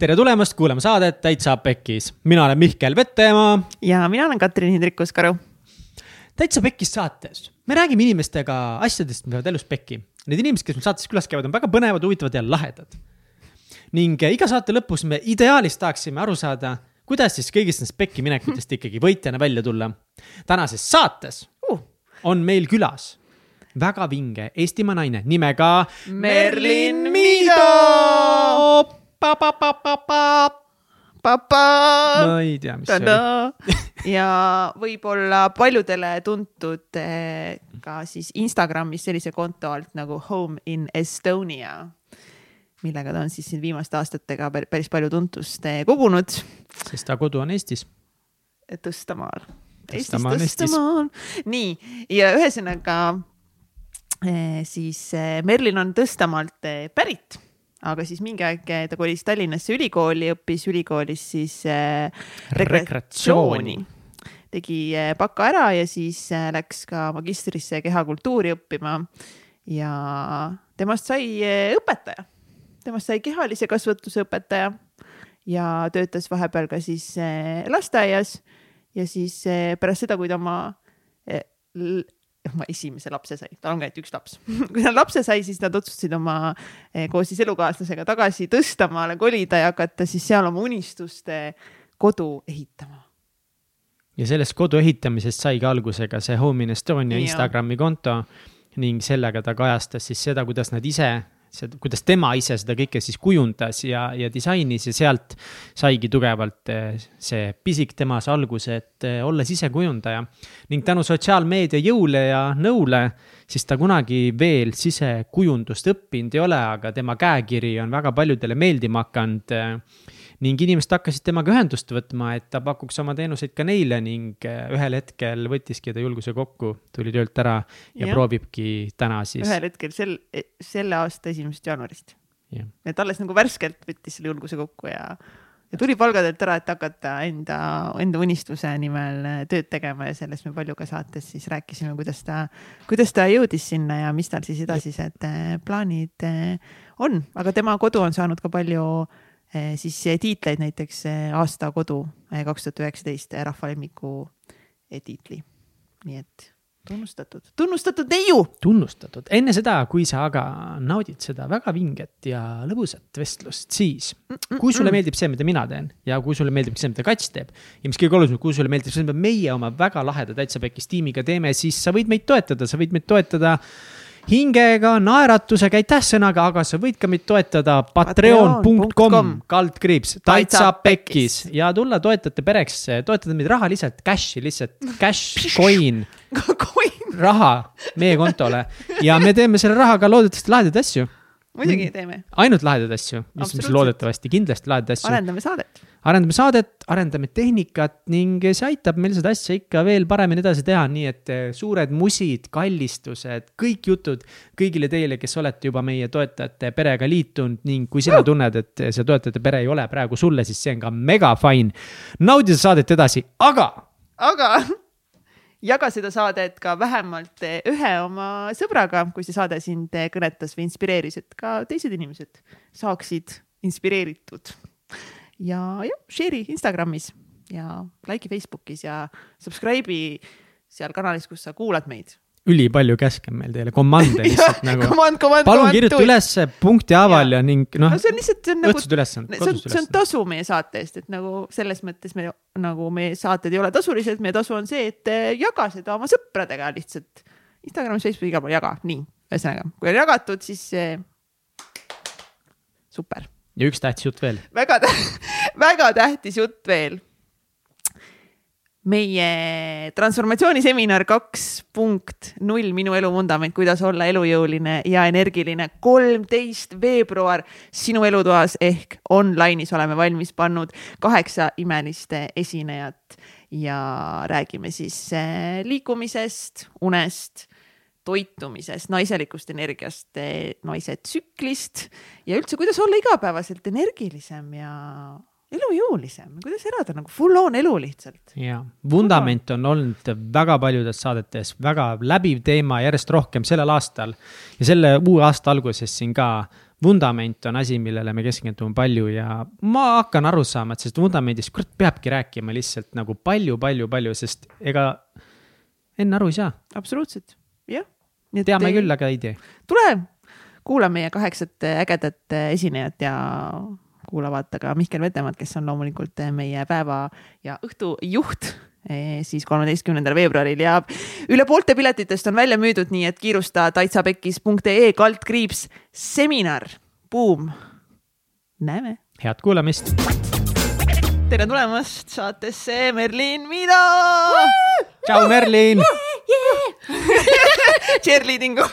tere tulemast kuulama saadet Täitsa Pekkis. mina olen Mihkel Vettemaa. ja mina olen Katrin Hindrikus-Karu. täitsa Pekkis saates me räägime inimestega asjadest, mis lähevad elus pekki. Need inimesed, kes meil saates külas käivad, on väga põnevad, huvitavad ja lahedad. ning eh, iga saate lõpus me ideaalis tahaksime aru saada, kuidas siis kõigist nendest pekki minekutest ikkagi võitjana välja tulla. tänases saates uh. on meil külas väga vinge Eestimaa naine nimega Merlin Miido. No ei tea, mis see oli ja võib-olla paljudele tuntud eh, ka siis Instagramis sellise konto alt nagu Home in Estonia, millega ta on siis siin viimaste aastatega päris palju tuntust eh, kogunud. sest ta kodu on Eestis. Tõstamaal. Eestis, Tõstamaal. nii, ja ühesõnaga eh, siis Merlin on Tõstamaalt pärit aga siis mingi aeg ta kolis Tallinnasse ülikooli, õppis ülikoolis siis äh, rekreatsiooni. tegi äh, baka ära ja siis läks ka magistrisse kehakultuuri õppima. ja temast sai õpetaja, temast sai kehalise kasvatuse õpetaja ja töötas vahepeal ka siis lasteaias ja siis pärast seda, kui ta oma oma esimese lapse sai, tal on ka ainult üks laps. Kui ta lapse sai, siis nad otsustasid oma eh, koos siis elukaaslasega tagasi Tõstamaale kolida ja hakata siis seal oma unistuste kodu ehitama. ja sellest kodu ehitamisest saigi alguse ka see Home in Estonia Instagrami konto ning sellega ta kajastas siis seda, kuidas nad ise see, kuidas tema ise seda kõike siis kujundas ja, ja disainis ja sealt saigi tugevalt eh, see pisik temas alguse, et eh, olles ise kujundaja. ning tänu sotsiaalmeedia jõule ja nõule, siis ta kunagi veel sisekujundust õppinud ei ole, aga tema käekiri on väga paljudele meeldima hakanud eh, ning inimesed hakkasid temaga ühendust võtma, et ta pakuks oma teenuseid ka neile ning äh, ühel hetkel võttiski ta julguse kokku, tuli töölt ära ja, ja. proovibki täna siis. ühel hetkel sel, e, selle aasta esimesest jaanuarist. et alles nagu värskelt võttis selle julguse kokku ja, ja tuli palgadelt ära, et hakata enda, enda unistuse nimel äh, tööd tegema ja sellest me palju ka saates siis rääkisime, kuidas ta, kuidas ta jõudis sinna ja mis tal siis edasised äh, plaanid on, aga tema kodu on saanud ka palju Eh, siis tiitleid näiteks eh, aasta kodu eh, kaks tuhat üheksateist rahva lemmiku tiitli. nii et tunnustatud, tunnustatud neiu. tunnustatud, enne seda, kui sa aga naudid seda väga vinget ja lõbusat vestlust, siis kui sulle meeldib see, mida mina teen ja kui sulle meeldib see, mida Kats teeb. ja mis kõige olulisem, kui sulle meeldib see, mida meie oma väga laheda Täitsa Pekkis tiimiga teeme, siis sa võid meid toetada, sa võid meid toetada hingega, naeratusega, aitäh sõnaga, aga sa võid ka meid toetada patreon.com kaldkriips. Täitsa pekkis. ja tulla toetajate pereks, toetada meid rahaliselt, cash'i lihtsalt, cash, coin. Raha meie kontole. Ja me teeme selle rahaga loodetavasti lahedaid asju muidugi teeme. ainult lahedaid asju, mis, mis loodetavasti, kindlasti lahedaid asju. arendame saadet. arendame saadet, arendame tehnikat ning see aitab meil seda asja ikka veel paremini edasi teha, nii et eh, suured musid, kallistused, kõik jutud kõigile teile, kes olete juba meie toetajate perega liitunud ning kui sina tunned, et see toetajate pere ei ole praegu sulle, siis see on ka mega fine. naudi seda saadet edasi, aga. aga jaga seda saadet ka vähemalt ühe oma sõbraga, kui see saade sind kõnetas või inspireeris, et ka teised inimesed saaksid inspireeritud. ja jah, share'i Instagramis ja like'i Facebookis ja subscribe'i seal kanalis, kus sa kuulad meid ülipalju käske on meil teile, komande lihtsalt nagu. Command, command, palun kirjuta ülesse punkti haaval ja, ja ning noh. no see on lihtsalt, see on nagu. otsud ülesanded. see on, see on tasu meie saate eest, et nagu selles mõttes me nagu meie saated ei ole tasulised, meie tasu on see, et eh, jaga seda oma sõpradega lihtsalt. Instagramis, Facebookis, igal pool jaga, nii, ühesõnaga, kui on jagatud, siis eh, super. ja üks tähtis jutt veel. väga tähtis, väga tähtis jutt veel meie transformatsiooniseminar kaks punkt null, minu elu vundament, kuidas olla elujõuline ja energiline. kolmteist veebruar sinu elutoas ehk online'is oleme valmis pannud kaheksa imelist esinejat ja räägime siis eh, liikumisest, unest toitumisest, naiselikust energiast, eh, naise tsüklist ja üldse, kuidas olla igapäevaselt energilisem ja elujõulisem, kuidas elada nagu full on elu lihtsalt. ja vundament on olnud väga paljudes saadetes väga läbiv teema järjest rohkem sellel aastal ja selle uue aasta alguses siin ka. vundament on asi, millele me keskendume palju ja ma hakkan aru saama, et sellest vundamendist kurat peabki rääkima lihtsalt nagu palju-palju-palju, sest ega enne aru ei saa. absoluutselt, jah. teame küll, aga ei tee. tule, kuula meie kaheksat ägedat esinejat ja kuula vaata ka Mihkel Vetemaad, kes on loomulikult meie päeva ja õhtu juht eh, siis kolmeteistkümnendal veebruaril ja üle poolte piletitest on välja müüdud, nii et kiirusta taitsapekkis.ee kaldkriips seminar, buum. näeme. head kuulamist. tere tulemast saatesse Merlin Mido. tšau, Merlin. Cheerleadingu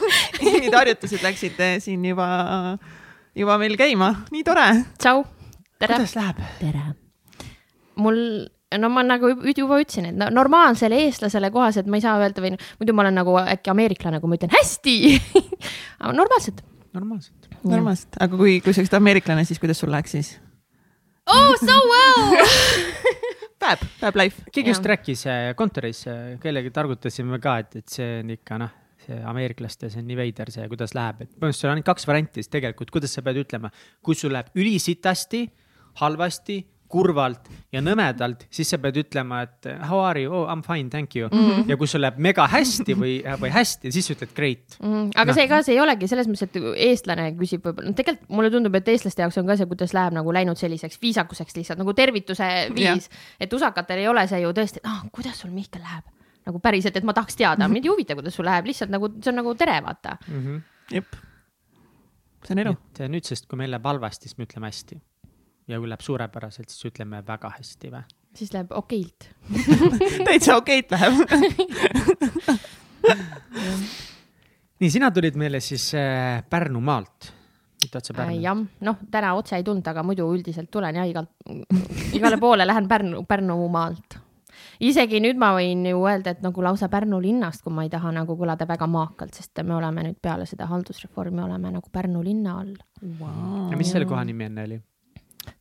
need harjutused läksid eh, siin juba, juba meil käima, nii tore. tšau, tere, kuidas läheb? tere. mul, no ma nagu jub- juba ütlesin, et no normaalsele eestlasele kohaselt ma ei saa öelda või noh, muidu ma olen nagu äkki ameeriklane, kui ma ütlen hästi. aga normaalselt. normaalselt. normaalselt, aga kui, kui sa oleksid ameeriklane, siis kuidas sul läheks siis? Oh so well. Päev, päev life. keegi just Jah. rääkis äh, kontoris, kellegagi targutasime ka, et, et see on ikka noh, see ameeriklaste, see on nii veider see, kuidas läheb, et põhimõtteliselt sul on ainult kaks varianti siis tegelikult, kuidas sa pead ütlema. kui sul läheb ülisitasti, halvasti, kurvalt ja nõmedalt, siis sa pead ütlema, et how are you oh,, I m fine, thank you mm. -hmm. ja kui sul läheb mega hästi või, või hästi, siis ütled great. Mm, aga Noh. see ka, see ei olegi selles mõttes, et eestlane küsib võib-olla, no tegelikult mulle tundub, et eestlaste jaoks on ka see, kuidas läheb nagu läinud selliseks viisakuseks lihtsalt nagu tervituse viis. et usakatel ei ole see ju tõesti, et ah, kuidas sul Mihkel läheb nagu päriselt, et ma tahaks teada, mind ei huvita, kuidas sul läheb, lihtsalt nagu see on nagu tere, vaata. jep. see on elu. et nüüdsest, kui meil läheb halvasti, siis me ütleme hästi. ja kui läheb suurepäraselt, siis ütleme väga hästi või? siis läheb okeilt. täitsa okeilt läheb. nii, sina tulid meile siis äh, Pärnumaalt, mitte otse Pärnu. jah, noh, täna otse ei tulnud, aga muidu üldiselt tulen ja igalt, igale poole lähen Pärnu, Pärnumaalt. Isegi nüüd ma võin ju öelda, et nagu lausa Pärnu linnast, kui ma ei taha nagu kõlada väga maakalt, sest me oleme nüüd peale seda haldusreformi oleme nagu Pärnu linna all. Wow. ja mis selle koha nimi enne oli?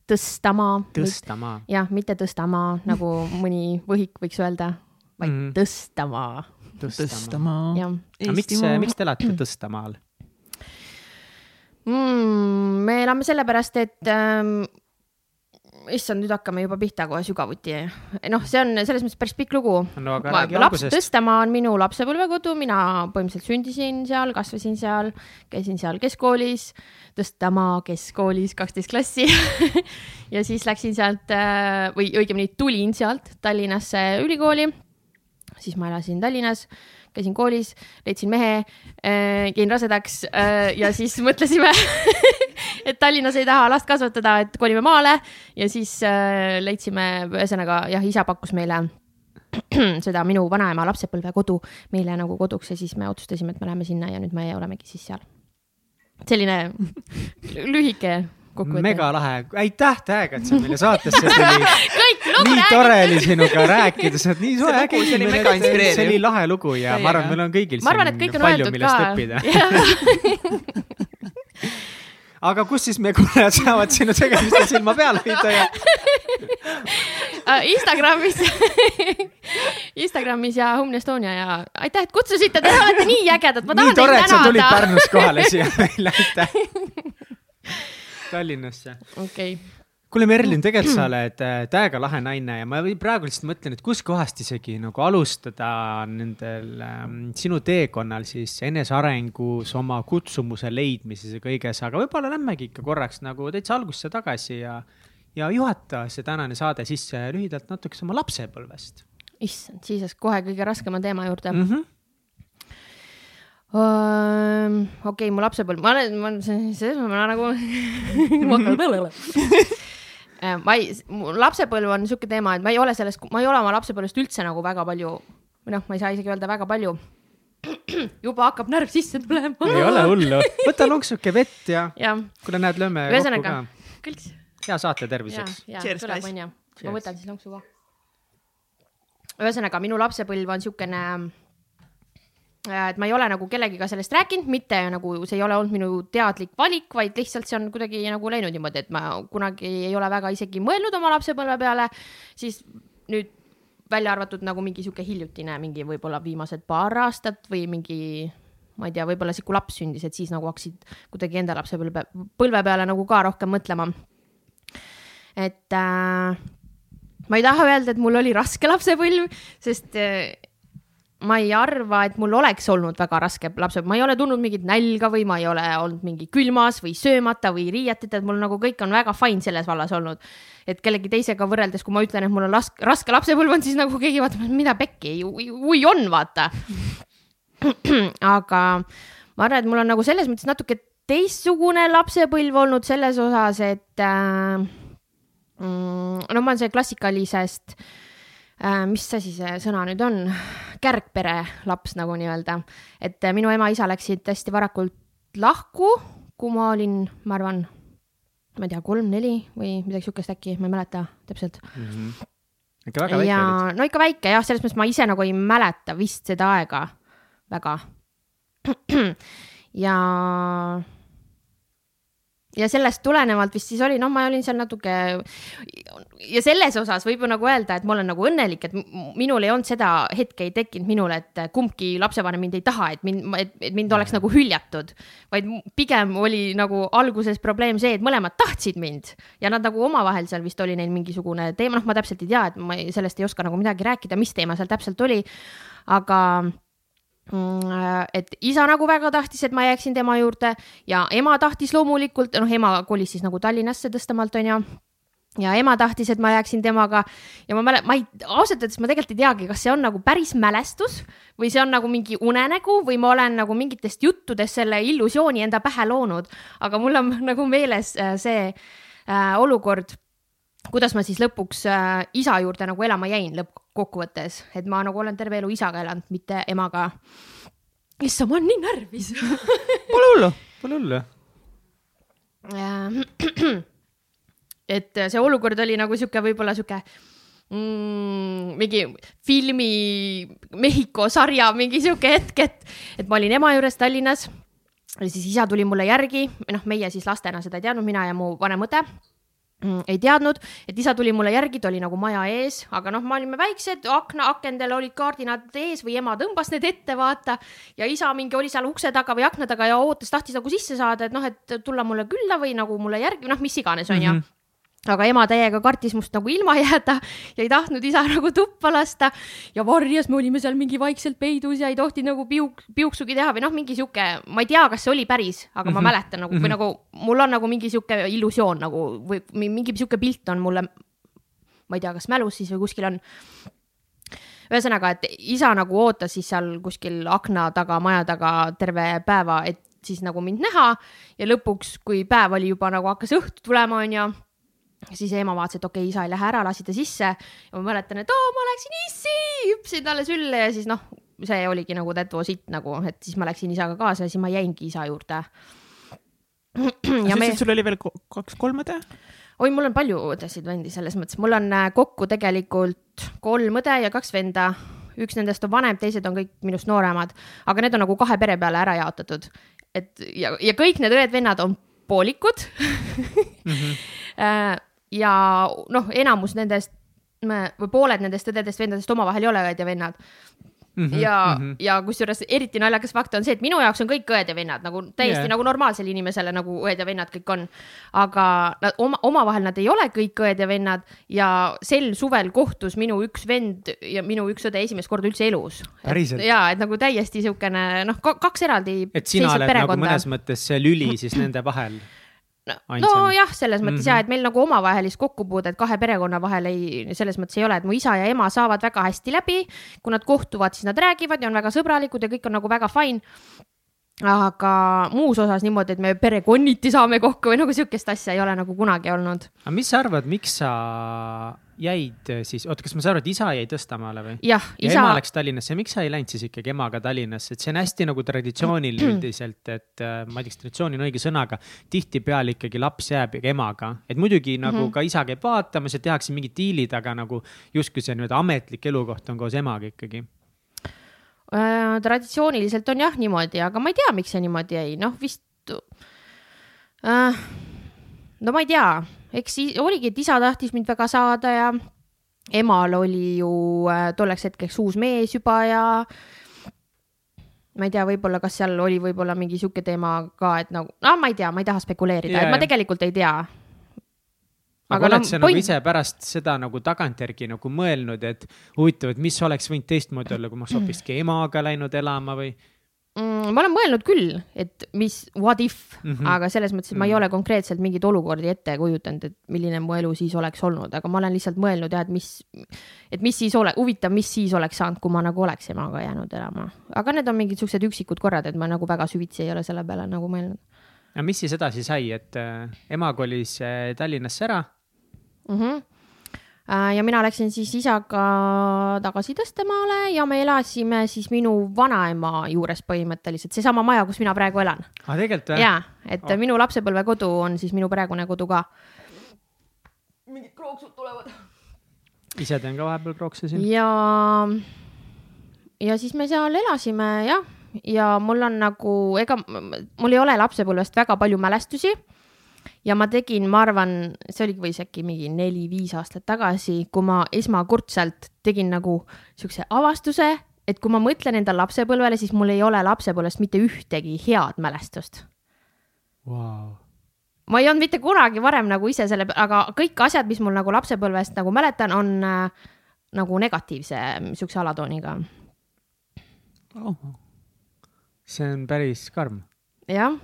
Tõstamaa. Tõstamaa. jah, mitte Tõstamaa, nagu mõni võhik võiks öelda, vaid mm. Tõstamaa, Tõstamaa. Aga miks, miks te elate Tõstamaal? mm,. me elame sellepärast, et ähm, issand, nüüd hakkame juba pihta kohe sügavuti. noh, see on selles mõttes päris pikk lugu. no laps. Tõstamaa on minu lapsepõlvekodu, mina põhimõtteliselt sündisin seal, kasvasin seal, käisin seal keskkoolis, Tõstamaa keskkoolis kaksteist klassi ja siis läksin sealt äh, või õigemini tulin sealt Tallinnasse ülikooli. siis ma elasin Tallinnas, käisin koolis, leidsin mehe äh,, jäin rasedaks äh, ja siis mõtlesime, et Tallinnas ei taha last kasvatada, et kolime maale ja siis äh, leidsime, ühesõnaga jah, isa pakkus meile seda minu vanaema lapsepõlvekodu meile nagu koduks ja siis me otsustasime, et me läheme sinna ja nüüd me olemegi siis seal. selline lühike kokkuvõte. mega lahe, aitäh tähega, et sa meile saatesse tuli. kõik lugu nii tore oli sinuga rääkida, sa oled nii soe, äge inimene see oli lahe lugu ja ma arvan, Täiega. meil on kõigil ma arvan, siin on palju, millest ka õppida.. aga kus siis meie kuulajad saavad sinu tegemistel silma peal hoida ja Äh, Instagramis, Instagramis ja Home Estonia ja aitäh, et kutsusite, te olete nii ägedad, ma nii tahan tore, et teid sa tulid tänada. Pärnust kohale siia meile, aitäh. Tallinnasse. okei, kuule, Merlin, tegelikult sa oled äh, täiega lahe naine ja ma praegu lihtsalt mõtlen, et kuskohast isegi nagu alustada nendel ähm, sinu teekonnal siis enesearengus, oma kutsumuse leidmises ja kõiges, aga võib-olla lähmegi ikka korraks nagu täitsa algusesse tagasi ja, ja juhata see tänane saade sisse lühidalt natukese oma lapsepõlvest issand, siis läks kohe kõige raskema teema juurde mm. -hmm. Okei okay,, mu lapsepõlv, ma olen, ma olen, selles mõttes ma nagu ma hakkan peale olema. ma ei, mu lapsepõlv on niisugune teema, et ma ei ole sellest, ma ei ole oma lapsepõlvest üldse nagu väga palju või noh, ma ei saa isegi öelda väga palju. juba hakkab närv sisse tulema. ei ole hullu, võta lonksuke vett ja jah, kuule, näed, lööme kokku ühesõnaga ka. kõlks. hea saate ja, terviseks. ja ma võtan siis lonksu ka. ühesõnaga, minu lapsepõlv on siukene et ma ei ole nagu kellegiga sellest rääkinud, mitte nagu see ei ole olnud minu teadlik valik, vaid lihtsalt see on kuidagi nagu läinud niimoodi, et ma kunagi ei ole väga isegi mõelnud oma lapsepõlve peale, siis nüüd välja arvatud nagu mingi sihuke hiljutine, mingi võib-olla viimased paar aastat või mingi ma ei tea, võib-olla siis, kui laps sündis, et siis nagu hakkasid kuidagi enda lapsepõlve, põlve peale nagu ka rohkem mõtlema. et äh, ma ei taha öelda, et mul oli raske lapsepõlv, sest äh, ma ei arva, et mul oleks olnud väga raske lapsepõlv, ma ei ole tundnud mingit nälga või ma ei ole olnud mingi külmas või söömata või riieteta, et mul nagu kõik on väga fine selles vallas olnud. et kellegi teisega võrreldes, kui ma ütlen, et mul on raske, raske lapsepõlv on, siis nagu keegi vaatab, mida pekki, ui on, vaata. aga ma arvan, et mul on nagu selles mõttes natuke teistsugune lapsepõlv olnud selles osas, et äh, mm, no ma olen see klassikalisest äh,, mis asi see sõna nüüd on, kärgpere laps nagu nii-öelda, et äh, minu ema-isa läksid hästi varakult lahku, kui ma olin, ma arvan, ma ei tea, kolm-neli või midagi sihukest äkki, ma ei mäleta täpselt mm. -hmm. ikka väga väike ja, olid. no ikka väike jah, selles mõttes ma ise nagu ei mäleta vist seda aega väga. ja, ja sellest tulenevalt vist siis oli, noh, ma olin seal natuke ja selles osas võib ju nagu öelda, et ma olen nagu õnnelik, et minul ei olnud seda hetke ei tekkinud minul, et kumbki lapsevanem mind ei taha, et mind, et, mind oleks nagu hüljatud. vaid pigem oli nagu alguses probleem see, et mõlemad tahtsid mind ja nad nagu omavahel seal vist oli neil mingisugune teema, noh, ma täpselt ei tea, et ma ei, sellest ei oska nagu midagi rääkida, mis teema seal täpselt oli. aga et isa nagu väga tahtis, et ma jääksin tema juurde ja ema tahtis loomulikult, noh, ema kolis siis nagu Tallinnasse Tõstamaalt onju. Ja ema tahtis, et ma jääksin temaga ja ma mäletan, ma ei, ausalt öeldes ma tegelikult ei teagi, kas see on nagu päris mälestus või see on nagu mingi unenägu või ma olen nagu mingitest juttudest selle illusiooni enda pähe loonud, aga mul on nagu meeles äh, see äh, olukord kuidas ma siis lõpuks äh, isa juurde nagu elama jäin lõppkokkuvõttes, et ma nagu olen terve elu isaga elanud, mitte emaga. issand, ma olen nii närvis Pole hullu, pole hullu. et see olukord oli nagu sihuke, võib-olla sihuke mm, mingi filmi Mehhiko sarja mingi sihuke hetk, et, et ma olin ema juures Tallinnas. ja siis isa tuli mulle järgi, noh, meie siis lastena seda ei teadnud, mina ja mu vanem õde ei teadnud, et isa tuli mulle järgi, ta oli nagu maja ees, aga noh, me olime väiksed, akna, akendel olid kaardinad ees või ema tõmbas need ette, vaata. ja isa mingi oli seal ukse taga või akna taga ja ootas, tahtis nagu sisse saada, et noh, et tulla mulle külla või nagu mulle järgi, noh, mis iganes, onju mm -hmm aga ema täiega kartis must nagu ilma jääda ja ei tahtnud isa nagu tuppa lasta ja varjas, me olime seal mingi vaikselt peidus ja ei tohtinud nagu piuk, piuksugi teha või noh, mingi sihuke, ma ei tea, kas see oli päris, aga mm -hmm. ma mhm. mäletan nagu mm, -hmm. või nagu mul on nagu mingi sihuke illusioon nagu või mingi sihuke pilt on mulle, ma ei tea, kas mälus siis või kuskil on ühesõnaga, et isa nagu ootas siis seal kuskil akna taga, maja taga terve päeva, et siis nagu mind näha ja lõpuks, kui päev oli juba nagu hakkas õhtu tulema, onju siis ema vaatas, et okei okay,, isa ei lähe ära, lasi ta sisse ja ma mäletan, et oo, ma läksin issi, hüppasin talle sülle ja siis noh, see oligi nagu that was it nagu, et siis ma läksin isaga kaasa ja siis ma jäingi isa juurde. sa ütlesid me..., sul oli veel kaks-kolm õde? oi, mul on palju õdesid-vendi selles mõttes, mul on äh, kokku tegelikult kolm õde ja kaks venda. üks nendest on vanem, teised on kõik minust nooremad, aga need on nagu kahe pere peale ära jaotatud. et ja, ja kõik need õed-vennad on poolikud mm. -hmm ja noh, enamus nendest või pooled nendest õdedest-vendadest omavahel ei ole õed ja vennad. Mm -hmm, ja mm, -hmm. ja kusjuures eriti naljakas fakt on see, et minu jaoks on kõik õed ja vennad nagu täiesti yeah. nagu normaalsele inimesele nagu õed ja vennad kõik on. aga nad oma, omavahel nad ei ole kõik õed ja vennad ja sel suvel kohtus minu üks vend ja minu üks õde esimest korda üldse elus. ja, et nagu täiesti siukene noh, kaks eraldi. et sina oled perekonda. nagu mõnes mõttes see lüli siis nende vahel nojah, selles mõttes mm -hmm. ja, et meil nagu omavahelist kokkupuudet kahe perekonna vahel ei, selles mõttes ei ole, et mu isa ja ema saavad väga hästi läbi. kui nad kohtuvad, siis nad räägivad ja on väga sõbralikud ja kõik on nagu väga fine aga muus osas niimoodi, et me perekonniti saame kokku või nagu sihukest asja ei ole nagu kunagi olnud. aga mis sa arvad, miks sa jäid siis, oota, kas ma saan aru, et isa jäi Tõstamaale või? jah, isa. ema läks Tallinnasse, miks sa ei läinud siis ikkagi emaga Tallinnasse, et see on hästi nagu traditsiooniline üldiselt, et äh, ma ei tea, kas traditsioon on õige sõna, aga tihtipeale ikkagi laps jääb emaga, et muidugi nagu mm -hmm. ka isa käib vaatamas ja tehakse mingid diilid, aga nagu justkui see nii-öelda ametlik elukoht on koos emaga ikkagi äh,. Traditsiooniliselt on jah niimoodi, aga ma ei tea, miks see niimoodi jäi, noh vist äh,. no ma ei tea, eks oligi, et isa tahtis mind väga saada ja emal oli ju äh, tolleks hetkeks uus mees juba ja ma ei tea, võib-olla, kas seal oli võib-olla mingi sihuke teema ka, et nagu, no ma ei tea, ma ei taha spekuleerida yeah., et ma tegelikult ei tea. Aga, aga oled no, sa nagu point... ise pärast seda nagu tagantjärgi nagu mõelnud, et huvitav, et mis oleks võinud teistmoodi olla, kui ma oleks hoopiski emaga läinud elama või? mm,? ma olen mõelnud küll, et mis, what if mm, -hmm. aga selles mõttes, et ma ei mhm. ole konkreetselt mingeid olukordi ette kujutanud, et milline mu elu siis oleks olnud, aga ma olen lihtsalt mõelnud jah, et mis, et mis siis ole, huvitav, mis siis oleks saanud, kui ma nagu oleks emaga jäänud elama. aga need on mingid siuksed üksikud korrad, et ma nagu väga süvitsi ei ole selle peale nagu mõelnud. aga mis siis edasi sai, et äh, ema kolis äh, Tallinnasse ära mm? -hmm ja mina läksin siis isaga tagasi Tõstemaale ja me elasime siis minu vanaema juures põhimõtteliselt, seesama maja, kus mina praegu elan. aa, tegelikult või? jaa, et oh. minu lapsepõlvekodu on siis minu praegune kodu ka. mingid krooksud tulevad. ise teen ka vahepeal krookse siin. ja, ja siis me seal elasime jah, ja mul on nagu, ega mul ei ole lapsepõlvest väga palju mälestusi ja ma tegin, ma arvan, see oligi võis äkki mingi neli-viis aastat tagasi, kui ma esmakordselt tegin nagu siukse avastuse, et kui ma mõtlen enda lapsepõlvele, siis mul ei ole lapsepõlvest mitte ühtegi head mälestust. Wow.. ma ei olnud mitte kunagi varem nagu ise selle, aga kõik asjad, mis mul nagu lapsepõlvest nagu mäletan, on äh, nagu negatiivse siukse alatooniga. Oh.. see on päris karm. jah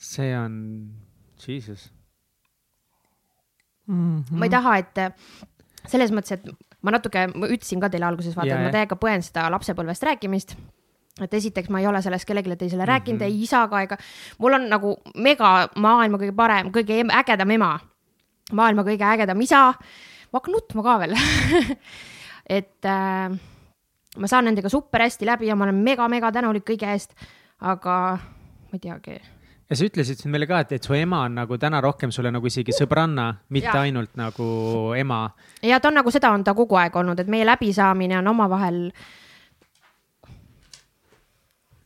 see on, jesus mm. -hmm. ma ei taha, et selles mõttes, et ma natuke, ma ütlesin ka teile alguses, vaata yeah,, et ma täiega põen seda lapsepõlvest rääkimist et esiteks ma ei ole sellest kellelegi teisele rääkinud mm, -hmm. ei isaga ega, mul on nagu mega maailma kõige parem, kõige ägedam ema, maailma kõige ägedam isa. ma hakkan nutma ka veel et äh, ma saan nendega super hästi läbi ja ma olen mega-mega tänulik kõige eest, aga ma ei teagi ja sa ütlesid meile ka, et, et su ema on nagu täna rohkem sulle nagu isegi sõbranna, mitte ja. ainult nagu ema. ja ta on nagu seda on ta kogu aeg olnud, et meie läbisaamine on omavahel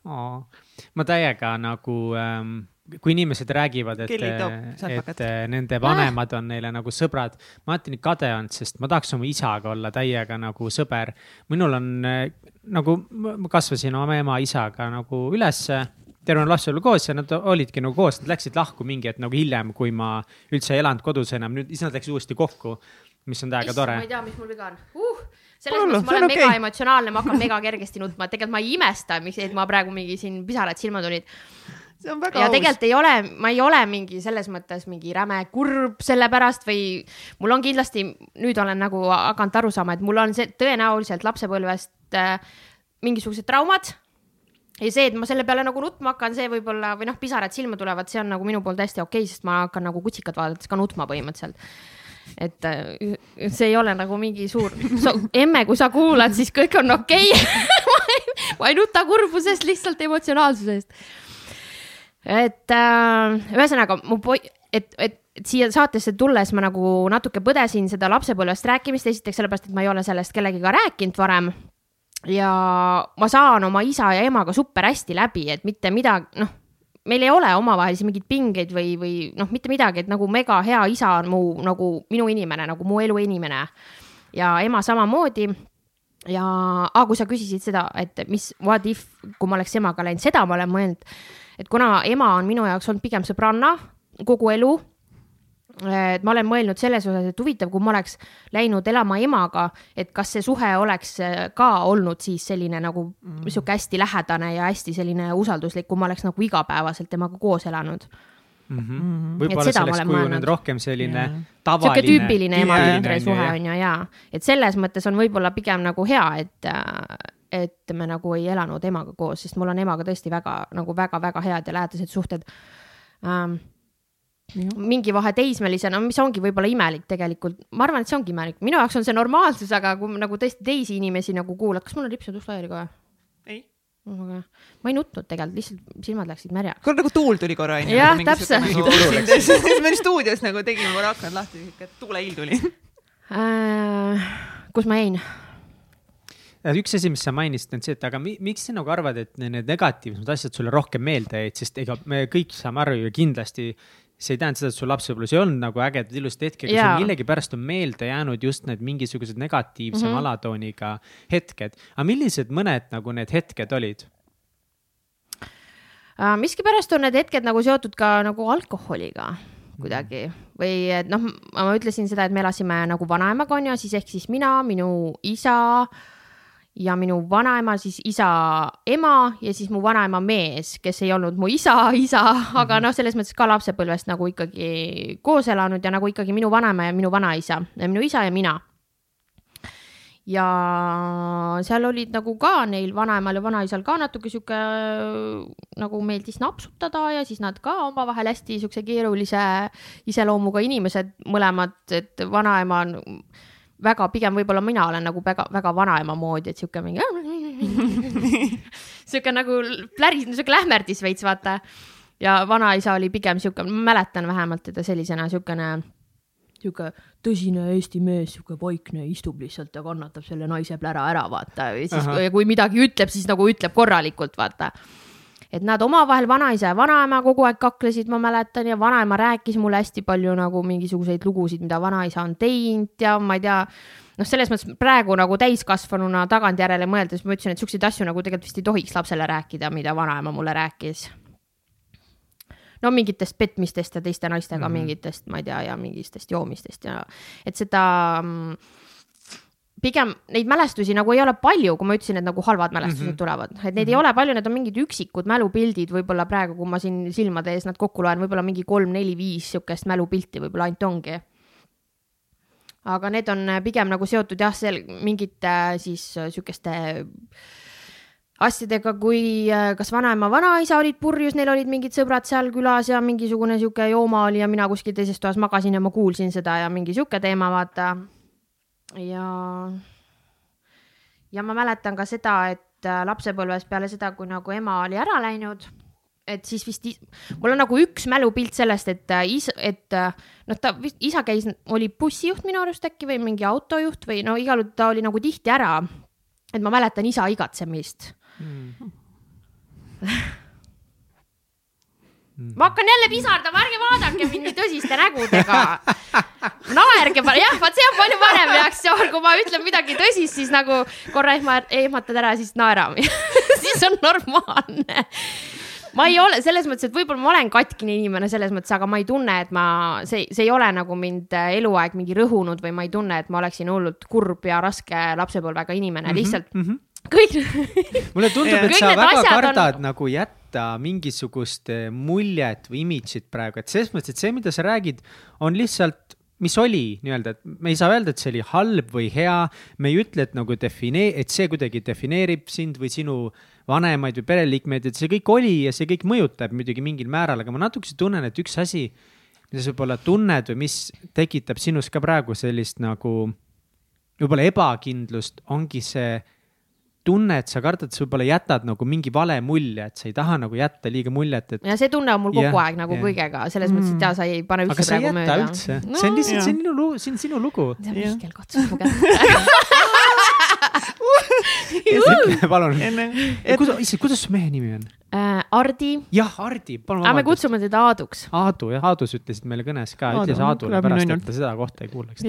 ma täiega nagu ähm, kui inimesed räägivad, et, et nende vanemad on neile nagu sõbrad, ma alati nii kade olnud, sest ma tahaks oma isaga olla täiega nagu sõber. minul on nagu, ma kasvasin oma ema isaga nagu ülesse terve lapse oli koos ja nad olidki nagu koos, nad läksid lahku mingi hetk nagu hiljem, kui ma üldse ei elanud kodus enam, nüüd siis nad läksid uuesti kokku, mis on täiega tore. ma ei tea, mis mul viga on uh,. selles mõttes ma olen okay. mega emotsionaalne, ma hakkan mega kergesti nutma, tegelikult ma ei imesta, miks, et ma praegu mingi siin pisarad silma tulid see on väga ja aus. tegelikult ei ole, ma ei ole mingi selles mõttes mingi räme kurb selle pärast või mul on kindlasti, nüüd olen nagu hakanud aru saama, et mul on see tõenäoliselt lapsepõlvest äh, mingisugused traumad ja see, et ma selle peale nagu nutma hakkan, see võib-olla või noh, pisarad silma tulevad, see on nagu minu poolt hästi okei okay,, sest ma hakkan nagu kutsikat vaadates ka nutma põhimõtteliselt. et äh, see ei ole nagu mingi suur so,, emme, kui sa kuulad, siis kõik on okei okay. ma ei nuta kurbusest, lihtsalt emotsionaalsusest. et äh, ühesõnaga mu poi-, et, et et siia saatesse tulles ma nagu natuke põdesin seda lapsepõlvest rääkimist, esiteks sellepärast, et ma ei ole sellest kellegiga rääkinud varem ja ma saan oma isa ja emaga super hästi läbi, et mitte midagi, noh, meil ei ole omavahelisi mingeid pingeid või, või noh, mitte midagi, et nagu mega hea isa on mu nagu minu inimene, nagu mu elu inimene. ja ema samamoodi. ja ah,, kui sa küsisid seda, et mis, what if, kui ma oleks emaga läinud, seda ma olen mõelnud, et kuna ema on minu jaoks olnud pigem sõbranna kogu elu et ma olen mõelnud selles osas, et huvitav, kui ma oleks läinud elama emaga, et kas see suhe oleks äh, ka olnud siis selline nagu mm. sihuke hästi lähedane ja hästi selline usalduslik, kui ma oleks nagu igapäevaselt temaga koos elanud mm -hmm.. võib-olla see oleks kujunenud rohkem selline yeah. tavaline. sihuke tüüpiline ema-tütre suhe on ju ja, et selles mõttes on võib-olla pigem nagu hea, et äh, et me nagu ei elanud emaga koos, sest mul on emaga tõesti väga nagu väga-väga head ja lähedased suhted ähm, mingi vahe teismelisena, mis ongi võib-olla imelik tegelikult, ma arvan, et see ongi imelik, minu jaoks on see normaalsus, aga kui nagu tõesti teisi inimesi nagu kuulad, kas mul on ripsud ust laiali ka või? ei aga ma ei nutnud tegelikult, lihtsalt silmad läksid märjaks. kuule nagu tuul tuli korra onju. jah, täpselt. me olime stuudios nagu tegime korra aknad lahti, siuke tuuleiil tuli äh,. kus ma jäin? üks asi, mis sa mainisid, on see, et aga mi, miks sa nagu arvad, et need negatiivsemad asjad sulle rohkem meelde jäid, sest ega me kõik saame aru ju kindlasti see ei tähenda seda, et sul lapsepõlves ei olnud nagu ägedaid ilusaid hetki, aga sul millegipärast on meelde jäänud just need mingisugused negatiivsema mm -hmm. alatooniga hetked. aga millised mõned nagu need hetked olid? Uh, miskipärast on need hetked nagu seotud ka nagu alkoholiga kuidagi või et noh, ma ütlesin seda, et me elasime nagu vanaemaga onju, siis ehk siis mina, minu isa äh, ja minu vanaema, siis isa ema ja siis mu vanaema mees, kes ei olnud mu isa, isa, aga mhm. noh, selles mõttes ka lapsepõlvest nagu ikkagi koos elanud ja nagu ikkagi minu vanaema ja minu vanaisa, minu isa ja mina. ja seal olid nagu ka neil vanaemal ja vanaisal ka natuke sihuke nagu meeldis napsutada ja siis nad ka omavahel hästi siukse keerulise iseloomuga inimesed mõlemad, et vanaema on väga, pigem võib-olla mina olen nagu väga, väga vanaema moodi, et sihuke mingi sihuke nagu pläris, sihuke lähmerdis veits, vaata. ja vanaisa oli pigem sihuke, ma mäletan vähemalt teda sellisena, siukene, sihuke tõsine Eesti mees, sihuke vaikne, istub lihtsalt ja kannatab selle naise plära ära, vaata. ja siis, kui midagi ütleb, siis nagu ütleb korralikult, vaata et nad omavahel, vanaisa ja vanaema kogu aeg kaklesid, ma mäletan, ja vanaema rääkis mulle hästi palju nagu mingisuguseid lugusid, mida vanaisa on teinud ja ma ei tea, noh, selles mõttes praegu nagu täiskasvanuna tagantjärele mõeldes ma ütlesin, et siukseid asju nagu tegelikult vist ei tohiks lapsele rääkida, mida vanaema mulle rääkis. no mingitest petmistest ja teiste naistega mm -hmm. mingitest, ma ei tea, ja mingitest joomistest ja et seda mm, pigem neid mälestusi nagu ei ole palju, kui ma ütlesin, et nagu halvad mälestused mm -hmm. tulevad, et neid mm -hmm. ei mhm. ole palju, need on mingid üksikud mälupildid, võib-olla praegu, kui ma siin silmade ees nad kokku loen, võib-olla mingi kolm-neli-viis sihukest mälupilti võib-olla ainult ongi. aga need on pigem nagu seotud jah, seal mingite siis sihukeste asjadega, kui kas vanaema, vanaisa olid purjus, neil olid mingid sõbrad seal külas ja mingisugune sihuke jooma oli ja mina kuskil teises toas magasin ja ma kuulsin seda ja mingi sihuke teema, vaata ja, ja ma mäletan ka seda, et äh, lapsepõlves peale seda, kui nagu ema oli ära läinud, et siis vist, mul on nagu üks mälupilt sellest, et äh, isa, et äh, noh, ta vist, isa käis, oli bussijuht minu arust äkki või mingi autojuht või no igal juhul ta oli nagu tihti ära. et ma mäletan isa igatsemist mm. Mm. ma hakkan jälle pisardama, ärge vaadake mind nii tõsiste nägudega. naerge, jah, vaat see on palju parem reaktsioon, kui ma ütlen midagi tõsist, siis nagu korra ehma, ehmatad ära, siis naerame siis on normaalne ma ei ole selles mõttes, et võib-olla ma olen katkine inimene selles mõttes, aga ma ei tunne, et ma, see, see ei ole nagu mind eluaeg mingi rõhunud või ma ei tunne, et ma oleksin hullult kurb ja raske lapsepõlvega inimene mm, -hmm, lihtsalt mm. -hmm kõik mulle tundub, et sa väga kardad on... nagu jätta mingisugust eh, muljet või imidžit praegu, et selles mõttes, et see, mida sa räägid, on lihtsalt mis oli nii-öelda, et me ei saa öelda, et see oli halb või hea, me ei ütle, et nagu definee-, et see kuidagi defineerib sind või sinu vanemaid või pereliikmeid, et see kõik oli ja see kõik mõjutab muidugi mingil määral, aga ma natukese tunnen, et üks asi, mida sa võib-olla tunned või mis tekitab sinus ka praegu sellist nagu võib-olla ebakindlust, ongi see tunne, et sa kardad, sa võib-olla jätad nagu mingi vale mulje, et sa ei taha nagu jätta liiga muljet, et. ja see tunne on mul kogu ja, aeg nagu ja. kõigega, selles mm. mõttes, et jaa, sa ei pane üldse praegu mööda. aga üldse no., see on lihtsalt, see on sinu lugu, see on sinu lugu. Mihkel katsus mu kätt palun, kuidas, issand, kuidas su mehe nimi on? äh, Ardi. jah, Ardi, palun vabandust. me kutsume teda Aaduks. Aadu jah, Aadus ütlesid meile kõnes ka, ütles Aadule pärast, et ta seda kohta ei kuuleks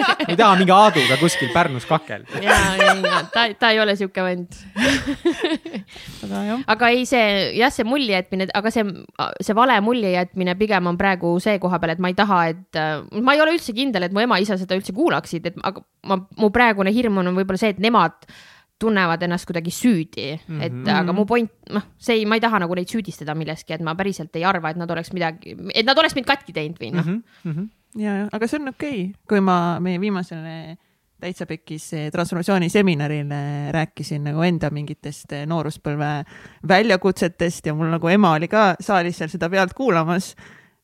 ei taha mingi Aaduga kuskil Pärnus kakelda. ja, ja, ja ta, ta ei ole sihuke vend aga, aga ei, see jah, see mulje jätmine, aga see, see vale mulje jätmine pigem on praegu see koha peal, et ma ei taha, et ma ei ole üldse kindel, et mu ema-isa seda üldse kuulaksid, et aga ma, mu praegune hirm on võib-olla see, et nemad tunnevad ennast kuidagi süüdi mm, -hmm. et mhm. aga mu point, noh, see ei, ma ei taha nagu neid süüdistada milleski, et ma päriselt ei arva, et nad oleks midagi, et nad oleks mind katki teinud või noh mm -hmm.. Ja, aga see on okei okay., kui ma meie viimasele täitsa pekis transformatsiooni seminarile rääkisin nagu enda mingitest nooruspõlve väljakutsetest ja mul nagu ema oli ka saalis seal seda pealt kuulamas,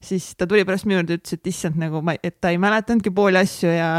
siis ta tuli pärast minu juurde, ütles, et issand, nagu ma, et ta ei mäletanudki pooli asju ja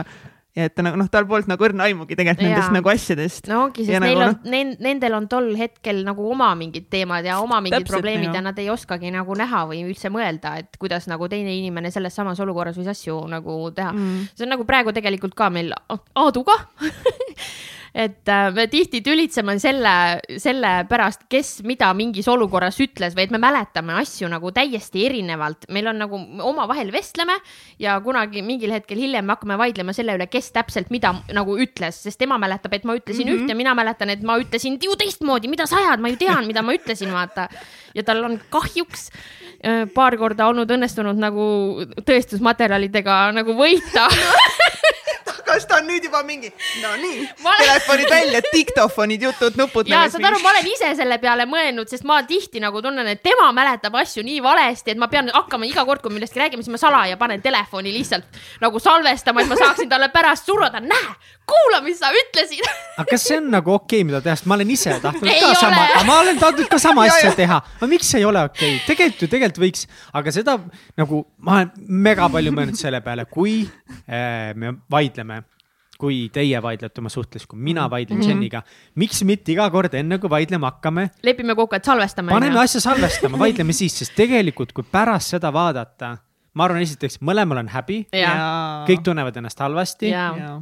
ja et ta nagu noh, tal polnud nagu õrna aimugi tegelikult ja. nendest nagu asjadest. no ongi, sest ja neil nagu, on no..., nendel on tol hetkel nagu oma mingid teemad ja oma mingid Täpselt, probleemid ja. nad ei oskagi nagu näha või üldse mõelda, et kuidas nagu teine inimene selles samas olukorras võis asju nagu teha mm.. see on nagu praegu tegelikult ka meil Aaduga et äh, me tihti tülitseme selle, selle pärast, kes mida mingis olukorras ütles või et me mäletame asju nagu täiesti erinevalt. meil on nagu omavahel vestleme ja kunagi mingil hetkel hiljem me hakkame vaidlema selle üle, kes täpselt mida nagu ütles, sest tema mäletab, et ma ütlesin mm -hmm. ühte, mina mäletan, et ma ütlesin ju teistmoodi, mida sa ajad, ma ju tean, mida ma ütlesin, vaata. ja tal on kahjuks äh, paar korda olnud õnnestunud nagu tõestusmaterjalidega nagu võita kas ta on nüüd juba mingi, no nii ma..., telefonid välja, diktofonid, jutud, nupud. ja saad aru, ma olen ise selle peale mõelnud, sest ma tihti nagu tunnen, et tema mäletab asju nii valesti, et ma pean hakkama iga kord, kui millestki räägime, siis ma salaja panen telefoni lihtsalt nagu salvestama, et ma saaksin talle pärast suruda, näe, kuula, mis sa ütlesid aga kas see on nagu okei okay,, mida teha, sest ma olen ise tahtnud ka ole. sama, ma olen tahtnud ka sama asja teha, aga miks ei ole okei okay?, tegelikult ju tegelikult võiks, aga seda nagu ma olen mega palju mõelnud selle peale, kui äh, me vaidleme kui teie vaidlete oma suhtes, kui mina mhm. vaidlen mm -hmm. Jeniga. miks mitte iga kord, enne kui vaidlema hakkame. lepime kokku, et salvestame. paneme asja salvestama, vaidleme siis, sest tegelikult, kui pärast seda vaadata ma arvan, esiteks mõlemal on häbi. kõik tunnevad ennast halvasti.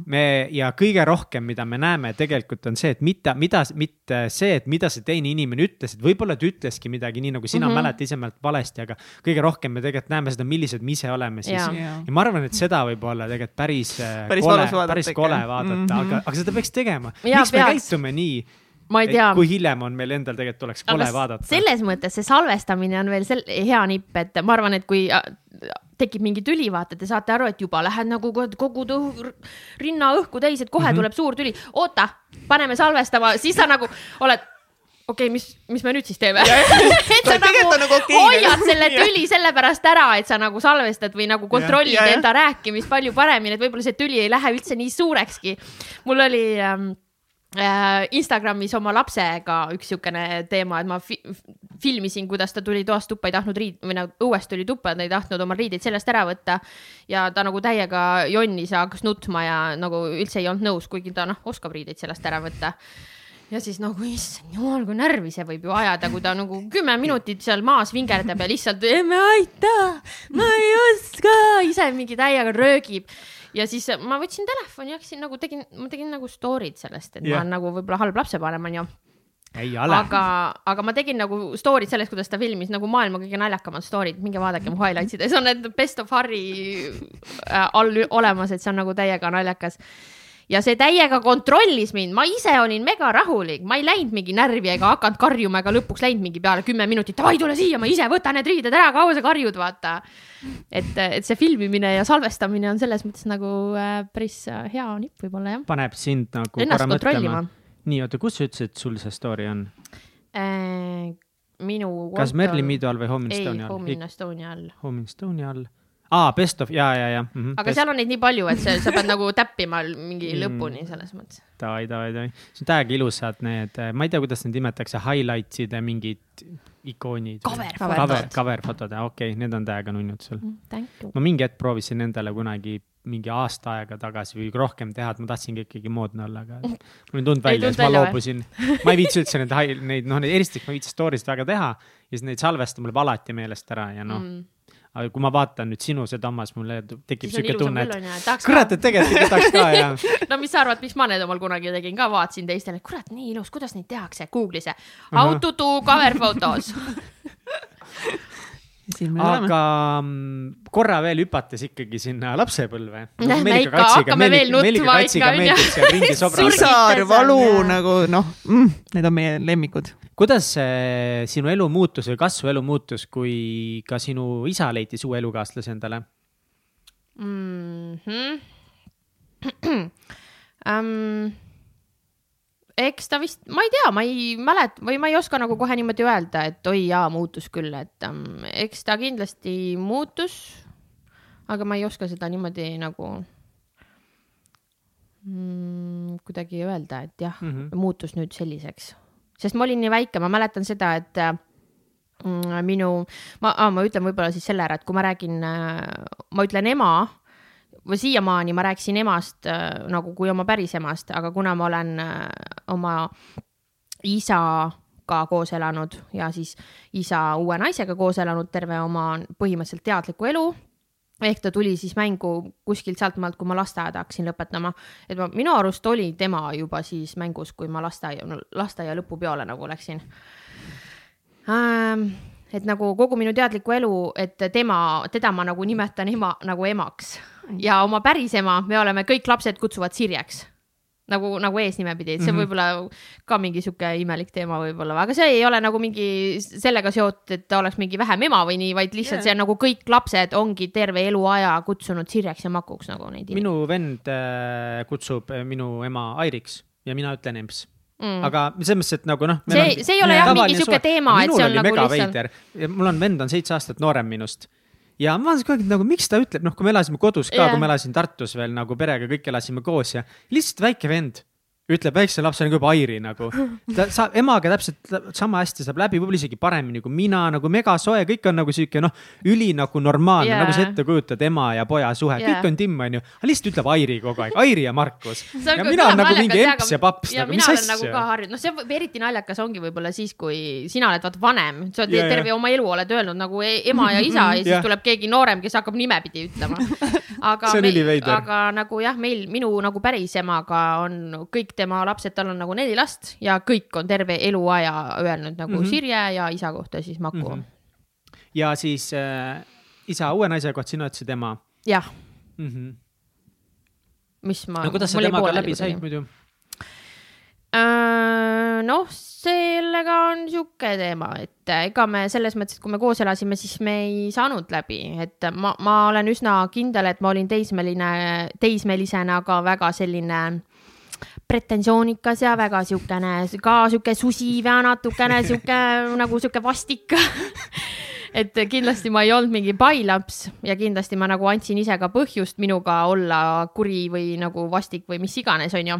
me ja kõige rohkem, mida me näeme tegelikult on see, et mitte, mida, mitte see, et mida see teine inimene ütles, et võib-olla ta ütleski midagi nii nagu sina mm -hmm. mäletad ise mäletad valesti, aga kõige rohkem me tegelikult näeme seda, millised me ise oleme siis. ja ma arvan, et seda võib olla tegelikult päris, äh, päris kole, päris kole vaadata mm, -hmm. aga, aga seda peaks tegema. miks me käitume nii? ma ei tea. kui hiljem on meil endal tegelikult oleks kole vaadata. selles mõttes see salvestamine on veel sel-, hea nipp, et ma arvan, et kui tekib mingi tüli, vaata, te saate aru, et juba lähed nagu kogu õh, rinna õhku täis, et kohe mm -hmm. tuleb suur tüli. oota, paneme salvestama, siis sa nagu oled okei okay,, mis, mis me nüüd siis teeme et sa nagu, nagu okay, hoiad selle tüli sellepärast ära, et sa nagu salvestad või nagu kontrollid ja, ja, ja. enda rääkimist palju paremini, et võib-olla see tüli ei lähe üldse nii suurekski. mul oli ähm, Äh, Instagramis oma lapsega üks niisugune teema, et ma fi filmisin, kuidas ta tuli toast tuppa, ei tahtnud riid- või nagu õuest tuli tuppa, ta ei tahtnud oma riideid seljast ära võtta. ja ta nagu täiega jonnis ja hakkas nutma ja nagu üldse ei olnud nõus, kuigi ta noh, oskab riideid seljast ära võtta. Ja siis nagu issand jumal, kui närvi see võib ju ajada, kui ta nagu kümme minutit seal maas vingerdab ja lihtsalt emme aita, ma ei oska, ise mingi täiega röögib ja siis ma võtsin telefoni ja hakkasin nagu tegin, ma tegin nagu story'd sellest, et yeah. ma olen nagu võib-olla halb lapsevanem onju ei ole. aga, aga ma tegin nagu story'd sellest, kuidas ta filmis nagu maailma kõige naljakamad story'd, minge vaadake mu highlights ides on need best of Harry äh, all olemas, et see on nagu täiega naljakas ja see täiega kontrollis mind, ma ise olin mega rahulik, ma ei läinud mingi närvi ega hakanud karjuma ega lõpuks läinud mingi peale kümme minutit, davai, tule siia, ma ise võtan need riided ära, kaua sa karjud, vaata. et, et see filmimine ja salvestamine on selles mõttes nagu äh, päris äh, hea nipp võib-olla jah. paneb sind nagu Ennast korra mõtlema. nii, oota, kus sa ütlesid, et sul see story on äh,? minu. kas Merlin Meedu all või Home in Estonia all? ei, Home in Estonia all. Home in Estonia all aa, best of ja, ja, ja mm. -hmm, aga best... seal on neid nii palju, et see, sa pead nagu täppima mingi mm. lõpuni selles mõttes. Davai, davai, davai, see on täiega ilusad need, ma ei tea, kuidas neid nimetatakse, highlights'ide mingid ikoonid. cover, cover fotod, okei okay,, need on täiega nunnud sul mm,. ma mingi hetk proovisin endale kunagi mingi aasta aega tagasi või rohkem teha, et ma tahtsingi ikkagi moodne olla, aga mul ei tulnud välja, siis ma loobusin. ma ei viitsi üldse neid, neid, noh, neid eristik ma ei viitsi story sid väga teha ja siis neid salvestada mul läheb alati meelest ära ja noh mm aga kui ma vaatan nüüd sinu seda hammas, mulle tekib siuke tunne, et kurat, et tegelikult ikka tahaks ka ja no mis sa arvad, miks ma need omal kunagi tegin ka, vaatasin teistele, kurat, nii ilus, kuidas neid tehakse, Google'is how to do cover photos aga mm, korra veel hüpates ikkagi sinna lapsepõlve no,. ikka, hakkame veel nutma ikka onju. pisar, valu nagu noh mm,, need on meie lemmikud. kuidas see sinu elu muutus või kas su elu muutus, kui ka sinu isa leidis uue elukaaslase endale mm? -hmm. um, eks ta vist, ma ei tea, ma ei mäleta või ma ei oska nagu kohe niimoodi öelda, et oi jaa, muutus küll, et um, eks ta kindlasti muutus. aga ma ei oska seda niimoodi nagu mm, kuidagi öelda, et jah mm, -hmm. muutus nüüd selliseks, sest ma olin nii väike, ma mäletan seda, et mm, minu, ma ah,, ma ütlen võib-olla siis selle ära, et kui ma räägin, ma ütlen ema või siiamaani ma rääkisin emast äh, nagu kui oma päris emast, aga kuna ma olen äh, oma isaga koos elanud ja siis isa uue naisega koos elanud terve oma põhimõtteliselt teadliku elu, ehk ta tuli siis mängu kuskilt sealtmaalt, kui ma lasteaeda hakkasin lõpetama, et ma, minu arust oli tema juba siis mängus, kui ma lasteaia lasteaia lõpupeole nagu läksin. Ähm, et nagu kogu minu teadlikku elu, et tema, teda ma nagu nimetan ema nagu emaks ja oma päris ema, me oleme kõik lapsed kutsuvad Sirjeks nagu, nagu eesnimepidi, see mm -hmm. võib-olla ka mingi sihuke imelik teema võib-olla, aga see ei ole nagu mingi sellega seotud, et ta oleks mingi vähem ema või nii, vaid lihtsalt yeah. see on nagu kõik lapsed ongi terve eluaja kutsunud Sirjeks ja Makuks nagu neid. minu vend äh, kutsub äh, minu ema Airiks ja mina ütlen emps mm.. aga selles mõttes, et nagu noh. see, see ei ole jah mingi sihuke teema, et see on nagu lihtsalt. mul on vend on seitse aastat noorem minust ja ma vaatasin kogu aeg nagu, miks ta ütleb, noh, kui me elasime kodus ka yeah., kui ma elasin Tartus veel nagu perega, kõik elasime koos ja lihtsalt väike vend ütleb väiksele lapsele juba Airi nagu. ta saab emaga täpselt sama hästi saab läbi, võib-olla isegi paremini kui mina, nagu megasoe, kõik on nagu sihuke noh, üli nagu normaalne yeah., nagu sa ette kujutad, ema ja poja suhe yeah., kõik on timm, onju. aga lihtsalt ütleb Airi kogu aeg, Airi ja Markus. ja mina olen nagu mingi emps ja paps nagu, mis asja. nagu ka harjunud, noh, see eriti naljakas ongi võib-olla siis, kui sina oled vaata vanem, sa oled yeah, terve yeah. oma elu oled öelnud nagu e-, ema ja isa ja siis yeah. tuleb keegi noorem, kes hakkab nimepidi ütlema. aga, aga nagu jah, meil, minu nagu päris emaga on kõik tema lapsed, tal on nagu neli last ja kõik on terve eluaja öelnud nagu mm -hmm. Sirje ja isa kohta siis Maku mm. -hmm. ja siis äh, isa uue naise kohta, sina ütlesid ema? jah mm. -hmm. mis ma. no kuidas sa temaga läbi said muidu? Äh, noh, sellega on sihuke teema, et ega me selles mõttes, et kui me koos elasime, siis me ei saanud läbi, et ma, ma olen üsna kindel, et ma olin teismeline, teismelisena ka väga selline pretensioonikas ja väga siukene, ka sihuke susiv ja natukene sihuke nagu sihuke vastik. Et kindlasti ma ei olnud mingi pailaps ja kindlasti ma nagu andsin ise ka põhjust minuga olla kuri või nagu vastik või mis iganes, onju.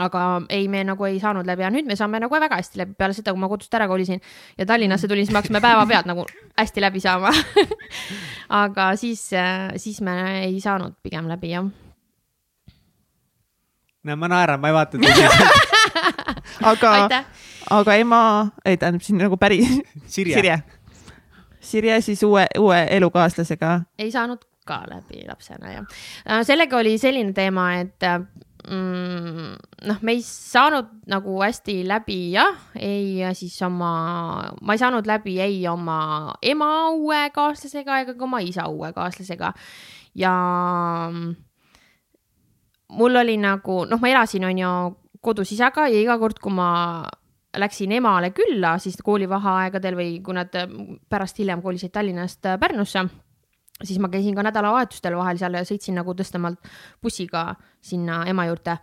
Aga ei, me nagu ei saanud läbi ja nüüd me saame nagu väga hästi läbi. Peale seda, kui ma kodust ära kolisin ja Tallinnasse tulin, siis me hakkasime päevapealt nagu hästi läbi saama. Aga siis, siis me ei saanud pigem läbi jah no ma naeran, ma ei vaata tõsiselt aga, aga ema, ei tähendab siin nagu päris Sirje, Sirje., Sirje siis uue, uue elukaaslasega. ei saanud ka läbi lapsena jah. Äh, sellega oli selline teema, et mm, noh, me ei saanud nagu hästi läbi jah, ei siis oma, ma ei saanud läbi ei oma ema uue kaaslasega ega ka oma isa uue kaaslasega ja mul oli nagu, noh, ma elasin, on ju, kodus isaga ja iga kord, kui ma läksin emale külla, siis koolivaheaegadel või kui nad pärast hiljem kolisid Tallinnast Pärnusse, siis ma käisin ka nädalavahetustel vahel seal ja sõitsin nagu Tõstamaalt bussiga sinna ema juurde.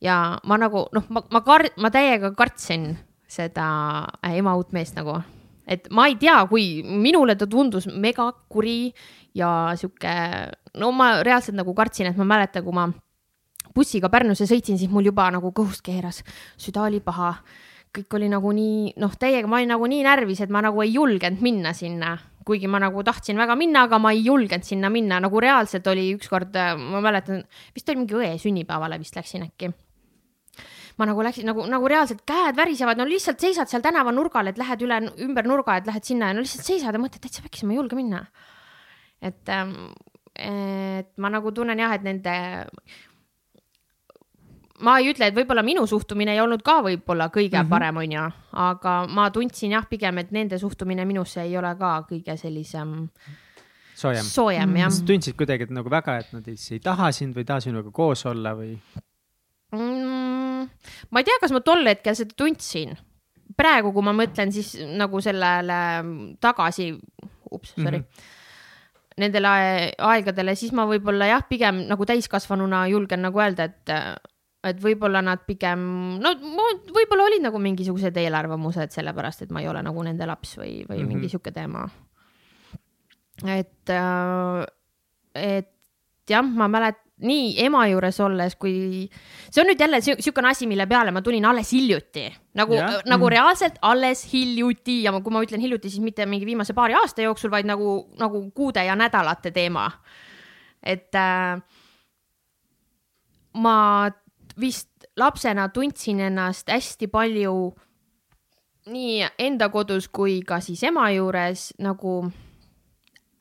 ja ma nagu noh, ma, ma kar-, ma täiega kartsin seda ema uut meest nagu, et ma ei tea, kui minule ta tundus megakuri ja sihuke, no ma reaalselt nagu kartsin, et ma mäletan, kui ma bussiga Pärnusse sõitsin, siis mul juba nagu kõhust keeras, süda oli paha. kõik oli nagu nii, noh, täiega, ma olin nagu nii närvis, et ma nagu ei julgenud minna sinna, kuigi ma nagu tahtsin väga minna, aga ma ei julgenud sinna minna, nagu reaalselt oli ükskord, ma mäletan, vist oli mingi õe sünnipäevale vist läksin äkki ma nagu läksin nagu, nagu reaalselt käed värisevad, no lihtsalt seisad seal tänavanurgal, et lähed üle, ümber nurga, et lähed sinna ja no lihtsalt seisad ja mõtled, täitsa pekkis, ma ei julge minna. et, ähm, et ma nagu tunnen jah, et nende ma ei ütle, et võib-olla minu suhtumine ei olnud ka võib-olla kõige mm -hmm. parem, onju, aga ma tundsin jah, pigem, et nende suhtumine minusse ei ole ka kõige sellisem soojem, soojem, jah. sa tundsid kuidagi, et nagu väga, et nad siis ei taha sind või ei taha sinuga koos olla või mm,? ma ei tea, kas ma tol hetkel seda tundsin. praegu, kui ma mõtlen siis nagu sellele tagasi, ups, sorry mm. -hmm nendele aegadele, siis ma võib-olla jah, pigem nagu täiskasvanuna julgen nagu öelda, et et võib-olla nad pigem, no võib-olla olid nagu mingisugused eelarvamused sellepärast, et ma ei ole nagu nende laps või, või mm -hmm. mingi sihuke teema. et, äh, et jah, ma mäletan nii ema juures olles, kui see on nüüd jälle siukene asi, mille peale ma tulin alles hiljuti nagu yeah., nagu mm. reaalselt alles hiljuti ja kui ma ütlen hiljuti, siis mitte mingi viimase paari aasta jooksul, vaid nagu, nagu kuude ja nädalate teema. et äh, ma vist lapsena tundsin ennast hästi palju nii enda kodus kui ka siis ema juures nagu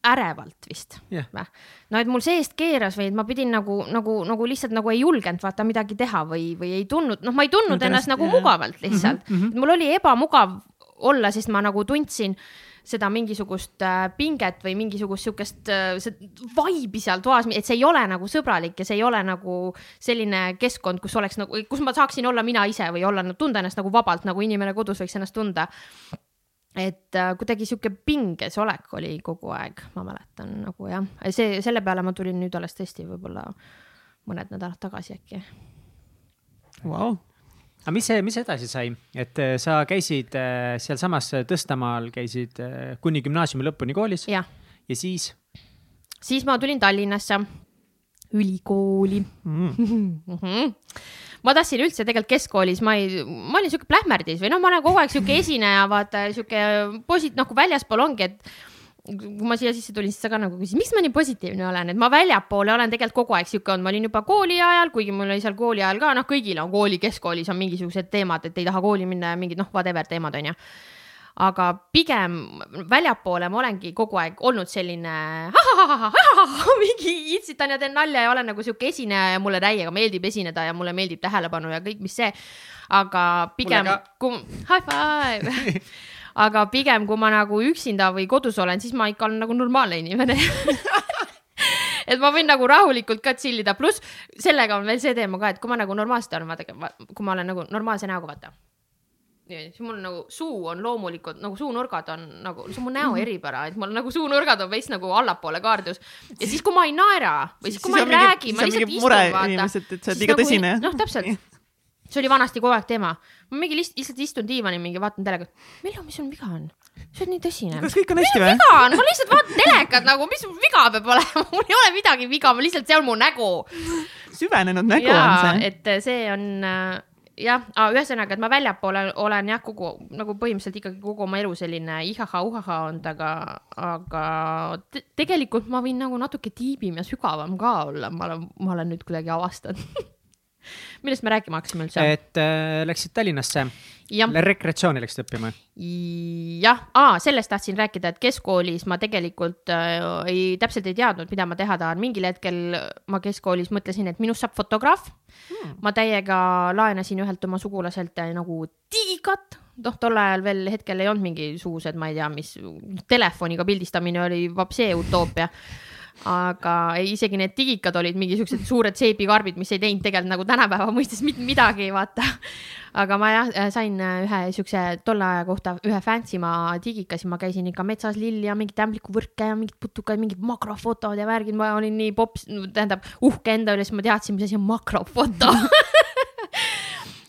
ärevalt vist või? no et mul seest keeras või et ma pidin nagu, nagu, nagu lihtsalt nagu ei julgenud vaata midagi teha või, või ei tundnud, noh, ma ei tundnud No ennast nagu jah. mugavalt lihtsalt mm. -hmm. mul oli ebamugav olla, sest ma nagu tundsin seda mingisugust äh, pinget või mingisugust sihukest äh, vibe'i seal toas, et see ei ole nagu sõbralik ja see ei ole nagu selline keskkond, kus oleks nagu, kus ma saaksin olla mina ise või olla, tunda ennast nagu vabalt, nagu inimene kodus võiks ennast tunda et äh, kuidagi sihuke pinges olek oli kogu aeg, ma mäletan nagu jah, see, selle peale ma tulin nüüd alles tõesti võib-olla mõned nädalad tagasi äkki. Vau. Aga mis, mis edasi sai, et äh, sa käisid äh, sealsamas Tõstamaal, käisid äh, kuni gümnaasiumi lõpuni koolis? Ja siis? Siis ma tulin Tallinnasse ülikooli. Mm. ma tahtsin üldse tegelikult keskkoolis, ma ei, ma olin sihuke plähmerdis või noh, ma olen kogu aeg sihuke esineja, vaata sihuke posi-, kui väljaspool ongi, et kui ma siia sisse tulin, siis sa ka nagu küsisid, miks ma nii positiivne olen, et ma väljapoole olen tegelikult kogu aeg sihuke olnud, ma olin juba kooli ajal, kuigi mul oli seal kooli ajal ka, noh, kõigil on kooli, keskkoolis on mingisugused teemad, et ei taha kooli minna ja mingid noh, whatever teemad on ju aga pigem väljapoole ma olengi kogu aeg olnud selline mingi itsitan ja teen nalja ja olen nagu sihuke esineja ja mulle täiega meeldib esineda ja mulle meeldib tähelepanu ja kõik, mis see. aga pigem kui high five aga pigem, kui ma nagu üksinda või kodus olen, siis ma ikka olen nagu normaalne inimene et ma võin nagu rahulikult ka chill ida, pluss sellega on veel see teema ka, et kui ma nagu normaalselt olen, vaadake, kui ma olen nagu normaalse näoga, vaata siis mul nagu suu on loomulikult nagu suunurgad on nagu, see on mu näo eripära, et mul nagu suunurgad on veits nagu allapoole kaardus ja siis, kui ma ei naera või siis, kui ma ei räägi, ma lihtsalt istun, vaata. inimesed, et sa oled Siis liiga nagu- tõsine. noh, täpselt. See oli vanasti kogu aeg teema. ma mingi lihtsalt, lihtsalt istun diivanil mingi vaatan telekat. Mellu, mis sul viga on? sa oled nii tõsine. kas kõik on hästi või? viga on, ma lihtsalt vaatan telekat nagu, mis mul viga peab olema, mul ei ole midagi viga, ma lihtsalt, see on mu nägu süvenenud nägu on jaa, see. et see on äh, jah, ühesõnaga, et ma väljapoole olen jah, kogu nagu põhimõtteliselt ikkagi kogu oma elu selline ihaha-uhaha olnud, aga, aga te tegelikult ma võin nagu natuke tiibim ja sügavam ka olla, ma olen, ma olen nüüd kuidagi avastanud millest me rääkima hakkasime üldse? et äh, läksid Tallinnasse, rekreatsiooni läksid õppima. jah, sellest tahtsin rääkida, et keskkoolis ma tegelikult äh, ei, täpselt ei teadnud, mida ma teha tahan. mingil hetkel ma keskkoolis mõtlesin, et minust saab fotograaf. Hmm.. ma täiega laenasin ühelt oma sugulaselt äh, nagu digikat, noh, tol ajal veel hetkel ei olnud mingisugused, ma ei tea, mis telefoniga pildistamine oli vapsee utoopia aga isegi need digikad olid mingi siuksed suured seebikarbid, mis ei teinud tegelikult nagu tänapäeva mõistes mitte midagi, vaata. aga ma jah, sain ühe siukse tolle aja kohta ühe fancy ma digika, siis ma käisin ikka metsas lilli ja mingeid ämblikuvõrke ja mingid putukad, mingid makrofotod ja värgid, ma olin nii pops, tähendab uhke enda üle, siis ma teadsin, mis asi on makrofoto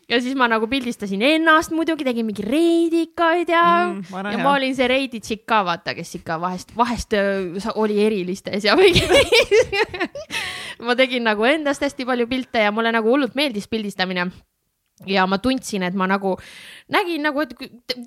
ja siis ma nagu pildistasin ennast muidugi, tegin mingi reidikaid ja Mm, ja hea. ma olin see reidi tšikk ka, vaata, kes ikka vahest, vahest sa- oli erilistes ja mingi ma tegin nagu endast hästi palju pilte ja mulle nagu hullult meeldis pildistamine ja ma tundsin, et ma nagu nägin nagu, et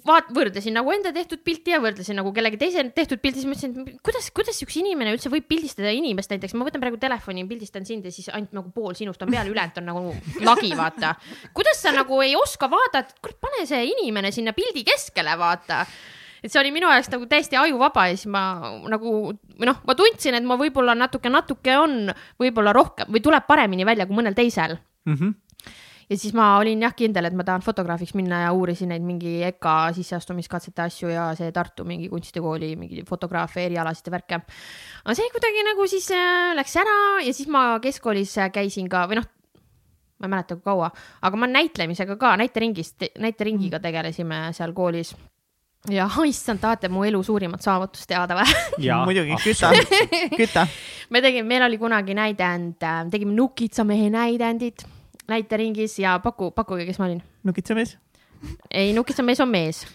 vaat-, võrdlesin nagu enda tehtud pilti ja võrdlesin nagu kellegi teise tehtud pilti, siis mõtlesin, et kuidas, kuidas üks inimene üldse võib pildistada inimest, näiteks ma võtan praegu telefoni, pildistan sind ja siis ainult nagu pool sinust on peal, ülejäänud on nagu lagi, vaata. kuidas sa nagu ei oska vaadata, kurat, pane see inimene sinna pildi keskele, vaata et see oli minu jaoks nagu täiesti ajuvaba ja siis ma nagu noh, ma tundsin, et ma võib-olla natuke, natuke on võib-olla rohkem või tuleb paremini välja kui mõnel teisel Mm -hmm. Ja siis ma olin jah kindel, et ma tahan fotograafiks minna ja uurisin neid mingi EKA sisseastumiskatsete asju ja see Tartu mingi kunstikooli mingi fotograafia erialasid ja värke. aga see kuidagi nagu siis äh, läks ära ja siis ma keskkoolis äh, käisin ka või noh, ma ei mäleta, kui kaua, aga ma näitlemisega ka näiteringis, näiteringiga tegelesime seal koolis. ja issand, tahate mu elu suurimat saavutust teada või? muidugi, küta, küta. me tegime, meil oli kunagi näidend, tegime Nukitsamehe näidendit näiteringis ja paku, pakkuge, kes ma olin nukitsemees. ei, nukitsamees on mees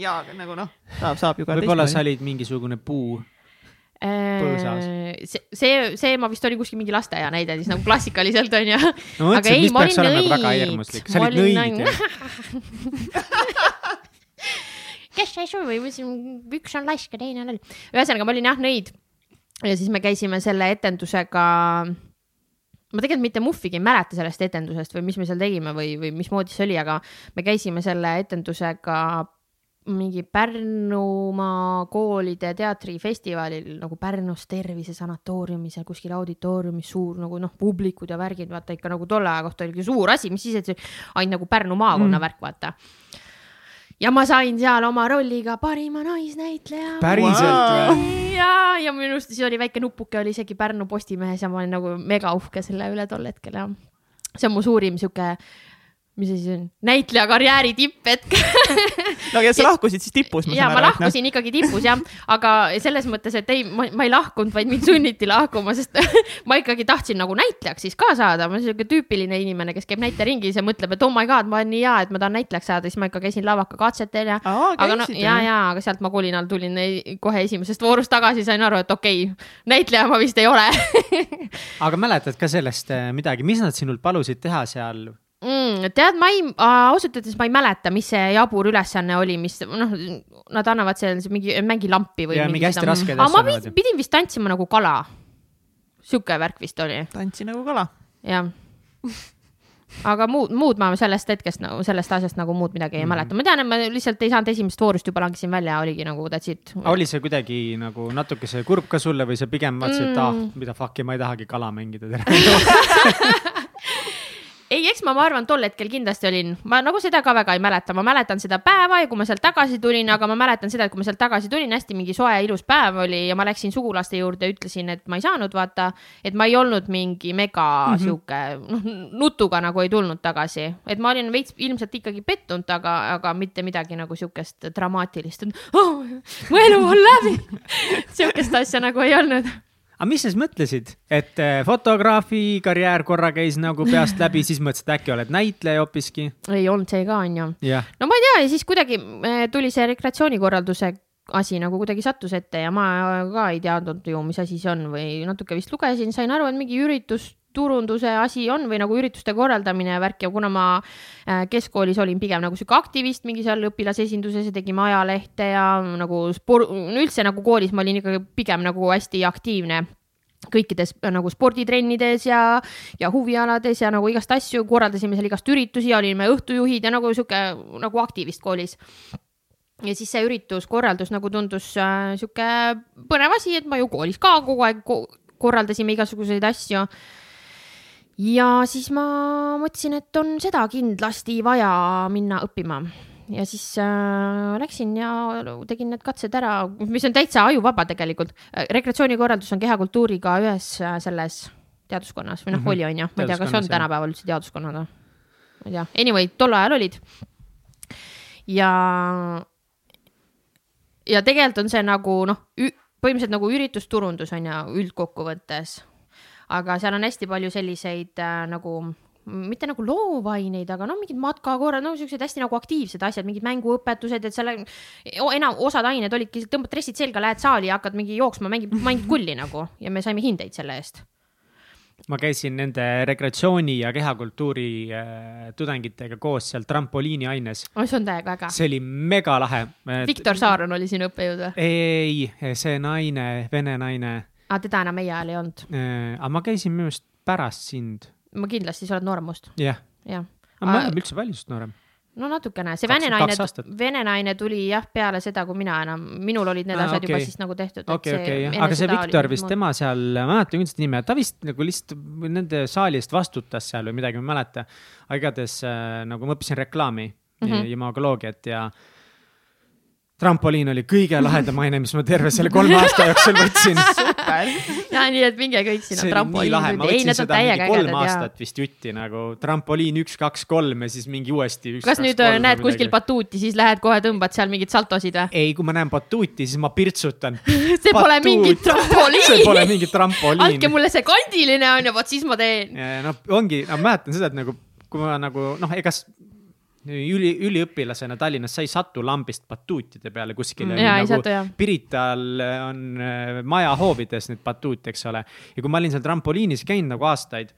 jaa, aga nagu noh, saab, saab ju ka võib-olla sa olid mingisugune puu. Põõsas. Äh, see, see, see ma vist olin kuskil mingi lasteaia näidendis nagu klassikaliselt onju. no Aga mõtlesin, ei, mis ma peaks olin olema nagu väga nõid. sa olid nõid ju. kes ei sobi, üks on lask ja teine on loll. ühesõnaga, ma olin jah nõid ja siis me käisime selle etendusega. Ma tegelikult mitte muhvigi ei mäleta sellest etendusest või mis me seal tegime või, või mismoodi see oli, aga me käisime selle etendusega mingi Pärnumaa koolide teatrifestivalil nagu Pärnus Tervise sanatooriumis ja kuskil auditooriumis suur nagu noh, publikud ja värgid, vaata ikka nagu tolle aja kohta oligi suur asi, mis siis, et see ainult nagu Pärnu maakonna mm. värk, vaata ja ma sain seal oma rolliga parima naisnäitleja. päriselt või? ja, ja minu arust siis oli väike nupuke oli isegi Pärnu Postimehes ja ma olin nagu mega uhke selle üle tol hetkel ja see on mu suurim sihuke mis asi see on, näitleja karjääri tipphetk no ja sa lahkusid siis tipus? ja ma lahkusin ikkagi tipus jah, aga selles mõttes, et ei, ma, ei lahkunud, vaid mind sunniti lahkuma, sest ma ikkagi tahtsin nagu näitlejaks siis ka saada, ma olen siuke tüüpiline inimene, kes käib näiteringis ja mõtleb, et oh my god, ma olen nii hea, et ma tahan näitlejaks saada, siis ma ikka käisin lavakakatsetel ja. aga no ja, ja, aga sealt ma kolinal tulin kohe esimesest voorust tagasi, sain aru, et okei okay,, näitleja ma vist ei ole. Aga mäletad ka sellest eh, midagi, mis nad sinult palusid teha seal mm,? tead, ma ei, ausalt öeldes ma ei mäleta, mis see jabur ülesanne oli, mis noh, nad annavad seal mingi, mängi lampi või. ja mingi hästi raske. aga ma pidin, pidin vist tantsima nagu kala. sihuke värk vist oli. tantsi nagu kala. jah aga muud, muud ma sellest hetkest nagu sellest asjast nagu muud midagi ei mm -hmm. mäleta, ma tean, et ma lihtsalt ei saanud esimesest voorust juba langesin välja, oligi nagu that's it. oli see kuidagi nagu natukese kurb ka sulle või sa pigem mõtlesid mm., et ah, mida fuck'i, ma ei tahagi kala mängida tere ei, eks ma, ma arvan, tol hetkel kindlasti olin, ma nagu seda ka väga ei mäleta, ma mäletan seda päeva ja kui ma sealt tagasi tulin, aga ma mäletan seda, et kui ma sealt tagasi tulin, hästi mingi soe ilus päev oli ja ma läksin sugulaste juurde ja ütlesin, et ma ei saanud vaata, et ma ei olnud mingi mega mm -hmm. sihuke, noh, nutuga nagu ei tulnud tagasi, et ma olin veits ilmselt ikkagi pettunud, aga, aga mitte midagi nagu sihukest dramaatilist, et oh, mu elu on läbi. Sihukest asja nagu ei olnud aga mis sa siis mõtlesid, et äh, fotograafi karjäär korra käis nagu peast läbi, siis mõtlesid, et äkki oled näitleja hoopiski? ei olnud see ka, onju. no ma ei tea ja siis kuidagi äh, tuli see rekreatsioonikorralduse asi nagu kuidagi sattus ette ja ma ka ei teadnud ju, mis asi see on või natuke vist lugesin, sain aru, et mingi üritus turunduse asi on või nagu ürituste korraldamine ja värk ja kuna ma äh, keskkoolis olin pigem nagu sihuke aktivist mingi seal õpilasesinduses ja tegime ajalehte ja nagu sport, üldse nagu koolis ma olin ikkagi pigem nagu hästi aktiivne kõikides äh, nagu sporditrennides ja, ja huvialades ja nagu igast asju, korraldasime seal igast üritusi, olime õhtujuhid ja nagu sihuke nagu aktivist koolis. Ja siis see ürituskorraldus nagu tundus äh, sihuke põnev asi, et ma ju koolis ka kogu aeg ko korraldasime igasuguseid asju ja siis ma mõtlesin, et on seda kindlasti vaja minna õppima ja siis äh, läksin ja tegin need katsed ära, mis on täitsa ajuvaba tegelikult. rekreatsioonikorraldus on kehakultuuriga ühes äh, selles teaduskonnas või noh mm -hmm., oli on ju, ma ei tea, kas on tänapäeval üldse teaduskonnad või? ma ei tea, anyway, tol ajal olid. ja, ja tegelikult on see nagu noh, põhimõtteliselt nagu üritusturundus on ju üldkokkuvõttes aga seal on hästi palju selliseid äh, nagu mitte nagu loovaineid, aga no mingid matkakorrad, no siuksed hästi nagu aktiivsed asjad, mingid mänguõpetused, et seal enam, osad ained olidki, tõmbad dressid selga, lähed saali ja hakkad mingi jooksma, mängid, mängid kulli nagu ja me saime hindeid selle eest ma käisin nende rekreatsiooni ja kehakultuuri äh, tudengitega koos seal trampoliini aines oh,. see on täiega äge. see oli megalahe. Viktor Saaron oli sinu õppejõud või? ei, see naine, vene naine aa, teda enam meie ajal ei olnud äh,? aga ma käisin minu arust pärast sind. ma kindlasti, sa oled noorem must. jah. jah. aga me oleme üldse palju sinust noorem no natukene, see vene naine, vene naine tuli jah peale seda, kui mina enam, minul olid need ah, asjad okay. juba siis nagu tehtud. okei, okei, aga see Viktor vist, tema seal, ma ei mäleta küll seda nime, ta vist nagu lihtsalt nende saali eest vastutas seal või midagi, ma ei mäleta. aga igatahes äh, nagu ma õppisin reklaami mm -hmm. ja imagoloogiat ja trampoliin oli kõige lahedam aine, mis ma terve selle kolme aasta jooksul võtsin. ja nii, et minge kõik sinna trampoliini. ma võtsin seda mingi kolm aastat vist jutti nagu trampoliin üks, kaks, kolm ja siis mingi uuesti. kas nüüd kolm, näed kuskil batuuti, siis lähed kohe tõmbad seal mingeid saltosid või? ei, kui ma näen batuuti, siis ma pirtsutan see pole mingi trampoliin see pole mingi trampoliin. andke mulle see kandiline on ja vot siis ma teen. noh, ongi, ma mäletan seda, et nagu kui ma nagu noh, ega üli, üliõpilasena Tallinnas, sa ei satu lambist batuutide peale kuskile mm,. Nagu satu, Pirital on äh, majahoovides need batuut, eks ole. ja kui ma olin seal trampoliinis käinud nagu aastaid,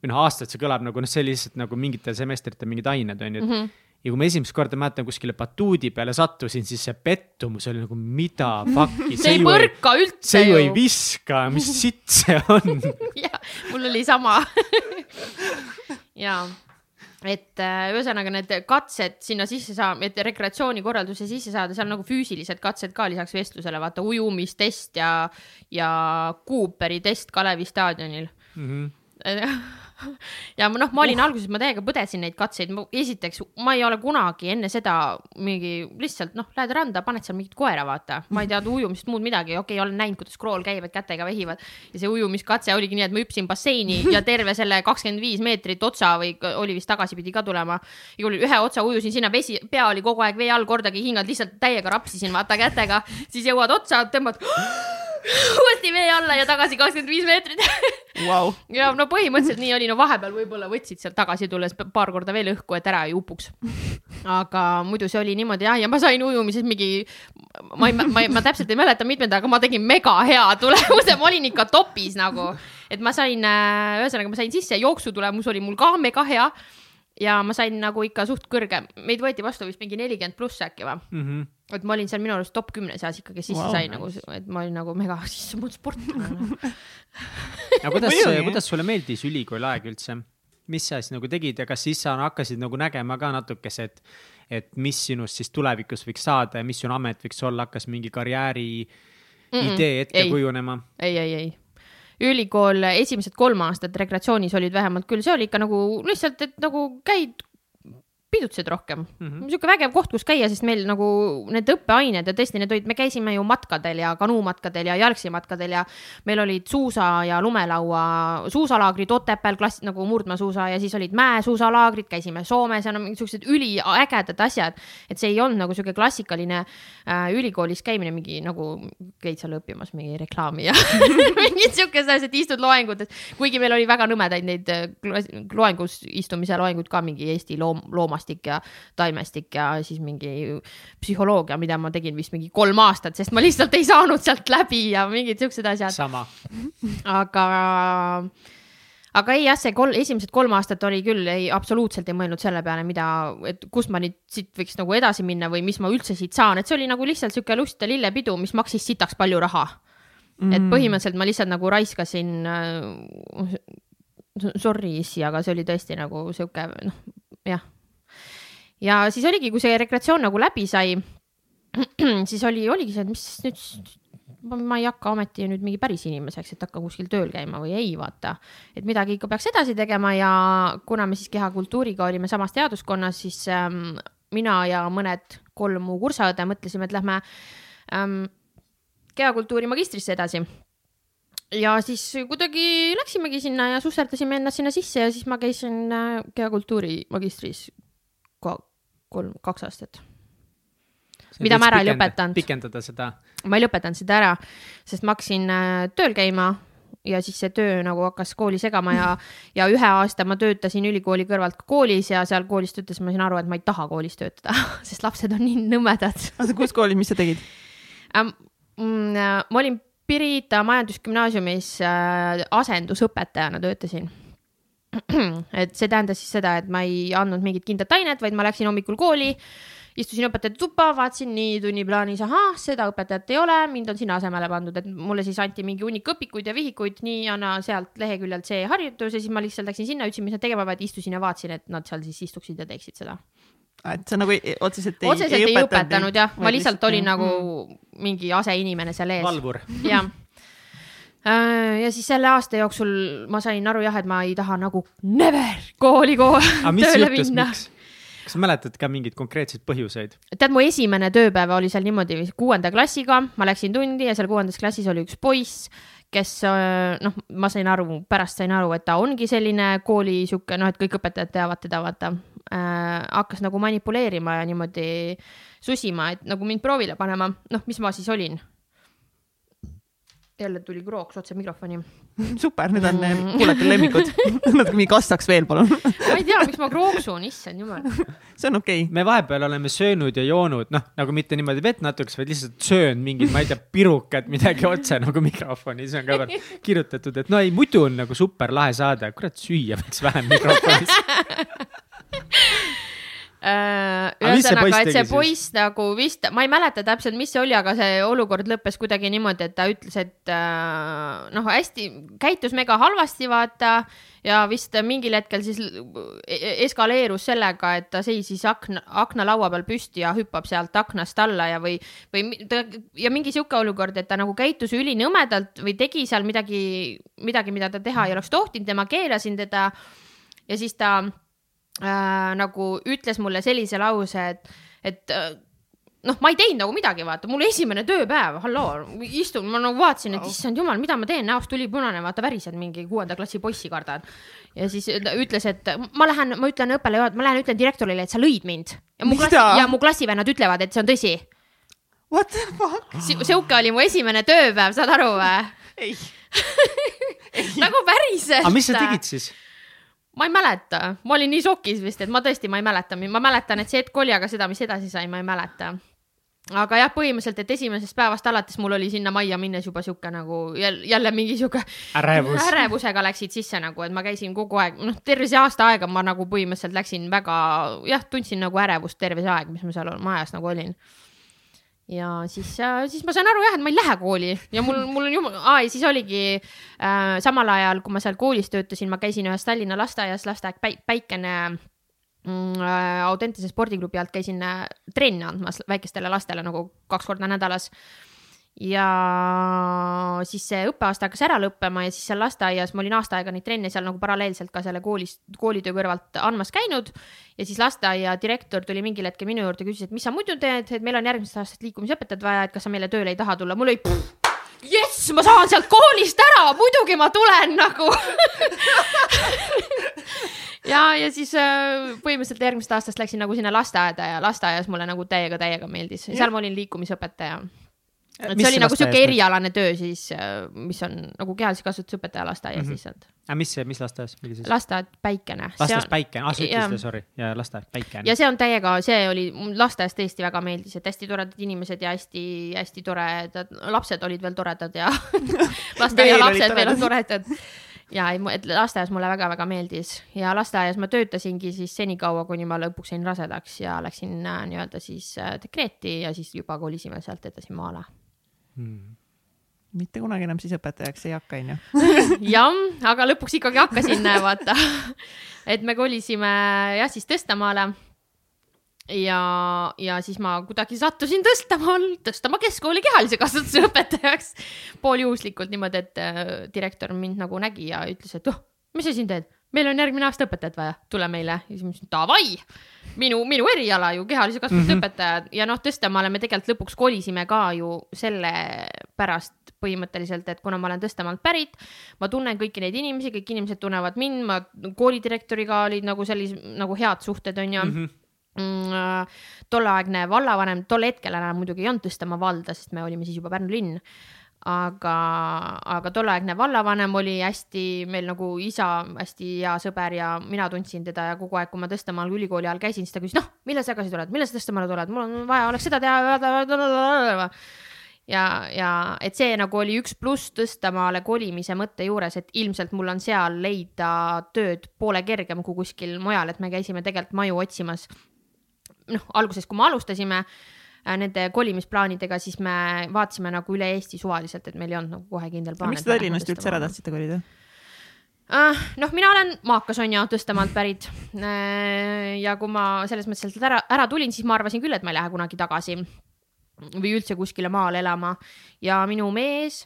või noh, aastaid see kõlab nagu noh, see lihtsalt nagu mingitel semestritel mingid ained on ju mm. -hmm ja kui ma esimest korda mäletan kuskile batuudi peale sattusin, siis see pettumus oli nagu mida fuck'i. see ei põrka üldse ju. see ju ei viska, mis sitt see on jah, mul oli sama jaa et äh, ühesõnaga need katsed sinna sisse saada, et rekreatsioonikorralduse sisse saada, seal nagu füüsilised katsed ka lisaks vestlusele, vaata ujumistest ja, ja Cooperi test Kalevi staadionil mm. -hmm. ja noh, ma olin uh. alguses, ma täiega põdesin neid katseid, esiteks ma ei ole kunagi enne seda mingi lihtsalt noh, lähed randa, paned seal mingit koera, vaata, ma ei tea ujumist muud midagi, okei okay,, olen näinud, kuidas krool käivad, kätega vehivad. Ja see ujumiskatse oligi nii, et ma hüppasin basseini ja terve selle kakskümmend viis meetrit otsa või oli vist tagasipidi ka tulema. igal juhul ühe otsa ujusin sinna, vesi, pea oli kogu aeg vee all, kordagi ei hinganud, lihtsalt täiega rapsisin vaata kätega, siis jõuad otsa, tõmbad uuesti vee alla ja tagasi kakskümmend viis meetrit. Wow.. ja no põhimõtteliselt nii oli, no vahepeal võib-olla võtsid sealt tagasi tulles paar korda veel õhku, et ära ei upuks. aga muidu see oli niimoodi jah, ja ma sain ujumises mingi, ma ei, ma, ma täpselt ei mäleta mitmenda, aga ma tegin mega hea tulemuse, ma olin ikka topis nagu, et ma sain, äh, ühesõnaga ma sain sisse, jooksutulemus oli mul ka mega hea ja ma sain nagu ikka suht kõrge, meid võeti vastu vist mingi nelikümmend pluss äkki või mm. -hmm. et ma olin seal minu arust top kümne seas ikkagi sisse wow, sai nice. nagu, et ma olin nagu mega, issand, ma olen sportlane aga kuidas, kuidas sulle meeldis ülikooli aeg üldse? mis sa siis nagu tegid ja kas siis sa hakkasid nagu nägema ka natukese, et, et mis sinust siis tulevikus võiks saada ja mis sinu amet võiks olla, hakkas mingi karjääri mm -mm, idee ette ei, kujunema? ei, ei, ei ülikool esimesed kolm aastat rekreatsioonis olid vähemalt küll, see oli ikka nagu lihtsalt, et nagu käid pidutused rohkem. Mm -hmm.. niisugune vägev koht, kus käia, sest meil nagu need õppeained ja tõesti, need olid, me käisime ju matkadel ja kanuumatkadel ja jalgsimatkadel ja meil olid suusa ja lumelaua suusalaagrid Otepääl, klass nagu murdmaasuusa ja siis olid mäesuusalaagrid, käisime Soomes ja no mingisugused üliägedad asjad. et see ei olnud nagu sihuke klassikaline äh, ülikoolis käimine, mingi nagu käid seal õppimas mingi reklaami ja mingid siukesed asjad, istud loengutes, kuigi meil oli väga nõmedaid neid äh, loengus istumise loenguid ka mingi Eesti loom, loomast maastik ja taimestik ja siis mingi psühholoogia, mida ma tegin vist mingi kolm aastat, sest ma lihtsalt ei saanud sealt läbi ja mingid siuksed asjad. sama. aga aga ei jah, see kol-, esimesed kolm aastat oli küll, ei absoluutselt ei mõelnud selle peale, mida, et kust ma nüüd siit võiks nagu edasi minna või mis ma üldse siit saan, et see oli nagu lihtsalt sihuke lust ja lillepidu, mis maksis sitaks palju raha mm.. et põhimõtteliselt ma lihtsalt nagu raiskasin äh, sorry issi, aga see oli tõesti nagu sihuke noh, jah ja siis oligi, kui see rekreatsioon nagu läbi sai, siis oli, oligi see, et mis nüüd ma ei hakka ometi nüüd mingi päris inimeseks, et hakka kuskil tööl käima või ei, vaata. et midagi ikka peaks edasi tegema ja kuna me siis kehakultuuriga olime samas teaduskonnas, siis ähm, mina ja mõned kolm mu kursaõde mõtlesime, et lähme ähm, kehakultuuri magistrisse edasi. ja siis kuidagi läksimegi sinna ja susserdasime ennast sinna sisse ja siis ma käisin äh, kehakultuuri magistris kolm, kaks aastat. mida ma ära ei lõpetanud. pikendada seda? ma ei lõpetanud seda ära, sest ma hakkasin äh, tööl käima ja siis see töö nagu hakkas kooli segama ja, ja ühe aasta ma töötasin ülikooli kõrvalt koolis ja seal koolis töötades ma sain aru, et ma ei taha koolis töötada, sest lapsed on nii nõmedad. oota, kus koolis, mis sa tegid ähm,? Ma olin Pirita Majandusgümnaasiumis äh, asendusõpetajana töötasin et see tähendas siis seda, et ma ei andnud mingit kindlat ainet, vaid ma läksin hommikul kooli, istusin õpetajate tuppa, vaatasin nii tunniplaanis, ahah, seda õpetajat ei ole, mind on sinna asemele pandud, et mulle siis anti mingi hunnik õpikuid ja vihikuid, nii anna sealt leheküljelt see harjutus ja siis ma lihtsalt läksin sinna, ütlesin, mis nad tegema peavad, istusin ja vaatasin, et nad seal siis istuksid ja teeksid seda. Et sa nagu otseselt ei, otseselt ei, ei õpetanud jah, ma lihtsalt olin nagu mingi aseinimene seal ees. valvur. jah ja siis selle aasta jooksul ma sain aru jah, et ma ei taha nagu never kooli kohe tööle juhtus, minna. kas sa mäletad ka mingeid konkreetseid põhjuseid? tead, mu esimene tööpäev oli seal niimoodi kuuenda klassiga, ma läksin tundi ja seal kuuendas klassis oli üks poiss, kes äh, noh, ma sain aru, pärast sain aru, et ta ongi selline kooli sihuke noh, et kõik õpetajad teavad teda, vaata äh,. hakkas nagu manipuleerima ja niimoodi susima, et nagu mind proovile panema, noh, mis ma siis olin jälle tuli krooks otse mikrofoni. super, need on mm. kuulajate lemmikud natuke mingi kastaks veel, palun ma ei tea, miks ma krooksun, issand jumal. see on okei okay.. me vahepeal oleme söönud ja joonud, noh, nagu mitte niimoodi vett natukese, vaid lihtsalt söönud mingid, ma ei tea, pirukad, midagi otse nagu mikrofoni, see on ka veel kirjutatud, et no ei, muidu on nagu super lahe saade, kurat, süüa võiks vähem mikrofonis ühesõnaga, et see poiss nagu vist, ma ei mäleta täpselt, mis see oli, aga see olukord lõppes kuidagi niimoodi, et ta ütles, et äh, noh, hästi käitus mega halvasti, vaata ja vist mingil hetkel siis e-, eskaleerus sellega, et ta seisis akna, aknalaua peal püsti ja hüppab sealt aknast alla ja, või, või ta ja mingi sihuke olukord, et ta nagu käitus ülinõmedalt või tegi seal midagi, midagi, mida ta teha ei oleks tohtinud ja ma keelasin teda. ja siis ta äh, nagu ütles mulle sellise lause, et, et äh, noh, ma ei teinud nagu midagi, vaata, mul esimene tööpäev, halloo, istun, ma nagu vaatasin, et issand jumal, mida ma teen, näost tuli punane, vaata värised mingi kuuenda klassi poissi kardan. ja siis ta ütles, et ma lähen, ma ütlen õppele, ma lähen ütlen direktorile, et sa lõid mind ja mu klassi ja mu klassivennad ütlevad, et see on tõsi. What the fuck? sihuke oli mu esimene tööpäev, saad aru või? ei nagu päriselt. aga mis sa tegid siis? Ma ei mäleta, ma olin nii šokis vist, et ma tõesti, ma ei mäleta, ma mäletan, et see hetk oli, aga seda, mis edasi sai, ma ei mäleta aga jah, põhimõtteliselt, et esimesest päevast alates mul oli sinna majja minnes juba sihuke nagu jälle, mingi sihuke ärevus. ärevusega läksid sisse nagu, et ma käisin kogu aeg, noh, terve see aasta aega ma nagu põhimõtteliselt läksin väga, jah, tundsin nagu ärevust terve see aeg, mis ma seal majas nagu olin. Ja siis, siis ma sain aru jah, et ma ei lähe kooli ja mul, mul on jumal, aa ja siis oligi äh, samal ajal, kui ma seal koolis töötasin, ma käisin ühes Tallinna lasteaias, lasteaed Päikene Mm, äh, Audentese spordiklubi alt käisin äh, trenni andmas väikestele lastele nagu kaks korda nädalas. Ja siis see õppeaasta hakkas ära lõppema ja siis seal lasteaias ma olin aasta aega neid trenne seal nagu paralleelselt ka selle koolis, koolitöö kõrvalt andmas käinud. ja siis lasteaia direktor tuli mingil hetkel minu juurde, küsis, et mis sa muidu teed, et meil on järgmisest aastast liikumisõpetajat vaja, et kas sa meile tööle ei taha tulla, mul oli jess, ma saan sealt koolist ära, muidugi ma tulen! nagu ja, ja siis äh, põhimõtteliselt järgmisest aastast läksin nagu sinna lasteaeda ja lasteaias mulle nagu täiega, täiega meeldis, seal ma olin liikumisõpetaja. Et see oli nagu sihuke erialane töö siis, äh, mis on nagu kehalise kasvatuse õpetaja lasteaias mm -hmm. lihtsalt. aga mis see, mis lasteaias, millises? lasteaed Päikene. lasteaias Päikene, ah sa ütlesid, sorry, ja lasteaed Päikene. ja see on täiega, see oli, lasteaias tõesti väga meeldis, et hästi toredad inimesed ja hästi-hästi toredad, lapsed olid veel toredad ja lasteaia lapsed veel on toredad ja ei, et lasteaias mulle väga-väga meeldis ja lasteaias ma töötasingi siis senikaua, kuni ma lõpuks sain rasedaks ja läksin äh, nii-öelda siis äh, dekreeti ja siis juba kolisime sealt edasi maale hmm mitte kunagi enam siis õpetajaks ei hakka, onju. jah, aga lõpuks ikkagi hakkasin, vaata. et me kolisime jah, siis Tõstamaale ja, ja siis ma kuidagi sattusin Tõstamaa, Tõstamaa keskkooli kehalise kasvatuse õpetajaks pooljuhuslikult niimoodi, et äh, direktor mind nagu nägi ja ütles, et oh, mis sa siin teed, meil on järgmine aasta õpetajat vaja, tule meile. ja siis ma ütlesin davai, minu, minu eriala ju kehalise kasvatuse mm -hmm. õpetajad ja noh, Tõstamaale me tegelikult lõpuks kolisime ka ju sellepärast põhimõtteliselt, et kuna ma olen Tõstamaalt pärit, ma tunnen kõiki neid inimesi, kõik inimesed tunnevad mind, ma koolidirektoriga olid nagu sellised nagu head suhted onju mm. -hmm Mm, äh, tolleaegne vallavanem, tol hetkel enam muidugi ei olnud Tõstamaa valda, sest me olime siis juba Pärnu linn. Aga, aga tolleaegne vallavanem oli hästi, meil nagu isa hästi hea sõber ja mina tundsin teda ja kogu aeg, kui ma Tõstamaal ülikooli ajal käisin, siis ta küsis, noh, millal sa tagasi tuled, millal sa Tõstamaale tuled, mul on vaja, oleks seda teha. ja, ja et see nagu oli üks pluss Tõstamaale kolimise mõtte juures, et ilmselt mul on seal leida tööd poole kergem kui kuskil mujal, et me käisime tegelikult maju otsimas. Noh, alguses, kui me alustasime äh, nende kolimisplaanidega, siis me vaatasime nagu üle Eesti suvaliselt, et meil ei olnud nagu kohe kindel plaan. miks te Tallinnast üldse ära tahtsite kolida? Uh, noh, mina olen maakas, on ju, Tõstamaalt pärit uh,. ja kui ma selles mõttes sealt ära, ära tulin, siis ma arvasin küll, et ma ei lähe kunagi tagasi või üldse kuskile maale elama ja minu mees,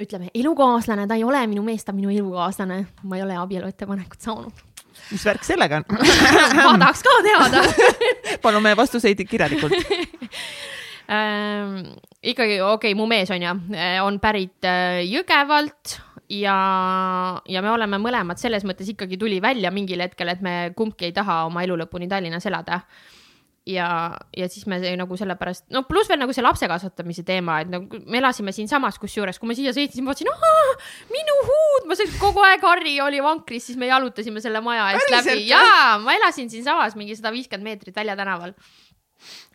ütleme elukaaslane, ta ei ole minu mees, ta on minu elukaaslane, ma ei ole abielu ettepanekut saanud mis värk sellega on? Ma tahaks ka teada. Palume vastuseid kirjalikult. Ähm,. ikkagi okei okay,, mu mees on ju, on pärit äh, Jõgevalt ja, ja me oleme mõlemad selles mõttes ikkagi tuli välja mingil hetkel, et me kumbki ei taha oma elu lõpuni Tallinnas elada ja, ja siis me nagu sellepärast, no pluss veel nagu see lapse kasvatamise teema, et nagu me elasime siinsamas, kusjuures kui ma siia sõitsin, ma vaatasin, minu huud, ma sõitsin kogu aeg, Harri oli vankris, siis me jalutasime selle maja eest läbi. ja ma elasin siinsamas mingi sada viiskümmend meetrit Välja tänaval.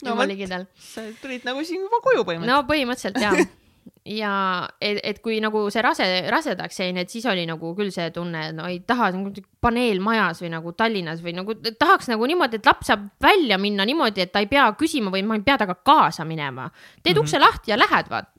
no vot, sa tulid nagu siin juba koju põhimõtteliselt. no põhimõtteliselt jaa ja et, et kui nagu see rase, rasedaks jäin, et siis oli nagu küll see tunne, et no ei taha nagu paneel majas või nagu Tallinnas või nagu tahaks nagu niimoodi, et laps saab välja minna niimoodi, et ta ei pea küsima või ma ei pea temaga kaasa minema. teed mm -hmm. ukse lahti ja lähed, vaat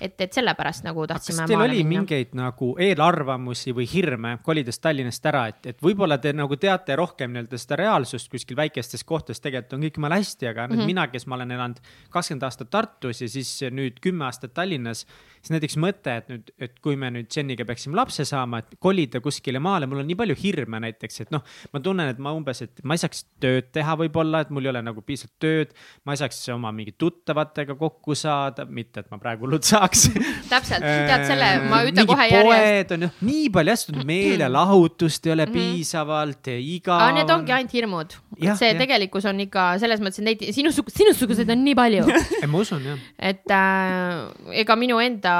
et, et sellepärast nagu tahtsime. kas teil oli minna. mingeid nagu eelarvamusi või hirme kolides Tallinnast ära, et, et võib-olla te nagu teate rohkem nii-öelda seda reaalsust kuskil väikestes kohtades, tegelikult on kõik jumala hästi, aga mm -hmm. mina, kes ma olen elanud kakskümmend aastat Tartus ja siis nüüd kümme aastat Tallinnas siis näiteks mõte, et nüüd, et kui me nüüd Jeniga peaksime lapse saama, et kolida kuskile maale, mul on nii palju hirme näiteks, et noh, ma tunnen, et ma umbes, et ma ei saaks tööd teha võib-olla, et mul ei ole nagu piisavalt tööd. ma ei saaks oma mingi tuttavatega kokku saada, mitte et ma praegu hullult saaks täpselt, tead selle, ma ütlen kohe järjest. on ju, nii palju asju, meelelahutust ei ole mm -hmm. piisavalt, igav. aga need ongi ainult hirmud. see ja. tegelikkus on ikka selles mõttes, et neid sinusugused, sinusuguseid on nii palju ma usun jah. et äh, ega minu enda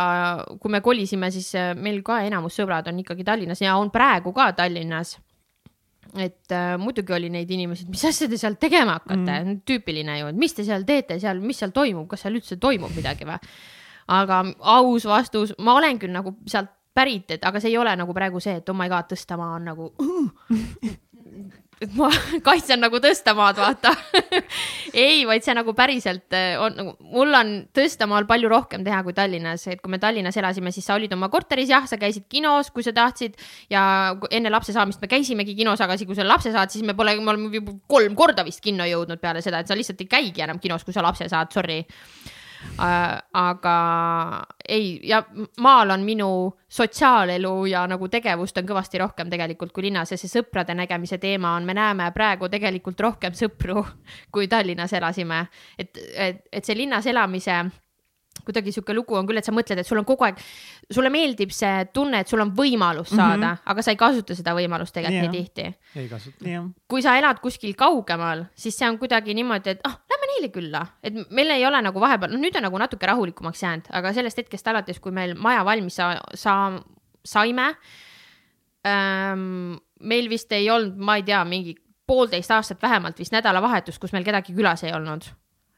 kui me kolisime, siis äh, meil ka enamus sõbrad on ikkagi Tallinnas ja on praegu ka Tallinnas et äh, muidugi oli neid inimesi, et mis asja te seal tegema hakkate mm., tüüpiline ju, et mis te seal teete seal, mis seal toimub, kas seal üldse toimub midagi või? aga aus vastus, ma olen küll nagu sealt pärit, et aga see ei ole nagu praegu see, et oh my god, Tõstamaa on nagu et ma kaitsen nagu Tõstamaad, vaata. Ei, vaid see nagu päriselt eh, on nagu, mul on Tõstamaal palju rohkem teha kui Tallinnas, et kui me Tallinnas elasime, siis sa olid oma korteris, jah, sa käisid kinos, kui sa tahtsid. Ja enne lapse saamist me käisimegi kinos, aga siis, kui sa lapse saad, siis me pole, me oleme juba kolm korda vist kinno jõudnud peale seda, et sa lihtsalt ei käigi enam kinos, kui sa lapse saad, sorry aga ei, ja maal on minu sotsiaalelu ja nagu tegevust on kõvasti rohkem tegelikult kui linnas ja see sõprade nägemise teema on, me näeme praegu tegelikult rohkem sõpru, kui Tallinnas elasime. et, et, et see linnas elamise kuidagi sihuke lugu on küll, et sa mõtled, et sul on kogu aeg, sulle meeldib see tunne, et sul on võimalus mhm. saada mm, -hmm. aga sa ei kasuta seda võimalust tegelikult yeah. nii tihti. ei kasuta kui sa elad kuskil kaugemal, siis see on kuidagi niimoodi, et ah oh,, lähme neile külla, et meil ei ole nagu vahepeal, noh, nüüd on nagu natuke rahulikumaks jäänud, aga sellest hetkest alates, kui meil maja valmis sa, sa, saime ähm,. meil vist ei olnud, ma ei tea, mingi poolteist aastat vähemalt vist nädalavahetust, kus meil kedagi külas ei olnud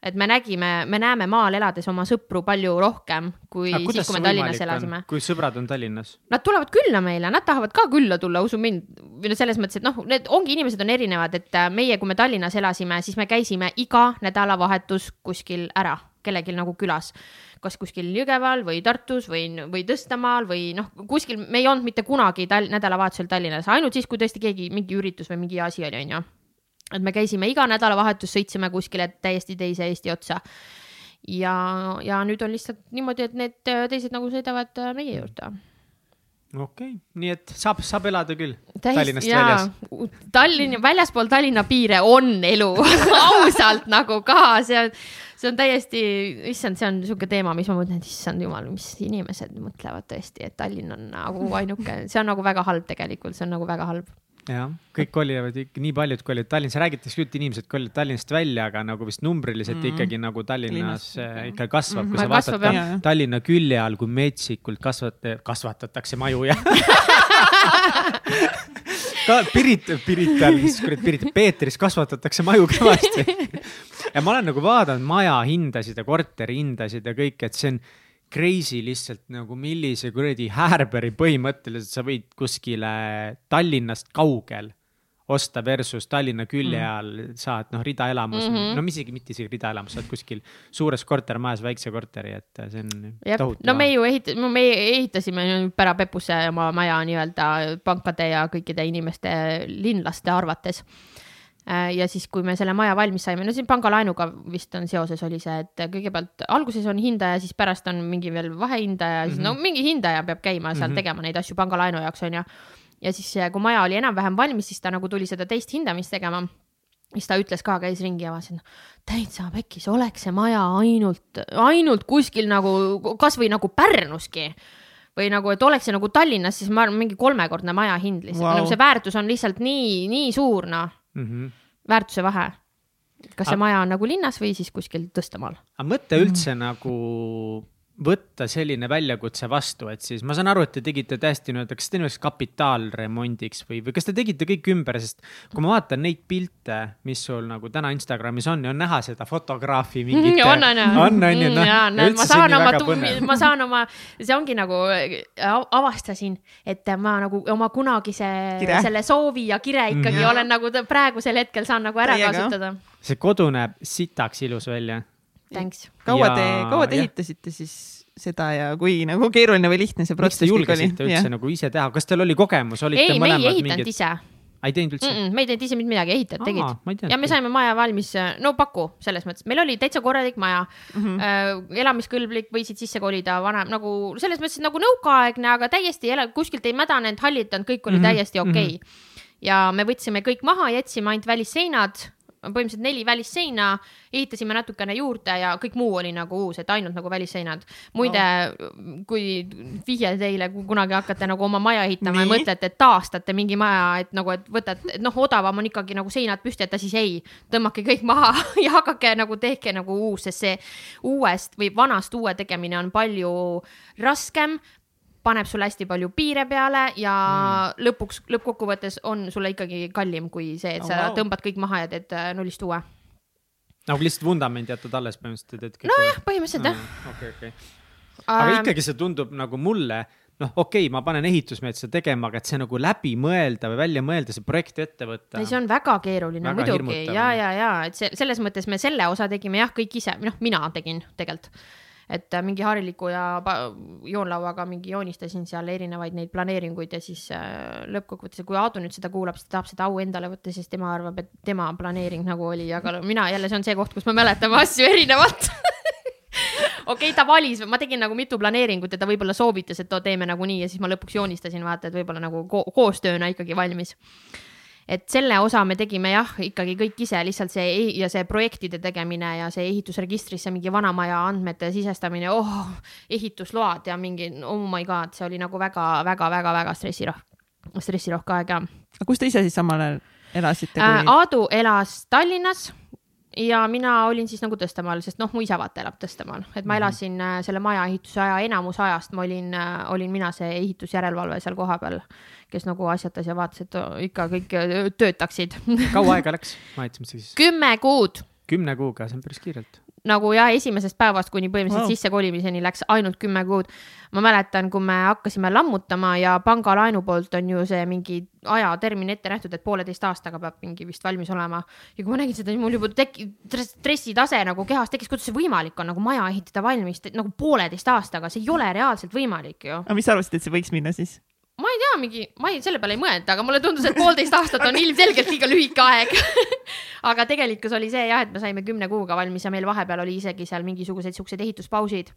et me nägime, me näeme maal elades oma sõpru palju rohkem kui Aga siis, kui me Tallinnas elasime. kui sõbrad on Tallinnas? Nad tulevad külla meile, nad tahavad ka külla tulla, usu mind. või no selles mõttes, et noh, need ongi, inimesed on erinevad, et äh, meie, kui me Tallinnas elasime, siis me käisime iga nädalavahetus kuskil ära, kellelgi nagu külas. kas kuskil Jõgeval või Tartus või, või Tõstamaal või noh, kuskil, me ei olnud mitte kunagi tal-, nädalavahetusel Tallinnas, ainult siis, kui tõesti keegi, mingi üritus või mingi asi oli, onju et me käisime iga nädalavahetus, sõitsime kuskile täiesti teise Eesti otsa. ja, ja nüüd on lihtsalt niimoodi, et need teised nagu sõidavad äh, meie juurde okei okay., nii et saab, saab elada küll Täist, Tallinnast jaa. väljas. Tallinn, väljaspool Tallinna piire on elu ausalt nagu ka, see on, see on täiesti, issand, see on niisugune teema, mis ma mõtlen, et issand jumal, mis inimesed mõtlevad tõesti, et Tallinn on nagu ainuke, see on nagu väga halb tegelikult, see on nagu väga halb jah, kõik kolivad ikka, nii paljud kolivad Tallinnasse, räägitakse küll, et inimesed kolivad Tallinnast välja, aga nagu vist numbriliselt mm -hmm. ikkagi nagu Tallinnas Linnas. ikka kasvab mm, -hmm. kui sa vaatad kasvab, ta, Tallinna külje all, kui metsikult kasvat-, kasvatatakse maju ja ka Pirit, Pirital, mis kuradi Pirit, Peetris kasvatatakse maju kõvasti ja ma olen nagu vaadanud maja hindasid ja korteri hindasid ja kõike, et see on crazy lihtsalt nagu millise kuradi Härberi põhimõtteliselt sa võid kuskile Tallinnast kaugel osta versus Tallinna külje mm. all saad noh, ridaelamus mm, -hmm. no isegi mitte isegi ridaelamus, saad kuskil suures kortermajas väikse korteri, et see on Jep. tohutu. no me ju ehit-, no me ehitasime Pärapepusse oma maja nii-öelda pankade ja kõikide inimeste, linlaste arvates Äh, ja siis, kui me selle maja valmis saime, no siin pangalaenuga vist on seoses, oli see, et kõigepealt alguses on hindaja, siis pärast on mingi veel vahehindaja mm, -hmm. no mingi hindaja peab käima seal mm -hmm. tegema neid asju pangalaenu jaoks, onju. ja siis, kui maja oli enam-vähem valmis, siis ta nagu tuli seda teist hindamist tegema siis ta ütles ka, käis ringi ja vaatasin, täitsa pekkis, oleks see maja ainult, ainult kuskil nagu kasvõi nagu Pärnuski või nagu, et oleks see nagu Tallinnas, siis ma arvan, mingi kolmekordne maja hind lihtsalt wow., nagu see väärtus on lihtsalt nii, nii suur, noh mm. -hmm. väärtuse vahe. kas see A maja on nagu linnas või siis kuskil Tõstamaal? aga mõtle üldse mm -hmm. nagu võtta selline väljakutse vastu, et siis ma saan aru, et te tegite täiesti nii-öelda, kas te nimelt kapitaalremondiks või, või kas te tegite kõik ümber, sest kui ma vaatan neid pilte, mis sul nagu täna Instagramis on ja on näha seda fotograafi mingit. on, on, on, on ju, noh. ma saan oma, ma saan oma, see ongi nagu avastasin, et ma nagu oma kunagise kire. selle soovi ja kire ikkagi mm. olen nagu praegusel hetkel saan nagu ära Teiega. kasutada. see kodu näeb sitaks ilus välja Thanks. kaua te, kaua te ehitasite siis seda ja kui nagu keeruline või lihtne see protsess oli? miks te julgesite üldse ja. nagu ise teha, kas teil oli kogemus, olite ei, mõlemad mingid? ei, me ei ehitanud ise ei teinud üldse mm? -mm, me ei teinud ise mitte midagi, ehitajad tegid. ja me saime maja valmis, no paku selles mõttes, meil oli täitsa korralik maja mm, -hmm. äh, elamiskõlblik, võisid sisse kolida, vanem nagu selles mõttes nagu nõukaaegne, aga täiesti ela, kuskilt ei mädanenud, hallitanud, kõik oli mm -hmm. täiesti okei okay. mm. -hmm. ja me võtsime kõik maha, jätsime ainult välisseinad põhimõtteliselt neli välisseina, ehitasime natukene juurde ja kõik muu oli nagu uus, et ainult nagu välisseinad. muide no., kui vihje teile, kui kunagi hakkate nagu oma maja ehitama ja mõtlete, et taastate mingi maja, et nagu, et võtate, et noh, odavam on ikkagi nagu seinad püsti jätta, siis ei, tõmmake kõik maha ja hakake nagu tehke nagu uus, sest see uuest või vanast uue tegemine on palju raskem, paneb sulle hästi palju piire peale ja mm. lõpuks, lõppkokkuvõttes on sulle ikkagi kallim kui see, et oh, sa wow. tõmbad kõik maha ja teed äh, nullist uue. nagu lihtsalt vundament jätad alles põhimõtteliselt, et kõik. nojah, põhimõtteliselt jah. okei, okei. aga ikkagi see tundub nagu mulle, noh, okei okay,, ma panen ehitusmeetose tegema, aga et see nagu läbi mõelda või välja mõelda, see projekt ette võtta. ei, see on väga keeruline väga muidugi ja, ja, ja et see selles mõttes me selle osa tegime jah, kõik ise, noh, mina tegin tegelikult et äh, mingi hariliku ja joonlauaga mingi joonistasin seal erinevaid neid planeeringuid ja siis äh, lõppkokkuvõttes, kui Aadu nüüd seda kuulab, siis ta tahab seda au endale võtta, sest tema arvab, et tema planeering nagu oli, aga mina jälle, see on see koht, kus me mäletame asju erinevalt. Okei okay,, ta valis, ma tegin nagu mitu planeeringut ja ta võib-olla soovitas, et oo, teeme nagu nii ja siis ma lõpuks joonistasin, vaata, et võib-olla nagu ko koostööna ikkagi valmis et selle osa me tegime jah, ikkagi kõik ise, lihtsalt see ja see projektide tegemine ja see ehitusregistrisse mingi vanamaja andmete sisestamine, oh, ehitusload ja mingi oh my god, see oli nagu väga-väga-väga-väga stressirohke, stressirohke aeg ja. aga kus te ise siis samal ajal elasite äh, kui...? Aadu elas Tallinnas ja mina olin siis nagu Tõstamaal, sest noh, mu isa vaata elab Tõstamaal, et ma mhm. elasin äh, selle maja ehituse aja, enamus ajast ma olin äh,, olin mina see ehitusjärelevalve seal kohapeal kes nagu asjatas ja vaatas, et ikka kõik äh, töötaksid. kaua aega läks, majandamise siis? kümme kuud. kümne kuuga, see on päris kiirelt nagu ja esimesest päevast kuni põhimõtteliselt wow. sissekolimiseni läks ainult kümme kuud. ma mäletan, kui me hakkasime lammutama ja pangalaenu poolt on ju see mingi ajatermin ette nähtud, et pooleteist aastaga peab mingi vist valmis olema. ja kui ma nägin seda, mul juba teki-, stressitase nagu kehas tekkis, kuidas see võimalik on nagu maja ehitada valmis nagu pooleteist aastaga, see ei ole reaalselt võimalik ju. aga mis sa arvasid, et see võiks minna siis? Ma ei tea, mingi, ma ei, selle peale ei mõelda, aga mulle tundus, et poolteist aastat on ilmselgelt liiga lühike aeg aga tegelikkus oli see jah, et me saime kümne kuuga valmis ja meil vahepeal oli isegi seal mingisugused siuksed ehituspausid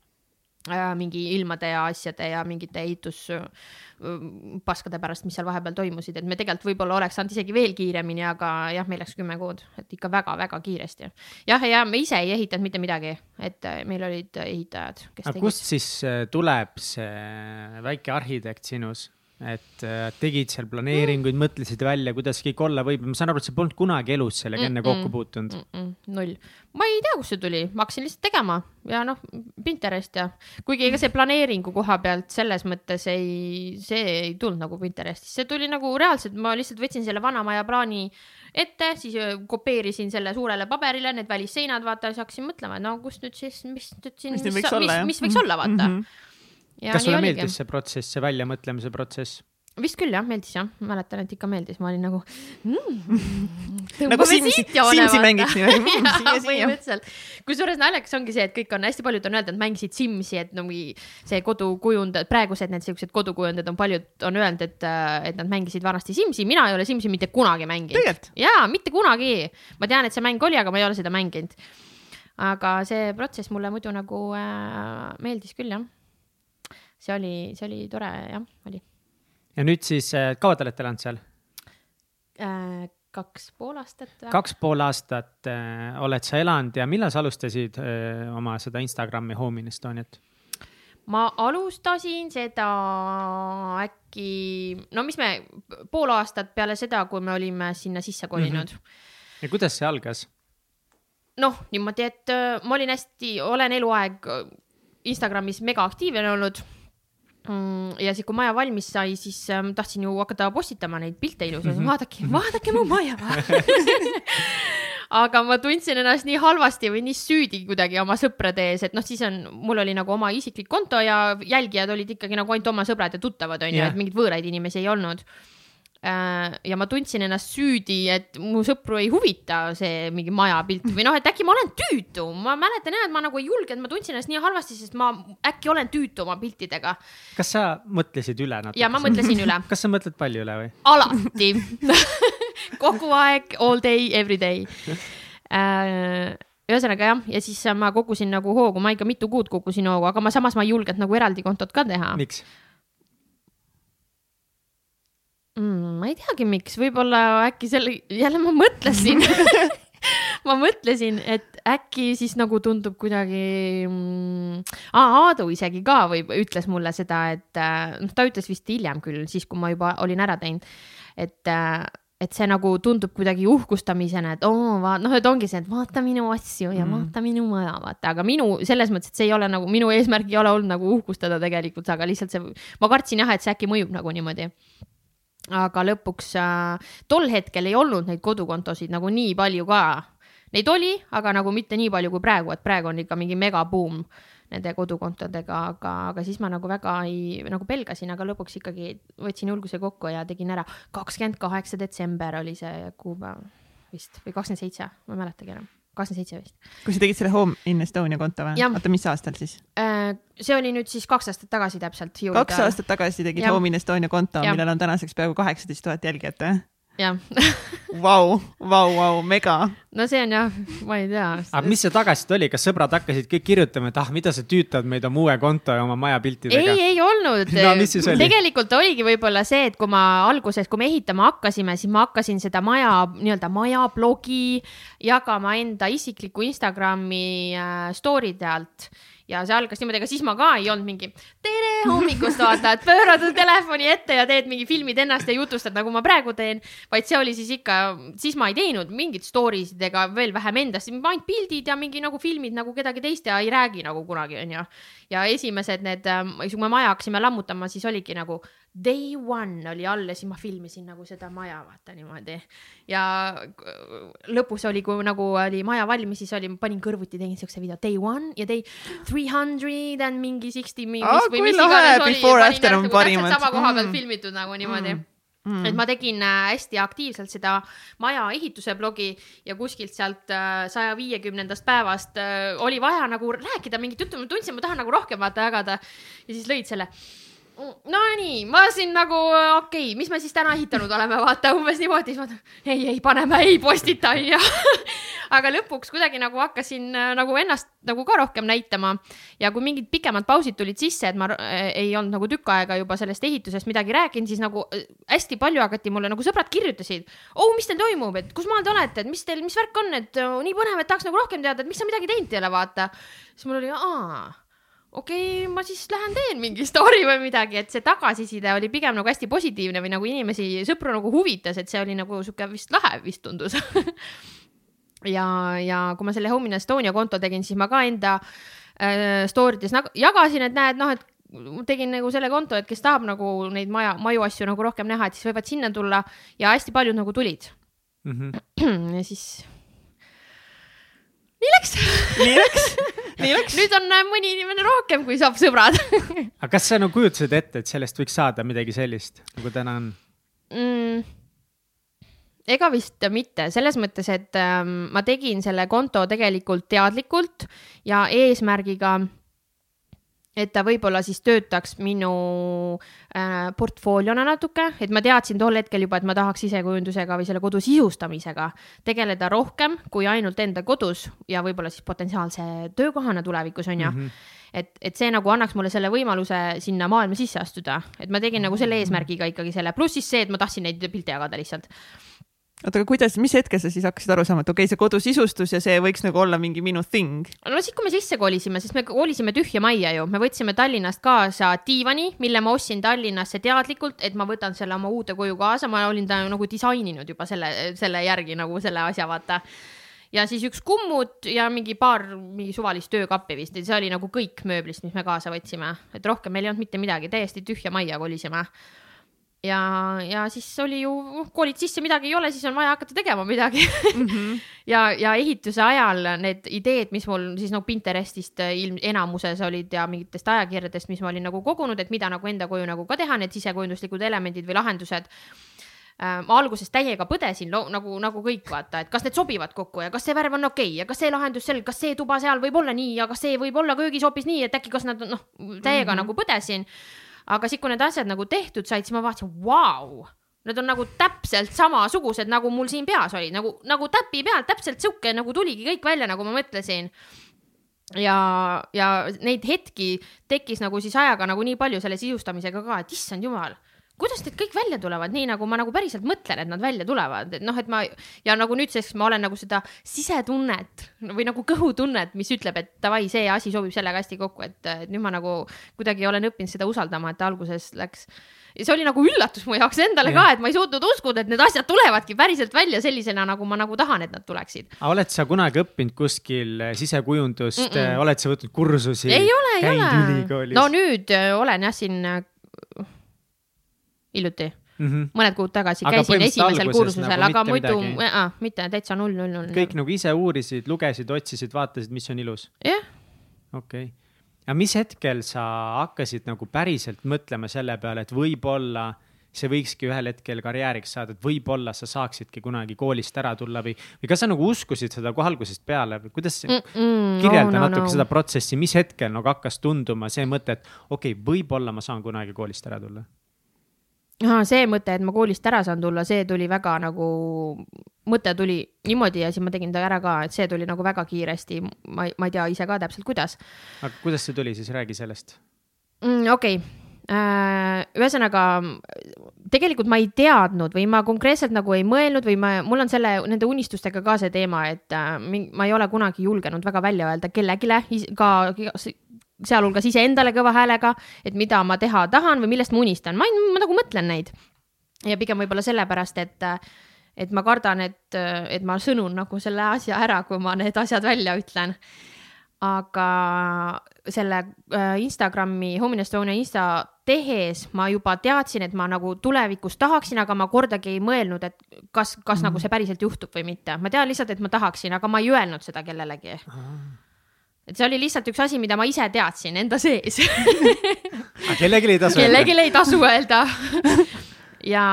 äh,. mingi ilmade ja asjade ja mingite ehituspaskade äh, pärast, mis seal vahepeal toimusid, et me tegelikult võib-olla oleks saanud isegi veel kiiremini, aga jah, meil läks kümme kuud, et ikka väga-väga kiiresti. jah, ja me ise ei ehitanud mitte midagi, et äh, meil olid ehitajad, aga tegid. kust siis tuleb see väike arhitekt sinus? Et äh, tegid seal planeeringuid mm., mõtlesid välja, kuidas kõik olla võib, ma saan aru, et sa polnud kunagi elus sellega enne kokku puutunud mm. -mm. null, ma ei tea, kust see tuli, ma hakkasin lihtsalt tegema ja noh, Pinterest ja kuigi ega see planeeringu koha pealt selles mõttes ei, see ei tulnud nagu Pinterestist, see tuli nagu reaalselt, ma lihtsalt võtsin selle vanamaja plaani ette, siis äh, kopeerisin selle suurele paberile, need välisseinad, vaata, siis hakkasin mõtlema, no kust nüüd siis, mis nüüd siin, mis, mis, mis, mis võiks olla, vaata mm. -hmm kas sulle meeldis oligi. see protsess, see väljamõtlemise protsess? vist küll jah, meeldis jah, mäletan, et ikka meeldis, ma olin nagu mm,. nagu Simsi, Simsi mängiks niimoodi põhimõtteliselt. kusjuures naljakas ongi see, et kõik on hästi paljud on öelnud, et mängisid Simsi, et no see kodukujundajad, praegused need siuksed kodukujundajad on paljud on öelnud, et, et nad mängisid vanasti Simsi, mina ei ole Simsi mitte kunagi mänginud. jaa, mitte kunagi. ma tean, et see mäng oli, aga ma ei ole seda mänginud. aga see protsess mulle muidu nagu äh, meeldis küll jah see oli, see oli tore, jah, oli. ja nüüd siis, äh, kaua te olete elanud seal äh,? kaks pool aastat. kaks pool aastat äh, oled sa elanud ja millal sa alustasid äh, oma seda Instagrami Home in Estoniat? ma alustasin seda äkki, no mis me, pool aastat peale seda, kui me olime sinna sisse kolinud mm. -hmm. ja kuidas see algas? noh, niimoodi, et äh, ma olin hästi, olen eluaeg Instagramis mega aktiivne olnud ja siis, kui maja valmis sai, siis ähm, tahtsin ju hakata postitama neid pilte ilusaid mm, -hmm. vaadake, vaadake mu maja aga ma tundsin ennast nii halvasti või nii süüdi kuidagi oma sõprade ees, et noh, siis on, mul oli nagu oma isiklik konto ja jälgijad olid ikkagi nagu ainult oma sõbrad ja tuttavad onju yeah., et mingeid võõraid inimesi ei olnud ja ma tundsin ennast süüdi, et mu sõpru ei huvita see mingi majapilt või noh, et äkki ma olen tüütu, ma mäletan jah, et ma nagu ei julgenud, ma tundsin ennast nii halvasti, sest ma äkki olen tüütu oma piltidega. kas sa mõtlesid üle natuke? ja ma mõtlesin üle. kas sa mõtled palju üle või? alati kogu aeg, all day, every day äh, ühesõnaga jah, ja siis ma kogusin nagu hoogu, ma ikka mitu kuud kogusin hoogu, aga ma samas ma ei julgenud nagu eraldi kontot ka teha. Mm,? ma ei teagi, miks, võib-olla äkki selle, jälle ma mõtlesin ma mõtlesin, et äkki siis nagu tundub kuidagi mm,. Aadu isegi ka või ütles mulle seda, et äh, noh, ta ütles vist hiljem küll, siis kui ma juba olin ära teinud, et äh, et see nagu tundub kuidagi uhkustamisena, et oo, vaat noh, et ongi see, et vaata minu asju ja mm. vaata minu maja, vaata, aga minu selles mõttes, et see ei ole nagu minu eesmärk ei ole olnud nagu uhkustada tegelikult, aga lihtsalt see, ma kartsin jah, et see äkki mõjub nagu niimoodi aga lõpuks äh, tol hetkel ei olnud neid kodukontosid nagu nii palju ka. Neid oli, aga nagu mitte nii palju kui praegu, et praegu on ikka mingi megabuum nende kodukontodega, aga, aga siis ma nagu väga ei, nagu pelgasin, aga lõpuks ikkagi võtsin julguse kokku ja tegin ära. kakskümmend kaheksa detsember oli see kuupäev vist või kakskümmend seitse, ma ei mäletagi enam kakskümmend seitse vist. kui sa tegid selle Home in Estonia konto või? oota, mis aastal siis? Äh, see oli nüüd siis kaks aastat tagasi täpselt. kaks aastat tagasi tegid ja. Home in Estonia konto, millel on tänaseks peaaegu kaheksateist tuhat jälgijat või? Jah. Vau, vau, vau, mega. no see on jah, ma ei tea. aga mis see tagasiside oli, kas sõbrad hakkasid kõik kirjutama, et ah, mida sa tüütad meid oma uue konto ja oma maja piltidega? ei, ei olnud no,. Oli? tegelikult oligi võib-olla see, et kui ma alguses, kui me ehitama hakkasime, siis ma hakkasin seda maja, nii-öelda maja blogi jagama enda isikliku Instagrami äh, story'de alt ja see algas niimoodi, aga siis ma ka ei olnud mingi tere hommikust vaata, et pöörad telefoni ette ja teed mingi filmid ennast ja jutustad, nagu ma praegu teen. vaid see oli siis ikka, siis ma ei teinud mingit story sid ega veel vähem endast, ainult pildid ja mingi nagu filmid nagu kedagi teist ja ei räägi nagu kunagi, onju. ja esimesed need, ähm, kui me maja hakkasime lammutama, siis oligi nagu day one oli all ja siis ma filmisin nagu seda maja, vaata niimoodi. ja lõpus oli, kui nagu oli maja valmis, siis oli, panin kõrvuti, tegin siukse video day one ja day three hundred and mingi sixty mingi oh, või mis iganes oli. Before after on nagu parimad. sama koha peal mm. filmitud nagu niimoodi mm Mm. et ma tegin äh, hästi aktiivselt seda maja ehituse blogi ja kuskilt sealt äh, saja viiekümnendast päevast äh, oli vaja nagu rääkida mingit juttu, ma tundsin, ma tahan nagu rohkem vaata jagada. ja siis lõid selle Nonii, ma siin nagu okei okay,, mis me siis täna ehitanud oleme, vaata umbes niimoodi, siis ma ei, ei paneme, ei postita onju aga lõpuks kuidagi nagu hakkasin äh, nagu ennast nagu ka rohkem näitama ja kui mingid pikemad pausid tulid sisse, et ma äh, ei olnud nagu tükk aega juba sellest ehitusest midagi rääkinud, siis nagu äh, hästi palju hakati mulle nagu sõbrad kirjutasid. oh, mis teil toimub, et kus maal te olete, et mis teil, mis värk on, et oh, nii põnev, et tahaks nagu rohkem teada, et mis sa midagi teinud ei ole, vaata. siis mul oli, aa okei okay,, ma siis lähen teen mingi story või midagi, et see tagasiside oli pigem nagu hästi positiivne või nagu inimesi, sõpru nagu huvitas, et see oli nagu sihuke vist lahe vist tundus ja, ja kui ma selle Home in Estonia konto tegin, siis ma ka enda äh, story des nagu jagasin, et näed, noh, et tegin nagu selle konto, et kes tahab nagu neid maja, maju asju nagu rohkem näha, et siis võivad sinna tulla ja hästi paljud nagu tulid mm. -hmm. ja siis nii läks nii läks. nüüd on äh, mõni inimene rohkem, kui saab sõbrad aga kas sa nagu kujutasid ette, et sellest võiks saada midagi sellist, nagu täna on mm.? ega vist mitte, selles mõttes, et ähm, ma tegin selle konto tegelikult teadlikult ja eesmärgiga et ta võib-olla siis töötaks minu äh, portfooliona natuke, et ma teadsin tol hetkel juba, et ma tahaks sisekujundusega või selle kodu sisustamisega tegeleda rohkem kui ainult enda kodus ja võib-olla siis potentsiaalse töökohana tulevikus on ju. Mm. -hmm et, et see nagu annaks mulle selle võimaluse sinna maailma sisse astuda, et ma tegin nagu selle eesmärgiga ikkagi selle, pluss siis see, et ma tahtsin neid pilte jagada lihtsalt oota, aga kuidas, mis hetkel sa siis hakkasid aru saama, et okei okay,, see kodusisustus ja see võiks nagu olla mingi minu thing? no siis, kui me sisse kolisime, sest me kolisime tühja majja ju, me võtsime Tallinnast kaasa diivani, mille ma ostsin Tallinnasse teadlikult, et ma võtan selle oma uude koju kaasa, ma olin ta nagu disaininud juba selle, selle järgi nagu selle asja, vaata. Ja siis üks kummut ja mingi paar mingi suvalist töökappi vist. See oli nagu kõik mööblist, mis me kaasa võtsime, et rohkem meil ei olnud mitte midagi, täiesti tühja majja kolisime ja, ja siis oli ju, koolid sisse, midagi ei ole, siis on vaja hakata tegema midagi mm. -hmm. ja, ja ehituse ajal need ideed, mis mul siis nagu Pinterestist äh, ilm enamuses olid ja mingitest ajakirjadest, mis ma olin nagu kogunud, et mida nagu enda koju nagu ka teha, need sisekujunduslikud elemendid või lahendused äh, ma alguses täiega põdesin nagu, nagu kõik vaata, et kas need sobivad kokku ja kas see värv on okei okay, ja kas see lahendus seal, kas see tuba seal võib olla nii ja kas see võib olla köögis hoopis nii, et äkki, kas nad noh, täiega mm -hmm. nagu põdesin aga siis, kui need asjad nagu tehtud said, siis ma vaatasin, vau, need on nagu täpselt samasugused, nagu mul siin peas olid, nagu, nagu täpi pealt täpselt sihuke nagu tuligi kõik välja, nagu ma mõtlesin. Ja, ja neid hetki tekkis nagu siis ajaga nagu nii palju selle sisustamisega ka, et issand jumal kuidas need kõik välja tulevad, nii nagu ma nagu päriselt mõtlen, et nad välja tulevad, et noh, et ma ja nagu nüüdseks ma olen nagu seda sisetunnet või nagu kõhutunnet, mis ütleb, et davai, see asi sobib sellega hästi kokku, et, nüüd ma nagu kuidagi olen õppinud seda usaldama, et alguses läks ja see oli nagu üllatus mu jaoks endale ja. ka, et ma ei suutnud uskuda, et need asjad tulevadki päriselt välja sellisena, nagu ma nagu tahan, et nad tuleksid. aga oled sa kunagi õppinud kuskil sisekujundust mm, -mm. oled sa võtnud kursusi? ei ole, ei ole. no nüüd äh, olen jah siin hiljuti mm. -hmm. mõned kuud tagasi aga käisin esimesel kursusel nagu, aga muidu mitte täitsa null, null, null. kõik nagu ise uurisid, lugesid, otsisid, vaatasid, mis on ilus? jah okei okay., aga mis hetkel sa hakkasid nagu päriselt mõtlema selle peale, et võib-olla see võikski ühel hetkel karjääriks saada, et võib-olla sa saaksidki kunagi koolist ära tulla või, või kas sa nagu uskusid seda kohe algusest peale või kuidas mm, -mm, kirjelda no, no, natuke no. seda protsessi, mis hetkel nagu hakkas tunduma see mõte, et okei okay,, võib-olla ma saan kunagi koolist ära tulla see mõte, et ma koolist ära saan tulla, see tuli väga nagu, mõte tuli niimoodi ja siis ma tegin ta ära ka, et see tuli nagu väga kiiresti. ma, ma ei tea ise ka täpselt, kuidas. aga kuidas see tuli, siis räägi sellest mm,. okei okay., äh, ühesõnaga tegelikult ma ei teadnud või ma konkreetselt nagu ei mõelnud või ma, mul on selle, nende unistustega ka see teema, et äh, ma ei ole kunagi julgenud väga välja öelda kellelegi, ka sealhulgas iseendale kõva häälega, et mida ma teha tahan või millest ma unistan, ma, ma nagu mõtlen neid. ja pigem võib-olla sellepärast, et, et ma kardan, et, et ma sõnun nagu selle asja ära, kui ma need asjad välja ütlen. aga selle äh, Instagrami, Home Estonia insta tehes ma juba teadsin, et ma nagu tulevikus tahaksin, aga ma kordagi ei mõelnud, et kas, kas mm. nagu see päriselt juhtub või mitte. ma tean lihtsalt, et ma tahaksin, aga ma ei öelnud seda kellelegi et see oli lihtsalt üks asi, mida ma ise teadsin enda sees. Aga kellelegi ei tasu öelda. kellelegi ei tasu öelda. Ja,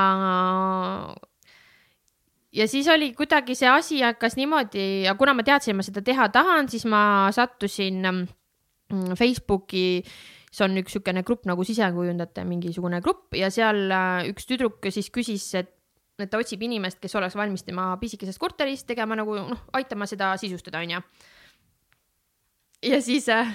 ja siis oli kuidagi see asi hakkas niimoodi ja kuna ma teadsin, ma seda teha tahan, siis ma sattusin mm, Facebooki see on üks niisugune grupp nagu sisekujundajate mingisugune grupp ja seal äh, üks tüdruk siis küsis, et, et ta otsib inimest, kes oleks valmis tema pisikesest korterist tegema nagu noh, aitama seda sisustada, onju ja siis äh,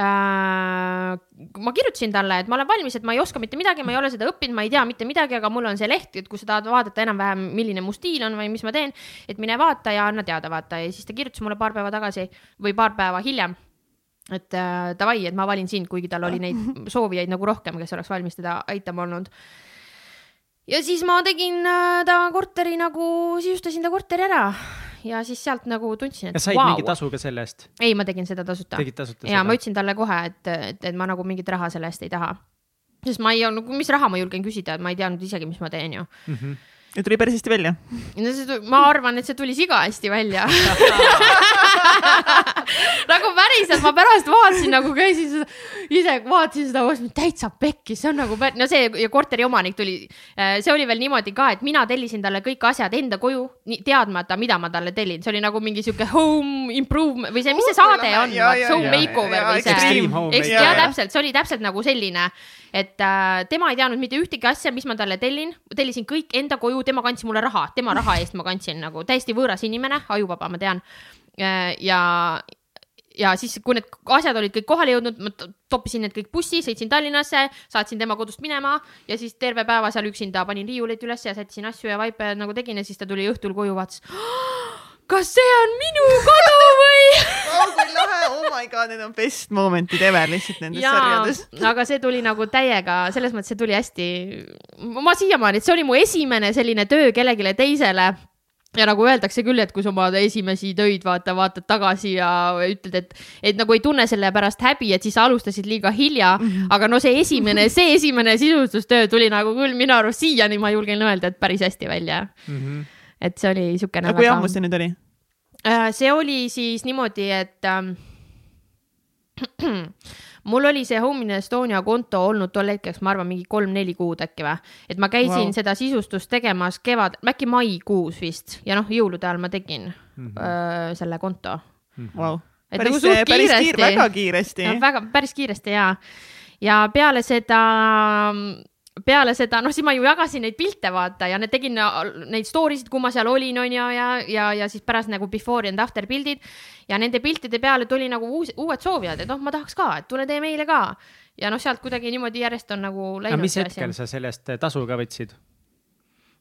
äh, ma kirjutasin talle, et ma olen valmis, et ma ei oska mitte midagi, ma ei ole seda õppinud, ma ei tea mitte midagi, aga mul on see leht, et kui sa tahad vaadata enam-vähem, milline mu stiil on või mis ma teen, et mine vaata ja anna teada, vaata ja siis ta kirjutas mulle paar päeva tagasi või paar päeva hiljem. et äh, davai, et ma valin sind, kuigi tal oli neid soovijaid nagu rohkem, kes oleks valmis teda aitama olnud ja siis ma tegin äh, ta korteri nagu, sisustasin ta korteri ära ja siis sealt nagu tundsin, et. kas said wow. mingi tasu ka selle eest? ei, ma tegin seda tasuta. tegid tasuta? ja ma ütlesin talle kohe, et, et, et ma nagu mingit raha selle eest ei taha. sest ma ei olnud, mis raha ma julgen küsida, et ma ei teadnud isegi, mis ma teen ju mm. -hmm ja tuli päris hästi välja? no see, ma arvan, et see tuli siga hästi välja nagu päriselt, ma pärast vaatasin nagu käisin seda, ise vaatasin seda, täitsa pekkis, see on nagu, no see ja korteri omanik tuli, äh, see oli veel niimoodi ka, et mina tellisin talle kõik asjad enda koju, teadmata, mida ma talle tellin, see oli nagu mingi sihuke home improvement või see, mis see saade on, home makeover või see. ja täpselt, see oli täpselt nagu selline, et äh, tema ei teadnud mitte ühtegi asja, mis ma talle tellin, tellisin kõik enda koju tema kandis mulle raha, tema raha eest ma kandsin nagu täiesti võõras inimene, ajuvaba, ma tean. Äh, ja, ja siis, kui need asjad olid kõik kohale jõudnud, ma toppisin need kõik bussi, sõitsin Tallinnasse, saatsin tema kodust minema ja siis terve päeva seal üksinda panin riiuleid üles ja sättisin asju ja vaipe nagu tegin ja siis ta tuli õhtul koju, vaatas kas see on minu kodu või? Oh kui lahe, oh my god, need on best moment'id ever lihtsalt nendes sarjades. aga see tuli nagu täiega, selles mõttes see tuli hästi, ma siiamaani, et see oli mu esimene selline töö kellelegi teisele ja nagu öeldakse küll, et kui sa oma esimesi töid vaata, vaatad tagasi ja ütled, et, et nagu ei tunne selle pärast häbi, et siis sa alustasid liiga hilja mm. -hmm. aga no see esimene, see esimene sisustustöö tuli nagu küll minu arust siiani ma julgen öelda, et päris hästi välja mm. -hmm. et see oli siukene. aga kui ammu see nüüd oli? Äh, see oli siis niimoodi, et ähm, mul oli see Home in Estonia konto olnud tol hetkeks, ma arvan, mingi kolm-neli kuud äkki või. et ma käisin wow. seda sisustust tegemas kevad, äkki maikuus vist ja noh, jõulude ajal ma tegin mm -hmm. öö, selle konto mm. -hmm. Wow. et päris, nagu suht päris kiiresti. Kiir, väga kiiresti no,. väga, päris kiiresti ja, ja peale seda peale seda, noh, siis ma ju jagasin neid pilte, vaata, ja tegin neid story sid, kui ma seal olin, on ju, ja, ja, ja siis pärast nagu before and after pildid. ja nende piltide peale tuli nagu uus, uued soovijad, et noh, ma tahaks ka, et tule tee meile ka. ja noh, sealt kuidagi niimoodi järjest on nagu läinud. mis hetkel sa sellest tasu ka võtsid?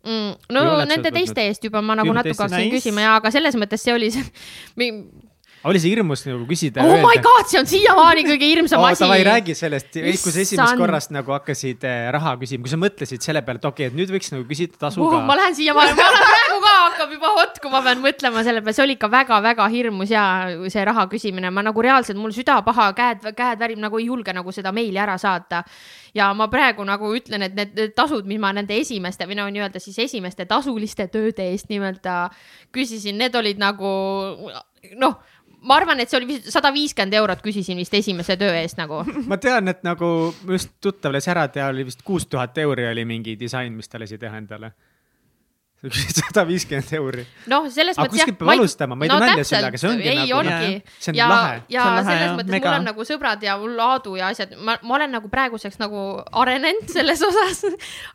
Mm, no nende teiste eest juba ma nagu natuke hakkasin nice. küsima ja, aga selles mõttes see oli see oli see hirmus nagu küsida? oh öelda? my god, see on siiamaani kõige hirmsam oh, asi. davai, räägi sellest, kui sa esimest korrast nagu hakkasid äh, raha küsima, kui sa mõtlesid selle peale, et okei okay,, et nüüd võiks nagu küsida tasu uh, ka. ma lähen siiamaani, ma olen praegu ka hakkab juba hot, kui ma pean mõtlema selle peale, see oli ikka väga-väga hirmus ja see raha küsimine, ma nagu reaalselt, mul süda paha, käed, käed värib, nagu ei julge nagu seda meili ära saata. ja ma praegu nagu ütlen, et need, need tasud, mis ma nende esimeste või no nii-öelda siis esimeste tasuliste tööde eest nii-öelda küsisin, need olid nagu noh ma arvan, et see oli sada viiskümmend eurot, küsisin vist esimese töö eest nagu. ma tean, et nagu just tuttav las ära teha, oli vist kuus tuhat euri oli mingi disain, mis ta lasi teha endale sa küsid sada viiskümmend euri. noh, selles aga mõttes jah. kuskilt peab alustama, ma ei no, tee nalja sellega, see ongi ei, nagu. ongi. see on ja, lahe. ja lahe, selles jah, mõttes mega. mul on nagu sõbrad ja mul Aadu ja asjad, ma, ma olen nagu praeguseks nagu arenenud selles osas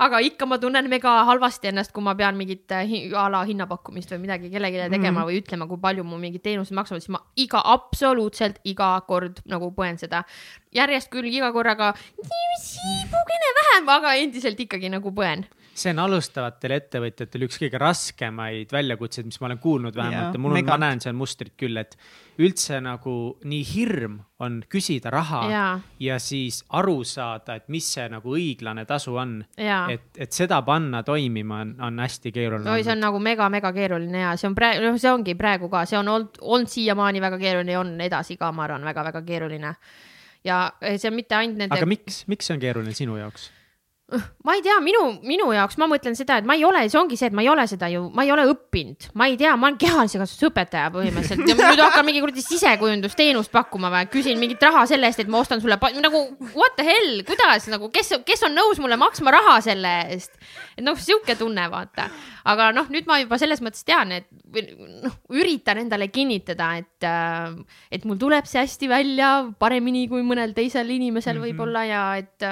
aga ikka ma tunnen mega halvasti ennast, kui ma pean mingit äh, a la hinnapakkumist või midagi kellelegi tegema mm või ütlema, kui palju mu mingid teenused maksavad, siis ma iga, absoluutselt iga kord nagu põen seda. järjest küll iga korraga siibukene vähem, aga endiselt ikkagi nagu põen see on alustavatel ettevõtjatel üks kõige raskemaid väljakutseid, mis ma olen kuulnud vähemalt ja mul on, ma näen seal mustrit küll, et üldse nagu nii hirm on küsida raha ja, ja siis aru saada, et mis see nagu õiglane tasu on. et, et seda panna toimima on, on hästi keeruline. oi, see on nagu mega-mega keeruline ja see on praegu, noh, see ongi praegu ka, see on olnud, olnud siiamaani väga keeruline ja on edasi ka, ma arvan, väga-väga keeruline. ja see on mitte ainult nende. aga miks, miks see on keeruline sinu jaoks? Ma ei tea, minu, minu jaoks ma mõtlen seda, et ma ei ole, see ongi see, et ma ei ole seda ju, ma ei ole õppinud, ma ei tea, ma olen kehalise kasvatuse õpetaja põhimõtteliselt ja nüüd hakkan mingi kuradi sisekujundusteenust pakkuma või küsin mingit raha selle eest, et ma ostan sulle nagu what the hell, kuidas nagu, kes, kes on nõus mulle maksma raha selle eest? et noh, sihuke tunne, vaata. aga noh, nüüd ma juba selles mõttes tean, et noh, üritan endale kinnitada, et, äh, et mul tuleb see hästi välja paremini kui mõnel teisel inimesel mm -hmm. võib-olla ja et,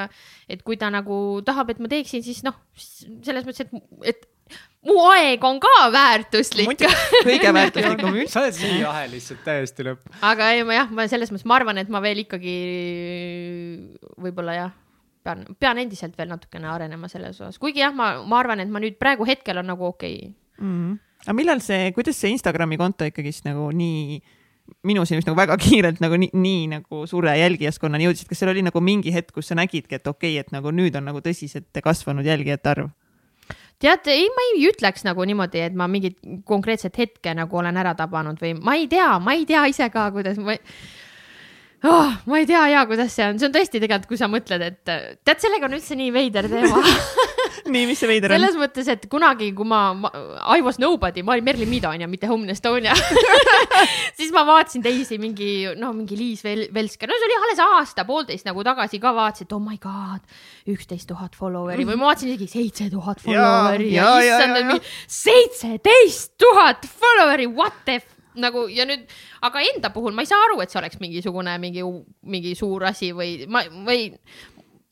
et kui ta nagu tahab, et ma teeksin, siis noh, selles mõttes, et, et mu aeg on ka väärtuslik. kõige väärtuslikum üldse. sa oled nii jahe lihtsalt täiesti lõpp. aga ei, ma jah, ma selles mõttes, ma arvan, et ma veel ikkagi võib-olla jah, pean, pean endiselt veel natukene arenema selles osas, kuigi jah, ma, ma arvan, et ma nüüd praegu hetkel on nagu okei okay. mm. -hmm. aga millal see, kuidas see Instagrami konto ikkagist nagu nii minu silmis nagu väga kiirelt nagu nii, nii nagu suure jälgijaskonnani jõudsid, kas seal oli nagu mingi hetk, kus sa nägidki, et okei okay,, et nagu nüüd on nagu tõsiselt kasvanud jälgijate arv? tead, ei, ma ei ütleks nagu niimoodi, et ma mingit konkreetset hetke nagu olen ära tabanud või ma ei tea, ma ei tea ise ka, kuidas ma oh,. ma ei tea ja kuidas see on, see on tõesti tegelikult, kui sa mõtled, et tead, sellega on üldse nii veider teema. Nii, mis see veider on? selles mõttes, et kunagi, kui ma, ma, I was nobody, ma olin Merlin Mida onju, mitte Home Estonia. Siis ma vaatasin teisi mingi, no mingi Liis Vel Velsker, no see oli alles aasta-poolteist nagu tagasi ka vaatasin, et oh my god, üksteist tuhat follower'i. Või ma vaatasin isegi seitse tuhat follower'i ja, ja, ja issand, seitseteist tuhat follower'i, what the nagu ja nüüd, aga enda puhul ma ei saa aru, et see oleks mingisugune mingi, mingi suur asi või ma, või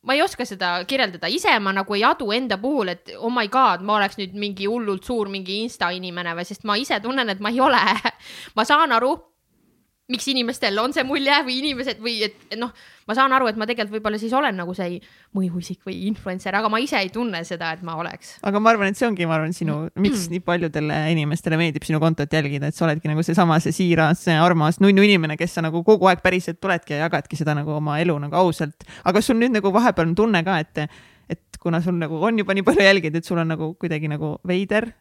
ma ei oska seda kirjeldada, ise ma nagu ei adu enda puhul, et oh my god, ma oleks nüüd mingi hullult suur mingi insta inimene või, sest ma ise tunnen, et ma ei ole. Ma saan aru miks inimestel on see mulje või inimesed või et, et noh, ma saan aru, et ma tegelikult võib-olla siis olen nagu see mõjuisik või influencer, aga ma ise ei tunne seda, et ma oleks. aga ma arvan, et see ongi, ma arvan, sinu, miks nii paljudele inimestele meeldib sinu kontot jälgida, et sa oledki nagu seesama, see siiras, armas nunnu inimene, kes sa nagu kogu aeg päriselt tuledki ja jagadki seda nagu oma elu nagu ausalt. aga kas sul nüüd nagu vahepeal on tunne ka, et, et kuna sul nagu on juba nii palju jälgijaid, et sul on nagu kuidagi nagu veider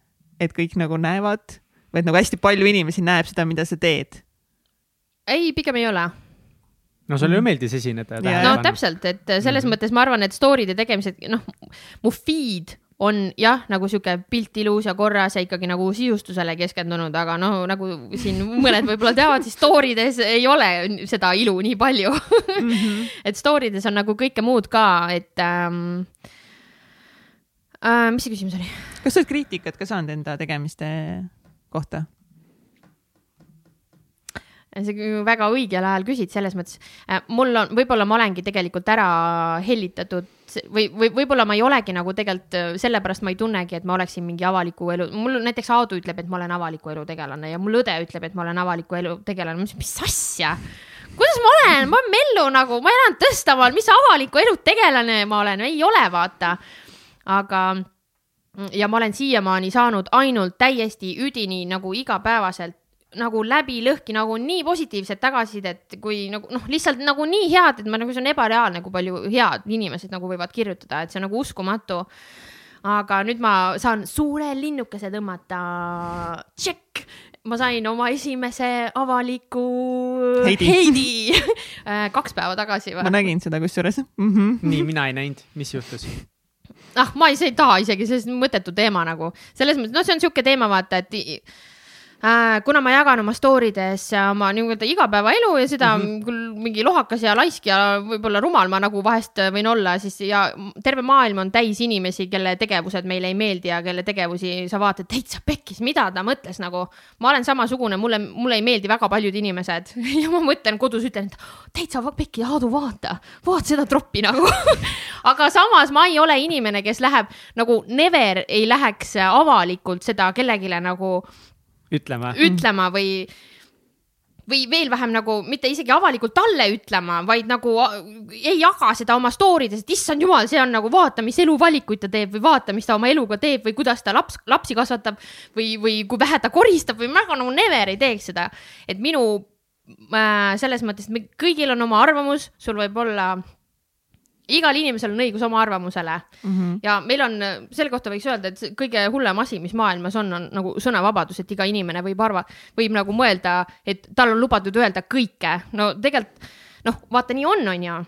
et kõik nagu näevad või et nagu hästi palju inimesi näeb seda, mida sa teed? Ei, pigem ei ole no sulle ju meeldis esineda. no täpselt, et selles mm -hmm. mõttes ma arvan, et story'de tegemised, noh, mu feed on jah, nagu sihuke pilt ilus ja korras ja ikkagi nagu sisustusele keskendunud, aga no nagu siin mõned võib-olla teavad, siis story des ei ole seda ilu nii palju mm. -hmm. et story des on nagu kõike muud ka, et ähm, äh, mis see küsimus oli? kas sa oled kriitikat ka saanud enda tegemiste kohta? Sa väga õigel ajal küsid, selles mõttes äh, mul on, võib-olla ma olengi tegelikult ära hellitatud või, või võib-olla ma ei olegi nagu tegelikult äh, sellepärast ma ei tunnegi, et ma oleksin mingi avaliku elu, mul näiteks Aadu ütleb, et ma olen avaliku elu tegelane ja mul õde ütleb, et ma olen avaliku elu tegelane, ma mõtlesin, mis asja? Kuidas ma olen, ma olen Mellu nagu, ma elan Tõstamaal, mis avaliku elu tegelane ma olen, ei ole, vaata. aga ja ma olen siiamaani saanud ainult täiesti üdini nagu igapäevaselt nagu läbi lõhki nagu nii positiivset tagasisidet, kui nagu noh, lihtsalt nagu nii head, et ma nagu see on ebareaalne, kui palju head inimesed nagu võivad kirjutada, et see on nagu uskumatu. aga nüüd ma saan suure linnukese tõmmata. tšekk, ma sain oma esimese avaliku Heidi, Heidi. Äh, kaks päeva tagasi või? ma nägin seda kusjuures mm. -hmm. nii, mina ei näinud, mis juhtus? ah, ma ei, ei taha isegi, see on mõttetu teema nagu selles mõttes, noh, see on sihuke teema, vaata, et kuna ma jagan oma story des oma nii-öelda igapäevaelu ja seda mm -hmm. küll mingi lohakas ja laisk ja võib-olla rumal ma nagu vahest võin olla, siis ja terve maailm on täis inimesi, kelle tegevused meile ei meeldi ja kelle tegevusi sa vaatad täitsa pekkis, mida ta mõtles nagu. ma olen samasugune, mulle, mulle ei meeldi väga paljud inimesed ja ma mõtlen kodus, ütlen, et täitsa pekki, Aadu, vaata, vaata seda troppi nagu aga samas ma ei ole inimene, kes läheb nagu never ei läheks avalikult seda kellelegi nagu ütlema. ütlema või, või veel vähem nagu mitte isegi avalikult talle ütlema, vaid nagu ei jaga seda oma story des, et issand jumal, see on nagu vaata, mis eluvalikuid ta teeb või vaata, mis ta oma eluga teeb või kuidas ta laps, lapsi kasvatab või, või kui vähe ta koristab või ma nagu never ei teeks seda. et minu äh, selles mõttes, et kõigil on oma arvamus, sul võib olla igal inimesel on õigus oma arvamusele mm. -hmm. ja meil on, selle kohta võiks öelda, et kõige hullem asi, mis maailmas on, on nagu sõnavabadus, et iga inimene võib arva-, võib nagu mõelda, et tal on lubatud öelda kõike. no tegelikult noh, vaata, nii on, on ju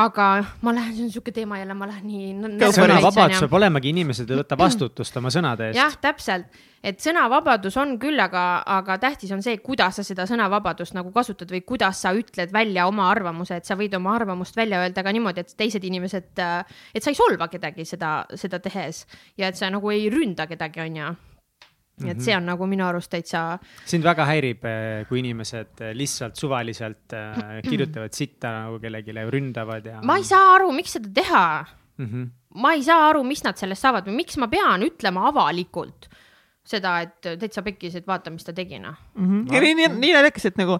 aga ma lähen, see on sihuke teema jälle, ma lähen nii. sõnavabadus peab olemagi, inimesed ei võta vastutust oma sõnade eest. jah, täpselt, et sõnavabadus on küll, aga, aga tähtis on see, kuidas sa seda sõnavabadust nagu kasutad või kuidas sa ütled välja oma arvamuse, et sa võid oma arvamust välja öelda ka niimoodi, et teised inimesed, et sa ei solva kedagi seda, seda tehes ja et sa nagu ei ründa kedagi, on ju nii et see on nagu minu arust täitsa. sind väga häirib, eh, kui inimesed eh, lihtsalt suvaliselt kirjutavad sitta nagu kellelegi, ründavad ja. ma ei saa aru, miks seda teha mm. -hmm. ma ei saa aru, mis nad sellest saavad või miks ma pean ütlema avalikult seda, et täitsa pekkis, et vaata, mis ta tegi, noh mm -hmm.. ja nii, nii, nii naljakas, et nagu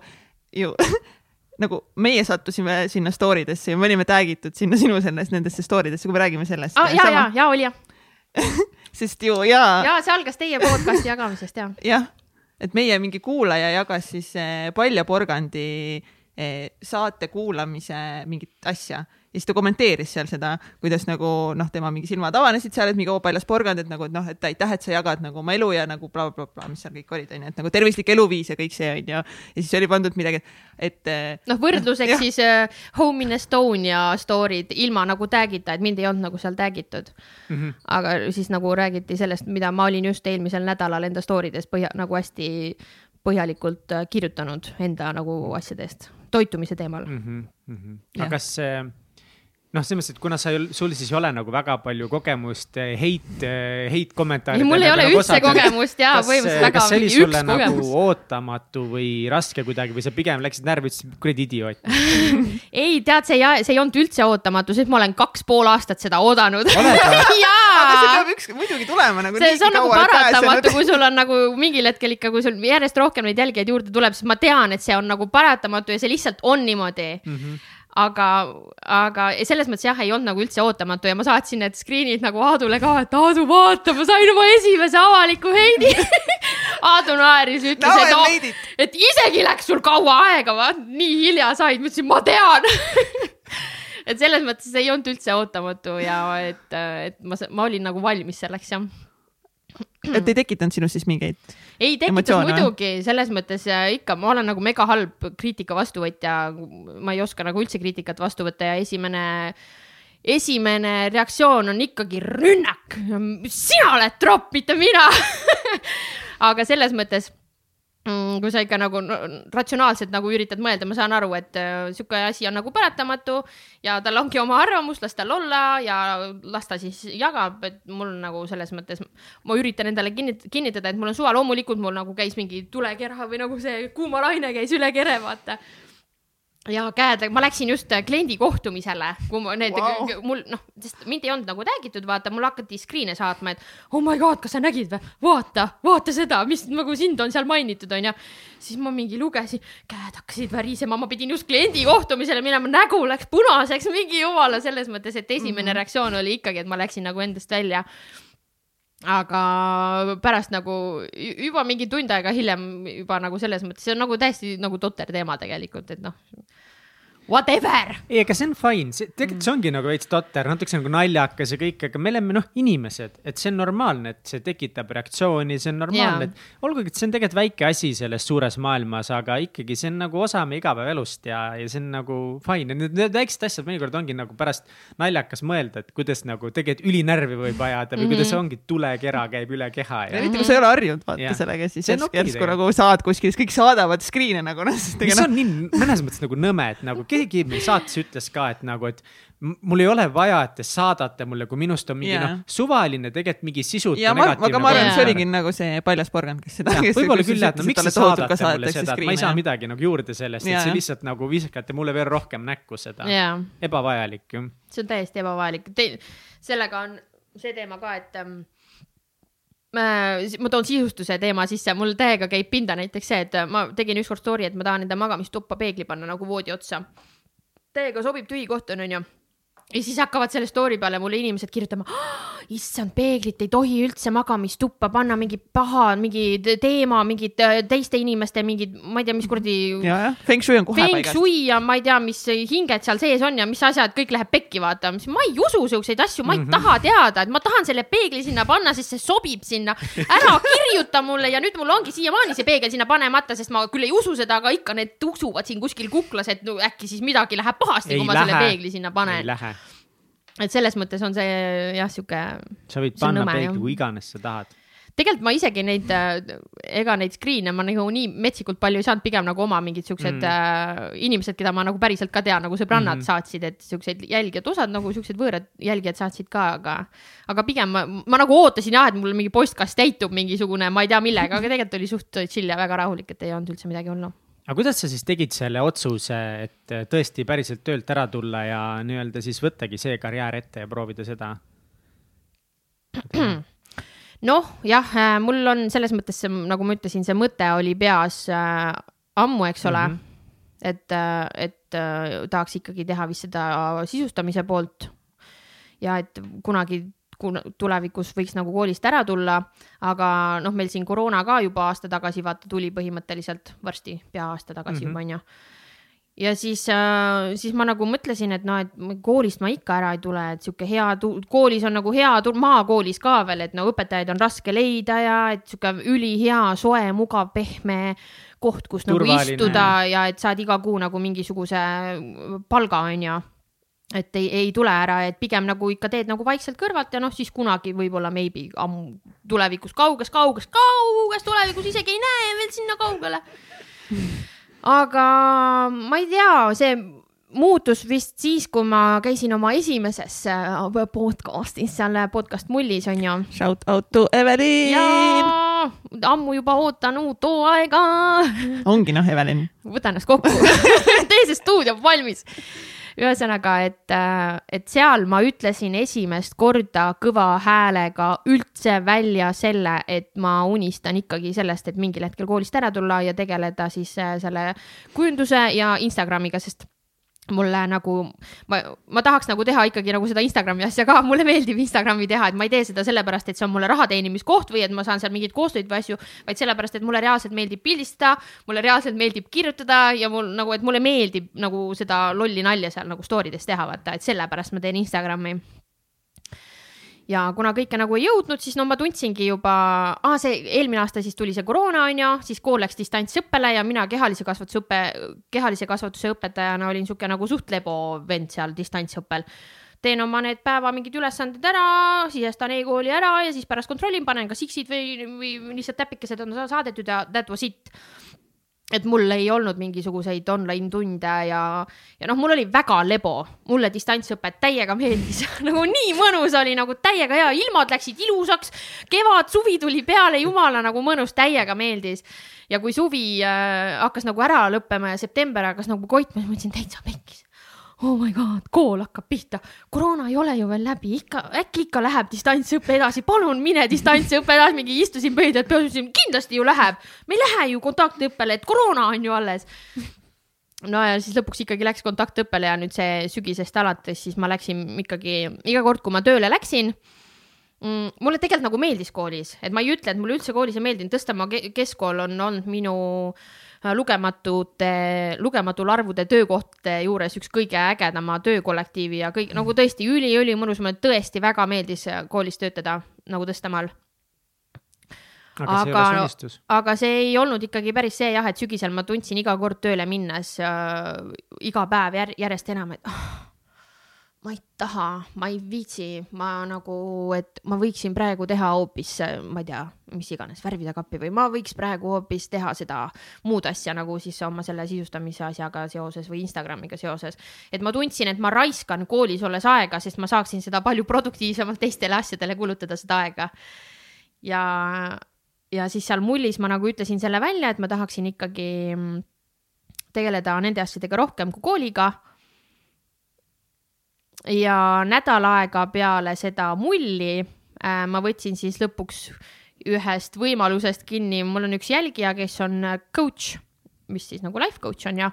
ju nagu meie sattusime sinna story desse ja me olime tag itud sinna sinu selles, nendesse story desse, kui me räägime sellest ah,. ja, ja, ja oli jah sest ju jaa. ja see algas teie podcast'i jagamisest ja. jah, et meie mingi kuulaja jagas siis eh, Palja Porgandi eh, saate kuulamise mingit asja ja siis ta kommenteeris seal seda, kuidas nagu noh, tema mingi silmad avanesid seal, et mingi oo paljas porgand, et nagu, et noh, et aitäh, et sa jagad nagu oma elu ja nagu blablabla bla, bla, bla, mis seal kõik olid, onju, et nagu tervislik eluviis ja kõik see onju. ja siis oli pandud midagi, et. noh, võrdluseks no, siis uh, Home in Estonia story'd ilma nagu tag'ita, et mind ei olnud nagu seal tag itud mm. -hmm. aga siis nagu räägiti sellest, mida ma olin just eelmisel nädalal enda story des põhja nagu hästi põhjalikult äh, kirjutanud enda nagu asjadest, toitumise teemal mm. -hmm, mm -hmm. aga kas see noh, selles mõttes, et kuna sa, sul siis ei ole nagu väga palju kogemust heit, heit kommentaaride. mul ei ole nagu üldse kogemust ja põhimõtteliselt väga. kas see oli sulle nagu ootamatu või raske kuidagi või sa pigem läksid närvi, ütlesid kuradi idioot ei, tead, see ei, see ei olnud üldse ootamatu, sest ma olen kaks pool aastat seda oodanud aga see peab üks muidugi tulema nagu. see, see on nagu paratamatu, kui sul on nagu mingil hetkel ikka, kui sul järjest rohkem neid jälgijaid juurde tuleb, siis ma tean, et see on nagu paratamatu ja see lihtsalt on niimoodi mm. -hmm aga, aga selles mõttes jah, ei olnud nagu üldse ootamatu ja ma saatsin need screen'id nagu Aadule ka, et Aadu, vaata, ma sain oma esimese avaliku heidi. Aadu naeris, ütles no,, et, oh, et isegi läks sul kaua aega, nii hilja said, ma ütlesin, ma tean. Et selles mõttes ei olnud üldse ootamatu ja et, et ma, ma olin nagu valmis selleks jah et ei tekitanud sinus siis mingeid? ei tekitas muidugi, selles mõttes ikka, ma olen nagu mega halb kriitika vastuvõtja. ma ei oska nagu üldse kriitikat vastu võtta ja esimene esimene reaktsioon on ikkagi rünnak. sina oled tropp, mitte mina aga selles mõttes mm, kui sa ikka nagu ratsionaalselt nagu üritad mõelda, ma saan aru, et äh, sihuke asi on nagu paratamatu ja tal ongi oma arvamus, las tal olla ja las ta siis jagab, et mul nagu selles mõttes, ma üritan endale kinnit-, kinnitada, et mul on suva, loomulikult mul nagu käis mingi tulekera või nagu see kuumalaine käis üle kere, vaata ja käed, ma läksin just äh, kliendi kohtumisele, kui ma need wow., mul noh, sest mind ei olnud nagu räägitud, vaata, mul hakati screen'e saatma, et oh my god, kas sa nägid või? vaata, vaata seda, mis nagu sind on seal mainitud, onju. siis ma mingi lugesin, käed hakkasid värisema, ma pidin just kliendi kohtumisele minema, nägu läks punaseks, mingi jumala, selles mõttes, et esimene mm -hmm. reaktsioon oli ikkagi, et ma läksin nagu endast välja aga pärast nagu juba mingi tund aega hiljem juba nagu selles mõttes, see on nagu täiesti nagu totter teema tegelikult, et noh whatever. ei, aga see on fine, see tegelikult see ongi nagu veits totter, natukese nagu naljakas ja kõik, aga me oleme noh, inimesed, et see on normaalne, et see tekitab reaktsiooni, see on normaalne yeah., et olgugi, et see on tegelikult väike asi selles suures maailmas, aga ikkagi see on nagu osa meie igapäevaelust ja, ja see on nagu fine ja need, need väiksed asjad mõnikord ongi nagu pärast naljakas mõelda, et kuidas nagu tegelikult ülinärvi võib ajada või mm -hmm. kuidas ongi tulekera käib üle keha ja. eriti kui sa ei ole harjunud vaata yeah. sellega, siis järsku, nagu saad kuskil, kõik saadavad screen'e nagu noh. mis on nii mõnes mõttes nagu nõme, et nagu keegi meil saates ütles ka, et nagu, et mul ei ole vaja, et te saadate mulle, kui minust on mingi yeah. noh, suvaline tegelikult mingi sisutu. ja ma, aga ma arvan, et see oligi nagu see paljas porgand, kes seda. võib-olla küll et no miks te saadate mulle seda, et ma ei saa midagi nagu juurde sellest, et see lihtsalt nagu viskate mulle veel rohkem näkku seda yeah.. ebavajalik ju. see on täiesti ebavajalik. sellega on see teema ka, et ähm, ma toon sisustuse teema sisse, mul täiega käib pinda näiteks see, et ma tegin ükskord story, et ma tahan enda magamistuppa peegli panna nagu voodi otsa täiega sobib tühi koht on, onju ja siis hakkavad selle story peale mulle inimesed kirjutama issand, peeglit ei tohi üldse magamistuppa panna, mingi paha, mingi teema, mingid äh, teiste inimeste mingid, ma ei tea, mis kuradi. Feng Shui on kohe Feng paigast. Feng Shui ja ma ei tea, mis hinged seal sees on ja mis asjad, kõik läheb pekki, vaata. ma ei usu siukseid asju, ma ei mm -hmm. taha teada, et ma tahan selle peegli sinna panna, sest see sobib sinna. ära kirjuta mulle ja nüüd mul ongi siiamaani see peegel sinna panemata, sest ma küll ei usu seda, aga ikka need tuksuvad siin kuskil kuklas, et no äkki siis midagi läheb pahasti, kui ma lähe. selle peegli sinna panen. Et selles mõttes on see jah, sihuke. sa võid panna peegli kui iganes sa tahad tegelikult ma isegi neid, äh, ega neid screen'e ma nagu nii metsikult palju ei saanud, pigem nagu oma mingid siuksed mm. äh, inimesed, keda ma nagu päriselt ka tean, nagu sõbrannad mm saatsid, et siukseid jälgijad, osad nagu siuksed võõrad jälgijad saatsid ka, aga, aga pigem ma, ma nagu ootasin jah, et mul mingi postkast täitub mingisugune, ma ei tea millega, aga tegelikult oli suht chill ja väga rahulik, et ei olnud üldse midagi hullu aga kuidas sa siis tegid selle otsuse, et tõesti päriselt töölt ära tulla ja nii-öelda siis võttagi see karjäär ette ja proovida seda? noh, jah, äh, mul on selles mõttes, nagu ma ütlesin, see mõte oli peas äh, ammu, eks ole mm. -hmm. et, äh, et äh, tahaks ikkagi teha vist seda sisustamise poolt. ja et kunagi tulevikus võiks nagu koolist ära tulla, aga noh, meil siin koroona ka juba aasta tagasi vaata tuli põhimõtteliselt varsti pea aasta tagasi juba mm -hmm. onju ja siis äh,, siis ma nagu mõtlesin, et noh, et koolist ma ikka ära ei tule, et sihuke hea, koolis on nagu hea, maakoolis ka veel, et no õpetajaid on raske leida ja et sihuke ülihea, soe, mugav, pehme koht, kus Turvaline. nagu istuda ja et saad iga kuu nagu mingisuguse palga, onju et ei, ei tule ära, et pigem nagu ikka teed nagu vaikselt kõrvalt ja noh, siis kunagi võib-olla maybe ammu tulevikus kauges, kauges, kauges tulevikus isegi ei näe veel sinna kaugele. aga ma ei tea, see muutus vist siis, kui ma käisin oma esimeses äh, podcast'is seal podcast Mullis onju. Shout out to Evelin. ammu juba ootan uut hooaega. ongi noh, Evelin. võta ennast kokku tee see stuudio valmis ühesõnaga, et, äh, et seal ma ütlesin esimest korda kõva häälega üldse välja selle, et ma unistan ikkagi sellest, et mingil hetkel koolist ära tulla ja tegeleda siis äh, selle kujunduse ja Instagramiga, sest mulle nagu, ma, ma tahaks nagu teha ikkagi nagu seda Instagrami asja ka, mulle meeldib Instagrami teha, et ma ei tee seda sellepärast, et see on mulle raha teenimiskoht või et ma saan seal mingeid koostöid või asju, vaid sellepärast, et mulle reaalselt meeldib pildistada, mulle reaalselt meeldib kirjutada ja mul nagu, et mulle meeldib nagu seda lolli nalja seal nagu story des teha, vaata, et sellepärast ma teen Instagrami ja kuna kõike nagu ei jõudnud, siis no ma tundsingi juba ah,, see eelmine aasta siis tuli see koroona onju, siis kool läks distantsõppele ja mina kehalise kasvatuse õppe, kehalise kasvatuse õpetajana olin sihuke nagu suht lebo vend seal distantsõppel. Teen oma need päeva mingid ülesanded ära, sisestan e-kooli ära ja siis pärast kontrollin, panen kas X-id või, või lihtsalt täpikesed on saadetud ja that was it et mul ei olnud mingisuguseid online tunde ja, ja noh, mul oli väga lebo, mulle distantsõpe täiega meeldis. Nagu nii mõnus oli, nagu täiega hea, ilmad läksid ilusaks, kevad, suvi tuli peale, jumala nagu mõnus, täiega meeldis. ja kui suvi äh, hakkas nagu ära lõppema ja september hakkas nagu koitma, siis mõtlesin täitsa oh my god, kool hakkab pihta, koroona ei ole ju veel läbi, ikka, äkki ikka läheb distantsõpe edasi, palun mine distantsõppe edasi, mingi istusin pöidlal peas, ütlesin kindlasti ju läheb. me ei lähe ju kontaktõppele, et koroona on ju alles. no ja siis lõpuks ikkagi läks kontaktõppele ja nüüd see sügisest alates, siis ma läksin ikkagi iga kord, kui ma tööle läksin mm, mulle tegelikult nagu meeldis koolis, et ma ei ütle, et mulle üldse koolis ei meeldinud, Tõstamaa keskkool on olnud minu Äh, lugematute, lugematul arvude töökohtade juures üks kõige ägedama töökollektiivi ja kõik nagu tõesti üli-ülimõnus, mulle tõesti väga meeldis koolis töötada nagu Tõstamaal. Aga, aga, aga see ei olnud ikkagi päris see jah, et sügisel ma tundsin iga kord tööle minnes äh, iga päev jär, järjest enam, et oh, ma ei taha, ma ei viitsi, ma nagu, et ma võiksin praegu teha hoopis, ma ei tea, mis iganes, värvida kappi või ma võiks praegu hoopis teha seda muud asja nagu siis oma selle sisustamise asjaga seoses või Instagramiga seoses. et ma tundsin, et ma raiskan koolis olles aega, sest ma saaksin seda palju produktiivsemalt teistele asjadele kulutada seda aega. ja, ja siis seal mullis ma nagu ütlesin selle välja, et ma tahaksin ikkagi tegeleda nende asjadega rohkem kui kooliga ja nädal aega peale seda mulli äh, ma võtsin siis lõpuks ühest võimalusest kinni, mul on üks jälgija, kes on äh, coach, mis siis nagu life coach on ja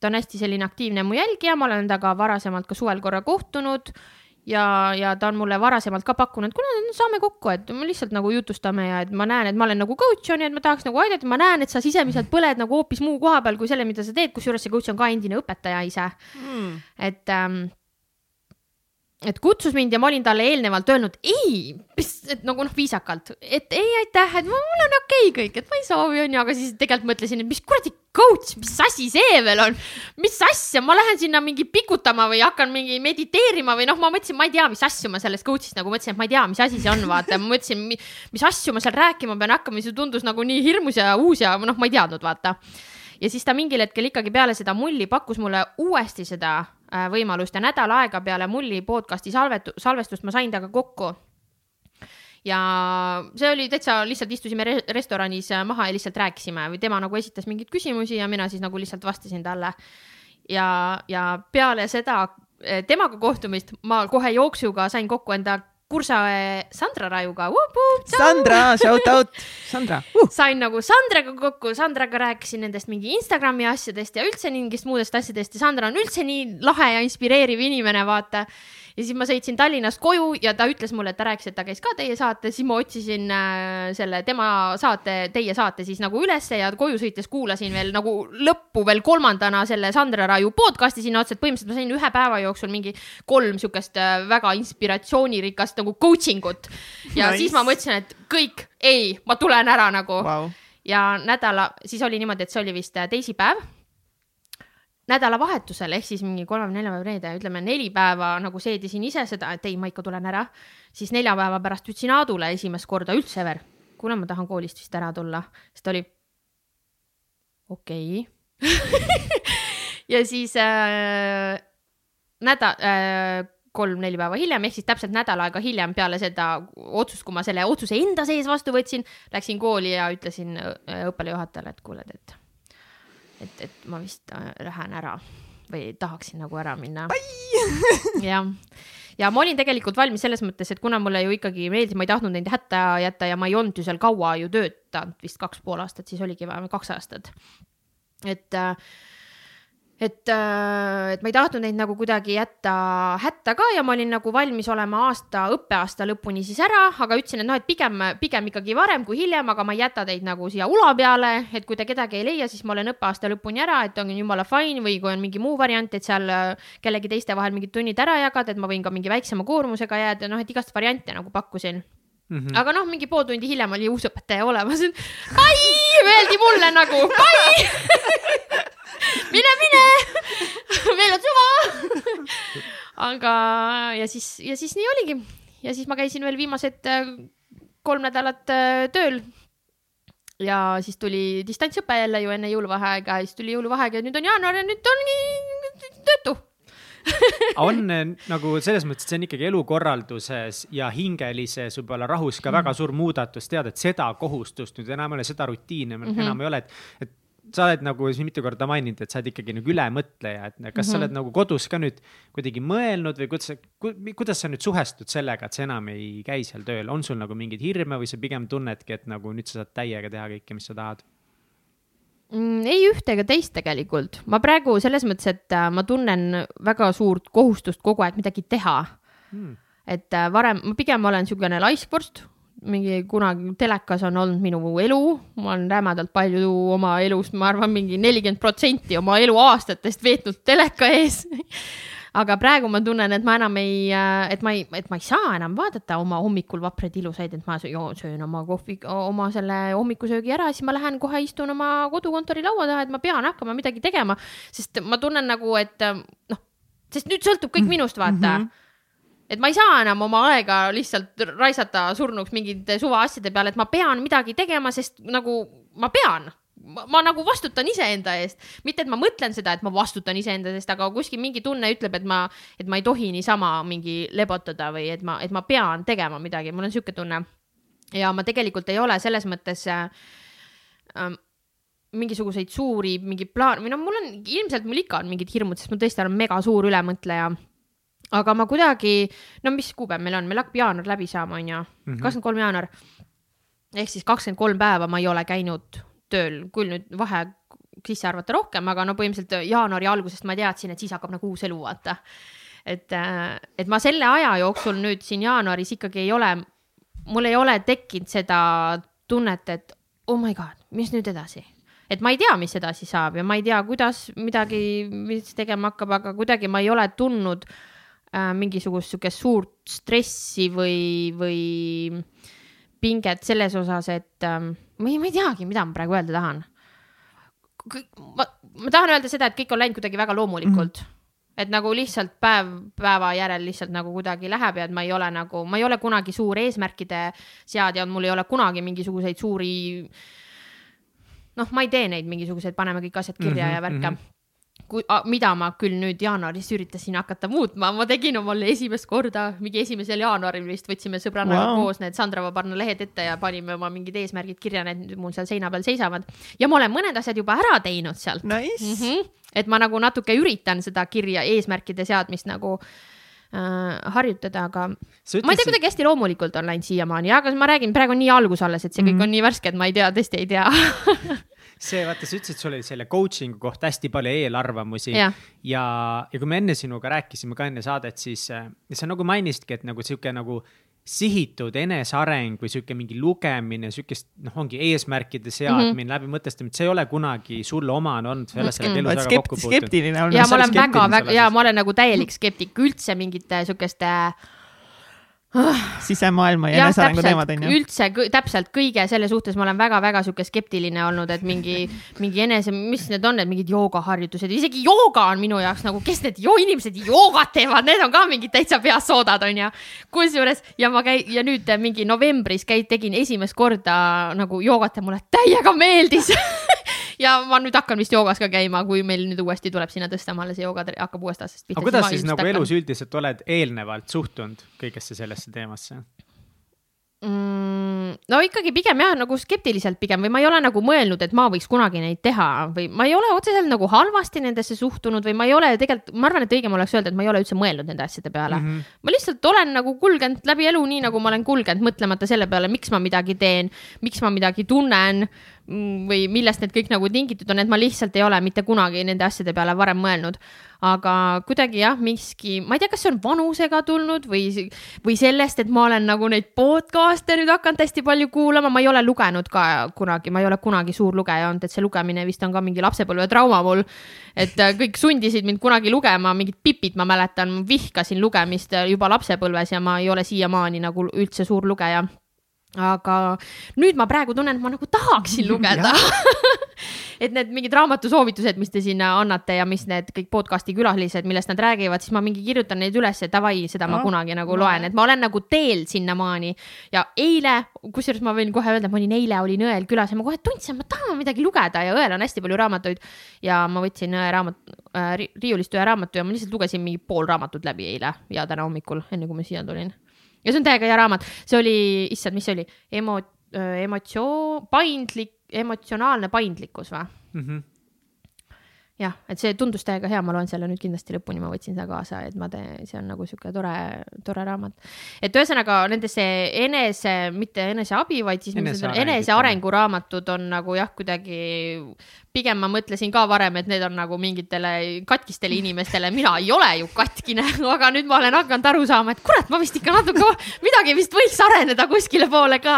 ta on hästi selline aktiivne mu jälgija, ma olen temaga varasemalt ka suvel korra kohtunud ja, ja ta on mulle varasemalt ka pakkunud, kuule, saame kokku, et me lihtsalt nagu jutustame ja et ma näen, et ma olen nagu coach on ju, et ma tahaks nagu aidata, ma näen, et sa sisemiselt põled nagu hoopis muu koha peal kui selle, mida sa teed, kusjuures see coach on ka endine õpetaja ise. Mm.. et ähm, et kutsus mind ja ma olin talle eelnevalt öelnud ei, et nagu noh, viisakalt, et ei, aitäh, et mul on okei okay kõik, et ma ei soovi, onju, aga siis tegelikult mõtlesin, et mis kuradi coach, mis asi see veel on, mis asja, ma lähen sinna mingi pikutama või hakkan mingi mediteerima või noh, ma mõtlesin, ma ei tea, mis asju ma sellest coach'ist nagu mõtlesin, et ma ei tea, mis asi see on, vaata, ma mõtlesin, mis asju ma seal rääkima pean hakkama, see tundus nagu nii hirmus ja uus ja noh, ma ei teadnud, vaata. ja siis ta mingil hetkel ikkagi peale seda mulli pakkus mulle uuesti seda võimalust ja nädal aega peale Mulli podcast'i salvetu-, salvestust ma sain temaga kokku ja see oli täitsa, lihtsalt istusime re restoranis maha ja lihtsalt rääkisime või tema nagu esitas mingeid küsimusi ja mina siis nagu lihtsalt vastasin talle. ja, ja peale seda eh, temaga kohtumist ma kohe jooksuga sain kokku enda Kursaõe Sandra Rajuga. Sandra, shout out, Sandra. Uh.. sain nagu Sandraga kokku, Sandraga rääkisin nendest mingi Instagrami asjadest ja üldse mingist muudest asjadest. Ja Sandra on üldse nii lahe ja inspireeriv inimene, vaata ja siis ma sõitsin Tallinnast koju ja ta ütles mulle, et ta rääkis, et ta käis ka teie saates, siis ma otsisin äh, selle tema saate, teie saate siis nagu ülesse ja koju sõites kuulasin veel nagu lõppu veel kolmandana selle Sandra Raju podcast'i sinna otsa, et põhimõtteliselt ma sain ühe päeva jooksul mingi kolm sihukest äh, väga inspiratsioonirikast nagu coaching ut. ja nice. siis ma mõtlesin, et kõik, ei, ma tulen ära nagu wow. ja nädala, siis oli niimoodi, et see oli vist äh, teisipäev nädalavahetusel ehk siis mingi kolmapäev, neljapäev, reede, ütleme neli päeva nagu seedisin ise seda, et ei, ma ikka tulen ära. siis nelja päeva pärast ütlesin Aadule esimest korda üldse ever, kuule, ma tahan koolist vist ära tulla, siis ta oli okei okay. ja siis äh, nädal äh, kolm-neli päeva hiljem, ehk siis täpselt nädal aega hiljem peale seda otsust, kui ma selle otsuse enda sees vastu võtsin, läksin kooli ja ütlesin äh, õppealajuhatajale, et kuule, et et, et ma vist äh, lähen ära või tahaksin nagu ära minna. jah, ja ma olin tegelikult valmis selles mõttes, et kuna mulle ju ikkagi meeldis, ma ei tahtnud neid hätta jätta ja ma ei olnud ju seal kaua ju töötanud, vist kaks pool aastat, siis oligi vähemalt kaks aastat. et äh, et, äh, et ma ei tahtnud neid nagu kuidagi jätta hätta ka ja ma olin nagu valmis olema aasta, õppeaasta lõpuni siis ära, aga ütlesin, et noh, et pigem, pigem ikkagi varem kui hiljem, aga ma ei jäta teid nagu siia ula peale, et kui te kedagi ei leia, siis ma olen õppeaasta lõpuni ära, et on jumala fine või kui on mingi muu variant, et seal äh, kellegi teiste vahel mingid tunnid ära jagada, et ma võin ka mingi väiksema koormusega jääda, noh, et igast variante nagu pakkusin Mm -hmm. aga noh, mingi pool tundi hiljem oli uus õpetaja olemas. Kai, öeldi mulle nagu, Kai mine, mine meil on suva aga, ja siis, ja siis nii oligi. ja siis ma käisin veel viimased äh, kolm nädalat äh, tööl. ja siis tuli distantsõpe jälle ju enne jõuluvaheaega, siis tuli jõuluvaheaeg ja nüüd on jaanuar ja nüüd ongi töötu on äh, nagu selles mõttes, see on ikkagi elukorralduses ja hingelises võib-olla rahus ka mm. väga suur muudatus, tead, et seda kohustust nüüd enam ei ole, seda rutiini mm -hmm. enam ei ole, et, et sa oled nagu siin mitu korda maininud, et sa oled ikkagi nagu ülemõtleja, et kas mm -hmm. sa mhm. oled nagu kodus ka nüüd kuidagi mõelnud või kuidas sa, kuidas sa nüüd suhestud sellega, et sa enam ei käi seal tööl, on sul nagu mingeid hirme või sa pigem tunnedki, et nagu nüüd sa saad täiega teha kõike, mis sa tahad? Mm,? ei ühte ega teist tegelikult, ma praegu selles mõttes, et äh, ma tunnen väga suurt kohustust kogu aeg midagi teha. Mm.. et äh, varem, ma pigem olen niisugune laiskvorst mingi kunagi telekas on olnud minu elu, ma olen rämedalt palju oma elust, ma arvan, mingi nelikümmend protsenti oma eluaastatest veetnud teleka ees aga praegu ma tunnen, et ma enam ei, et ma ei, et ma ei saa enam vaadata oma hommikul vapraid ilusaid, et ma söön oma kohvi, oma selle hommikusöögi ära, siis ma lähen kohe istun oma kodukontori laua taha, et ma pean hakkama midagi tegema, sest ma tunnen nagu, et noh, sest nüüd sõltub kõik mm. minust, vaata mm. -hmm et ma ei saa enam oma aega lihtsalt raisata surnuks mingite suvaasjade peale, et ma pean midagi tegema, sest nagu ma pean ma, ma nagu vastutan iseenda eest, mitte et ma mõtlen seda, et ma vastutan iseenda eest, aga kuskil mingi tunne ütleb, et ma, et ma ei tohi niisama mingi lebotada või et ma, et ma pean tegema midagi, mul on sihuke tunne. ja ma tegelikult ei ole selles mõttes äh, äh, mingisuguseid suuri, mingi plaan või no mul on, ilmselt mul ikka on mingid hirmud, sest ma tõesti olen mega suur ülemõtleja aga ma kuidagi, no mis kuupäev meil on, meil hakkab jaanuar läbi saama, on ju, mhm. kakskümmend kolm jaanuar. ehk siis kakskümmend kolm päeva ma ei ole käinud tööl, küll nüüd vahe sisse arvata rohkem, aga no põhimõtteliselt jaanuari algusest ma teadsin, et siis hakkab nagu uus elu, vaata. et, et ma selle aja jooksul nüüd siin jaanuaris ikkagi ei ole, mul ei ole tekkinud seda tunnet, et oh my god, mis nüüd edasi et ma ei tea, mis edasi saab ja ma ei tea, kuidas midagi, mis tegema hakkab, aga kuidagi ma ei ole tundnud äh, äh, mingisugust sihukest suurt stressi või, või pinget selles osas, et ähm, ma ei, ma ei teagi, mida ma praegu öelda tahan. ma, ma tahan öelda seda, et kõik on läinud kuidagi väga loomulikult mm. -hmm et nagu lihtsalt päev päeva järel lihtsalt nagu kuidagi läheb ja et ma ei ole nagu, ma ei ole kunagi suur eesmärkide seadja, mul ei ole kunagi mingisuguseid suuri noh, ma ei tee neid mingisuguseid, paneme kõik asjad kirja mm -hmm, ja värke mm. -hmm mida ma küll nüüd jaanuaris üritasin hakata muutma, ma tegin omale esimest korda, mingi esimesel jaanuaril vist võtsime sõbrannaga wow. koos need Sandra Vabarna lehed ette ja panime oma mingid eesmärgid kirja, need mul seal seina peal seisavad. ja ma olen mõned asjad juba ära teinud sealt nice.. Mm -hmm. et ma nagu natuke üritan seda kirja, eesmärkide seadmist nagu äh, harjutada, aga ütlesid... ma ei tea, kuidagi hästi loomulikult on läinud siiamaani, aga ma räägin, praegu on nii algus alles, et see kõik mm -hmm. on nii värske, et ma ei tea, tõesti ei tea see, vaata, sa ütlesid, sul oli selle coaching'u kohta hästi palju eelarvamusi ja, ja, ja kui me enne sinuga rääkisime ka enne saadet, siis äh, sa nagu mainisidki, et nagu sihuke nagu sihitud eneseareng või sihuke mingi lugemine, sihukest noh, ongi eesmärkide seadmine mm -hmm. läbi mõtestamine, see ei ole kunagi sulle omane olnud, sa ei ole sellega elus väga kokku puutunud. skeptiline olnud. ja ma olen väga, väga ja ma olen nagu täielik skeptik üldse mingite sihukeste äh, sisemaailma ja, enesearengu teemad on ju. üldse täpselt kõige selle suhtes ma olen väga-väga sihuke skeptiline olnud, et mingi, mingi enese, mis need on, need mingid joogaharjutused, isegi jooga on minu jaoks nagu, kes need jo inimesed joogat teevad, need on ka mingid täitsa peas soodad on ju. kusjuures ja ma käin ja nüüd mingi novembris käid, tegin esimest korda nagu joogat ja mulle täiega meeldis ja ma nüüd hakkan vist joogas ka käima, kui meil nüüd uuesti tuleb sinna Tõstamaale see jooga hakkab uuest aastast pihta. aga kuidas siis nagu hakkan. elus üldiselt oled eelnevalt suhtunud kõigesse sellesse teemasse mm,? no ikkagi pigem jah, nagu skeptiliselt pigem või ma ei ole nagu mõelnud, et ma võiks kunagi neid teha või ma ei ole otseselt nagu halvasti nendesse suhtunud või ma ei ole tegelikult, ma arvan, et õigem oleks öelda, et ma ei ole üldse mõelnud nende asjade peale mm. -hmm. ma lihtsalt olen nagu kulgenud läbi elu nii, nagu ma olen kulgenud, mõtlemata selle peale, miks ma midagi teen, miks ma midagi tunnen või millest need kõik nagu tingitud on, et ma lihtsalt ei ole mitte kunagi nende asjade peale varem mõelnud. Aga kuidagi jah, miski, ma ei tea, kas see on vanusega tulnud või, või sellest, et ma olen nagu neid podcast'e nüüd hakanud hästi palju kuulama, ma ei ole lugenud ka kunagi, ma ei ole kunagi suur lugeja olnud, et see lugemine vist on ka mingi lapsepõlvetrauma mul. et äh, kõik sundisid mind kunagi lugema, mingid Pipit ma mäletan, vihkasin lugemist juba lapsepõlves ja ma ei ole siiamaani nagu üldse suur lugeja aga nüüd ma praegu tunnen, et ma nagu tahaksin lugeda et need mingid raamatusoovitused, mis te sinna annate ja mis need kõik podcast'i külalised, millest nad räägivad, siis ma mingi kirjutan neid üles, et davai, seda no, ma kunagi nagu no. loen, et ma olen nagu teel sinnamaani. ja eile, kusjuures ma võin kohe öelda, et ma olin eile olin õel külas ja ma kohe tundsin, ma tahan midagi lugeda ja õel on hästi palju raamatuid. ja ma võtsin õe raamat äh,, riiulist ühe raamatu ja ma lihtsalt lugesin mingi pool raamatut läbi eile ja täna hommikul, enne kui ma siia tulin ja see on täiega hea raamat, see oli, issand, mis see oli, emo-, emotsioon, paindlik, emotsionaalne paindlikkus või mm? -hmm jah, et see tundus täiega hea, ma loen selle nüüd kindlasti lõpuni, ma võtsin seda kaasa, et ma teen, see on nagu sihuke tore, tore raamat. et ühesõnaga nendesse enese, mitte eneseabi, vaid siis enesearengu raamatud on nagu jah, kuidagi pigem ma mõtlesin ka varem, et need on nagu mingitele katkistele inimestele, mina ei ole ju katkine, aga nüüd ma olen hakanud aru saama, et kurat, ma vist ikka natuke, midagi vist võiks areneda kuskile poole ka.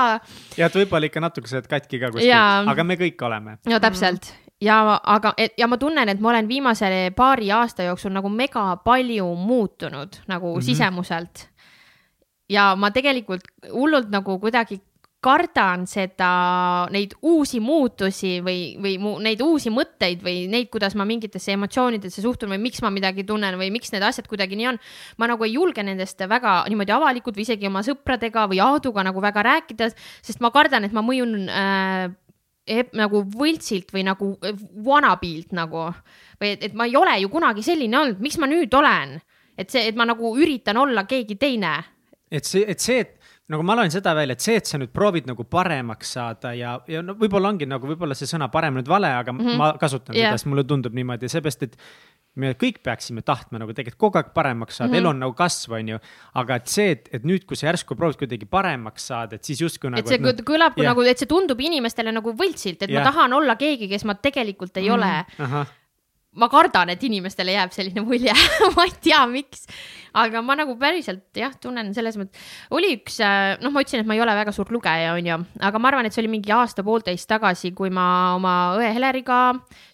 ja et võib-olla ikka natuke sa oled katki ka kuskil, aga me kõik oleme. no täpselt ja aga, ja ma tunnen, et ma olen viimase paari aasta jooksul nagu mega palju muutunud nagu mm -hmm. sisemuselt. ja ma tegelikult hullult nagu kuidagi kardan seda, neid uusi muutusi või, või mu, neid uusi mõtteid või neid, kuidas ma mingitesse emotsioonidesse suhtun või miks ma midagi tunnen või miks need asjad kuidagi nii on. ma nagu ei julge nendest väga niimoodi avalikult või isegi oma sõpradega või Aaduga nagu väga rääkida, sest ma kardan, et ma mõjun äh, nagu võltsilt või nagu eh, wannabe'ilt nagu või et, et ma ei ole ju kunagi selline olnud, miks ma nüüd olen, et see, et ma nagu üritan olla keegi teine. et see, et see, et nagu ma loen seda välja, et see, et sa nüüd proovid nagu paremaks saada ja, ja no võib-olla ongi nagu võib-olla see sõna parem nüüd vale, aga mm -hmm. ma kasutan yeah. seda, sest mulle tundub niimoodi, seepärast et me kõik peaksime tahtma nagu tegelikult kogu aeg paremaks saada mm, -hmm. elu on nagu kasv, on ju. aga et see, et, et nüüd, kui sa järsku proovid kuidagi paremaks saada, et siis justkui nagu. et see et, kõlab yeah. nagu, et see tundub inimestele nagu võltsilt, et yeah. ma tahan olla keegi, kes ma tegelikult ei mm -hmm. ole ma kardan, et inimestele jääb selline mulje ma ei tea, miks, aga ma nagu päriselt jah, tunnen selles mõttes, oli üks, äh, noh, ma ütlesin, et ma ei ole väga suur lugeja, onju, aga ma arvan, et see oli mingi aasta-poolteist tagasi, kui ma oma õe Heleriga,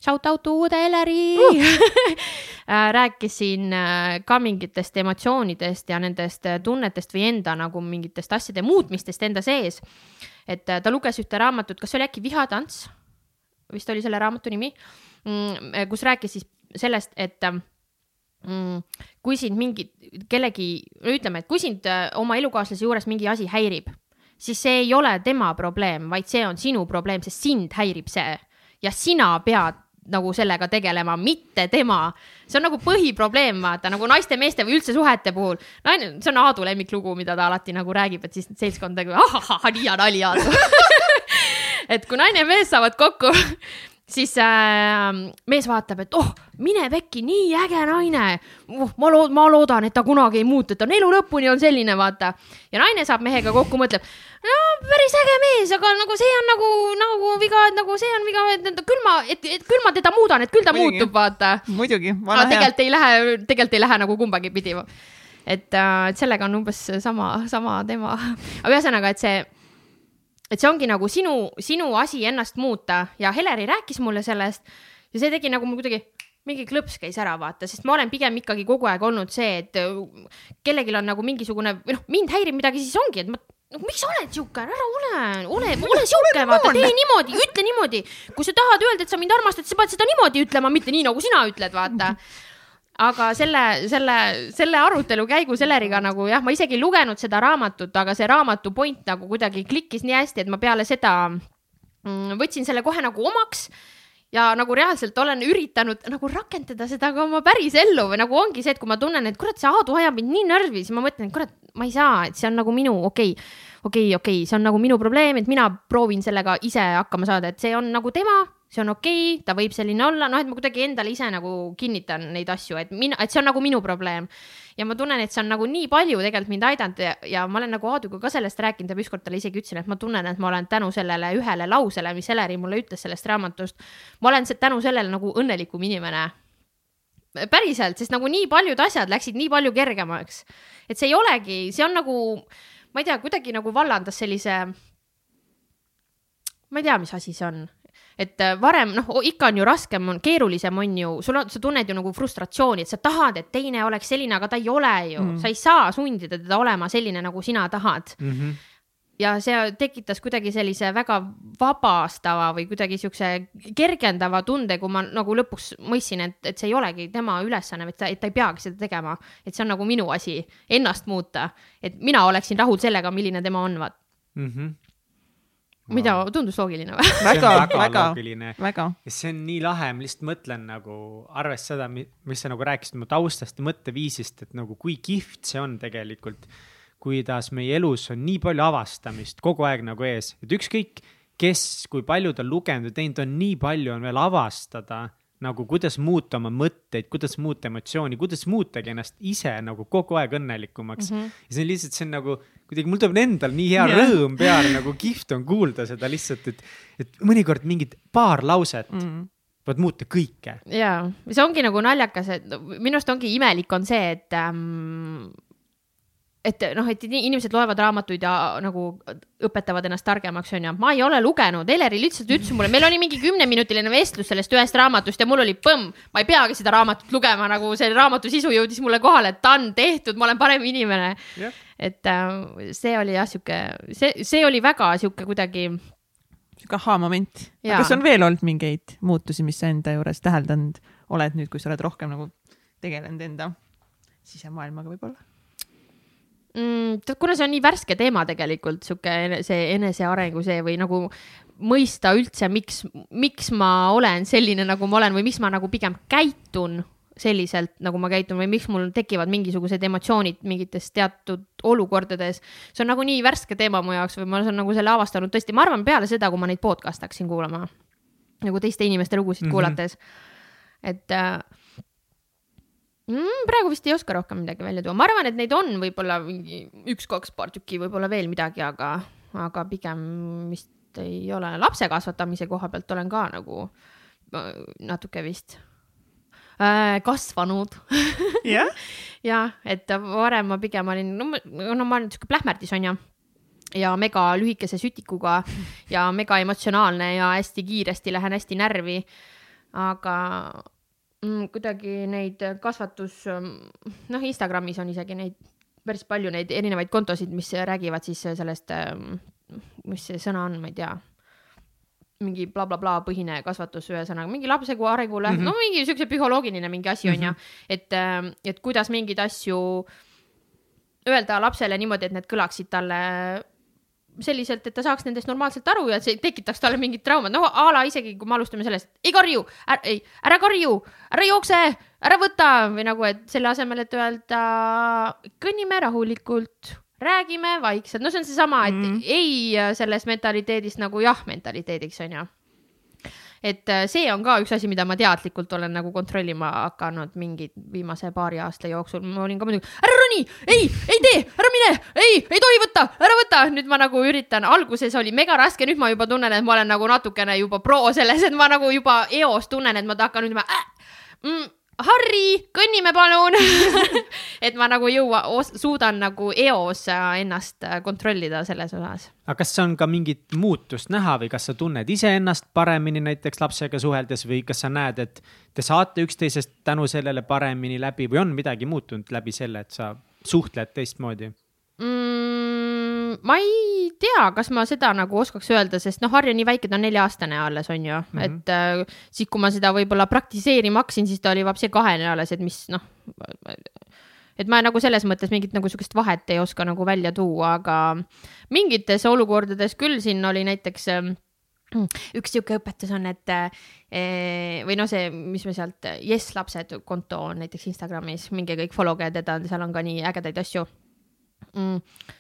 shout out õde Heleri uh! äh, rääkisin äh, ka mingitest emotsioonidest ja nendest tunnetest või enda nagu mingitest asjade muutmistest enda sees. et ta luges ühte raamatut, kas see oli äkki Vihatants? Vist oli selle raamatu nimi Mm, kus rääkis siis sellest, et mm, kui sind mingi, kellegi, ütleme, et kui sind äh, oma elukaaslase juures mingi asi häirib, siis see ei ole tema probleem, vaid see on sinu probleem, sest sind häirib see ja sina pead nagu sellega tegelema, mitte tema. see on nagu põhiprobleem, vaata nagu naiste-meeste või üldse suhete puhul. naine, see on Aadu lemmiklugu, mida ta alati nagu räägib, et siis seltskond nagu ahahah, nii hea nali Aadu et kui naine ja mees saavad kokku siis äh, mees vaatab, et oh, mine pekki, nii äge naine uh,. ma lood-, ma loodan, et ta kunagi ei muutu, et ta on elu lõpuni on selline, vaata. ja naine saab mehega kokku, mõtleb, no päris äge mees, aga nagu see on nagu, nagu viga, et nagu see on viga, et küll ma, et, et küll ma teda muudan, et küll ta muidugi. muutub, vaata. muidugi. aga tegelikult ei lähe, tegelikult ei lähe nagu kumbagi pidi. et äh,, et sellega on umbes sama, sama teema. aga ühesõnaga, et see et see ongi nagu sinu, sinu asi ennast muuta. Ja Heleri rääkis mulle sellest ja see tegi nagu mul kuidagi mingi klõps käis ära, vaata, sest ma olen pigem ikkagi kogu aeg olnud see, et äh, kellelgi on nagu mingisugune või noh, mind häirib midagi, siis ongi, et ma no miks sa oled sihuke, ära ole, ole, ole sihuke, vaata, tee niimoodi, ütle niimoodi. kui sa tahad öelda, et sa mind armastad, sa pead seda niimoodi ütlema, mitte nii, nagu sina ütled, vaata aga selle, selle, selle arutelu käigus Eleriga nagu jah, ma isegi ei lugenud seda raamatut, aga see raamatu point nagu kuidagi klikkis nii hästi, et ma peale seda mm, võtsin selle kohe nagu omaks. Ja nagu reaalselt olen üritanud nagu rakendada seda ka oma päris ellu või nagu ongi see, et kui ma tunnen, et kurat, see Aadu ajab mind nii närvi, siis ma mõtlen, et kurat, ma ei saa, et see on nagu minu, okei okay,, okei okay,, okei okay,, see on nagu minu probleem, et mina proovin sellega ise hakkama saada, et see on nagu tema see on okei okay,, ta võib selline olla, noh, et ma kuidagi endale ise nagu kinnitan neid asju, et mina, et see on nagu minu probleem. ja ma tunnen, et see on nagu nii palju tegelikult mind aidanud ja, ja ma olen nagu Aaduga ka sellest rääkinud ja ükskord talle isegi ütlesin, et ma tunnen, et ma olen tänu sellele ühele lausele, mis Eleri mulle ütles sellest raamatust, ma olen tänu sellele nagu õnnelikum inimene päriselt, sest nagu nii paljud asjad läksid nii palju kergemaks. et see ei olegi, see on nagu, ma ei tea, kuidagi nagu vallandas sellise. ma ei tea, mis asi see on, et äh, varem noh, ikka on ju raskem, on keerulisem, on ju, sul on, sa tunned ju nagu frustratsiooni, et sa tahad, et teine oleks selline, aga ta ei ole ju mm., sa ei saa sundida teda olema selline, nagu sina tahad mm. -hmm ja see tekitas kuidagi sellise väga vabastava või kuidagi siukse kergendava tunde, kui ma nagu lõpuks mõistsin, et, et see ei olegi tema ülesanne, et ta, et ta ei peagi seda tegema, et see on nagu minu asi ennast muuta, et mina oleksin rahul sellega, milline tema on, vaat mm. -hmm mida tundus loogiline või? väga, väga, väga, väga. ja see on nii lahe, ma lihtsalt mõtlen nagu, arvestades seda, mis sa nagu rääkisid mu taustast ja mõtteviisist, et nagu kui kihvt see on tegelikult. kuidas meie elus on nii palju avastamist kogu aeg nagu ees, et ükskõik kes, kui palju ta lugenud ja teinud on, nii palju on veel avastada nagu kuidas muuta oma mõtteid, kuidas muuta emotsiooni, kuidas muutagi ennast ise nagu kogu aeg õnnelikumaks mm. -hmm. ja see on lihtsalt, see on nagu kuidagi, mul tuleb endal nii hea yeah. rõõm peale, nagu kihvt on kuulda seda lihtsalt, et, et mõnikord mingid paar lauset mm. -hmm võivad muuta kõike. ja, see ongi nagu naljakas, et minu arust ongi imelik on see, et ähm, et noh, et inimesed loevad raamatuid ja nagu õpetavad ennast targemaks, onju. ma ei ole lugenud, Eleri lihtsalt ütles mulle, meil oli mingi kümneminutiline vestlus sellest ühest raamatust ja mul oli põmm, ma ei peagi seda raamatut lugema, nagu see raamatu sisu jõudis mulle kohale, et ta on tehtud, ma olen parem inimene yeah.. et äh, see oli jah, sihuke, see, see oli väga sihuke kuidagi. sihuke ahhaa-moment. kas on veel olnud mingeid muutusi, mis sa enda juures täheldanud oled nüüd, kui sa oled rohkem nagu tegelenud enda sisemaailmaga võib-olla? Mm,? kuna see on nii värske teema tegelikult, sihuke see enesearengu see või nagu mõista üldse, miks, miks ma olen selline, nagu ma olen või miks ma nagu pigem käitun selliselt, nagu ma käitun või miks mul tekivad mingisugused emotsioonid mingites teatud olukordades. see on nagu nii värske teema mu jaoks või ma olen nagu selle avastanud tõesti, ma arvan, peale seda, kui ma neid podcast hakkasin kuulama nagu teiste inimeste lugusid mm -hmm. kuulates. et äh, mm,? praegu vist ei oska rohkem midagi välja tuua, ma arvan, et neid on võib-olla mingi üks-kaks paar tükki, võib-olla veel midagi, aga, aga pigem vist ei ole. lapse kasvatamise koha pealt olen ka nagu natuke vist äh, kasvanud jah jah, et varem ma pigem olin, no, ma olen sihuke plähmerdis onju ja mega lühikese sütikuga ja mega emotsionaalne ja hästi kiiresti lähen hästi närvi. aga kuidagi neid kasvatus, mm, noh, Instagramis on isegi neid päris palju neid erinevaid kontosid, mis räägivad siis sellest, mm, mis see sõna on, ma ei tea mingi blablabla bla, bla, põhine kasvatus, ühesõnaga mingi lapse arengule mm, -hmm. no mingi siukse psühholoogiline mingi asi mm -hmm. on ju, et, ähm, et kuidas mingeid asju öelda lapsele niimoodi, et need kõlaksid talle selliselt, et ta saaks nendest normaalselt aru ja see tekitaks talle mingit traumat, no a la isegi kui me alustame sellest, ei karju, ei, ära karju, ära jookse, ära võta! või nagu, et selle asemel, et öelda kõnnime rahulikult, räägime vaikselt, no see on seesama, et mm. ei sellest mentaliteedist nagu jah mentaliteediks on ju et äh, see on ka üks asi, mida ma teadlikult olen nagu kontrollima hakanud mingi viimase paari aasta jooksul. ma olin ka muidugi, ära roni, ei, ei tee, ära mine, ei, ei tohi võtta, ära võta. nüüd ma nagu üritan, alguses oli mega raske, nüüd ma juba tunnen, et ma olen nagu natukene juba pro selles, et ma nagu juba eos tunnen, et ma hakkan ütlema äh, mm, Harri, kõnnime palun et ma nagu jõua, suudan nagu eos ennast kontrollida selles osas. aga kas on ka mingit muutust näha või kas sa tunned iseennast paremini näiteks lapsega suheldes või kas sa näed, et te saate üksteisest tänu sellele paremini läbi või on midagi muutunud läbi selle, et sa suhtled teistmoodi mm,? ma ei tea, kas ma seda nagu oskaks öelda, sest noh, Harju nii väike, ta on nelja-aastane alles, on ju. Mm, -hmm. et äh, siis, kui ma seda võib-olla praktiseerima hakkasin, siis ta oli vapsi kahene alles, et mis noh, et ma nagu selles mõttes mingit nagu sihukest vahet ei oska nagu välja tuua, aga mingites olukordades küll siin oli näiteks äh, üks sihuke õpetus on, et eh, või noh, see, mis me sealt, Yes lapsed konto on näiteks Instagramis, minge kõik follow ge teda, seal on ka nii ägedaid asju. Mm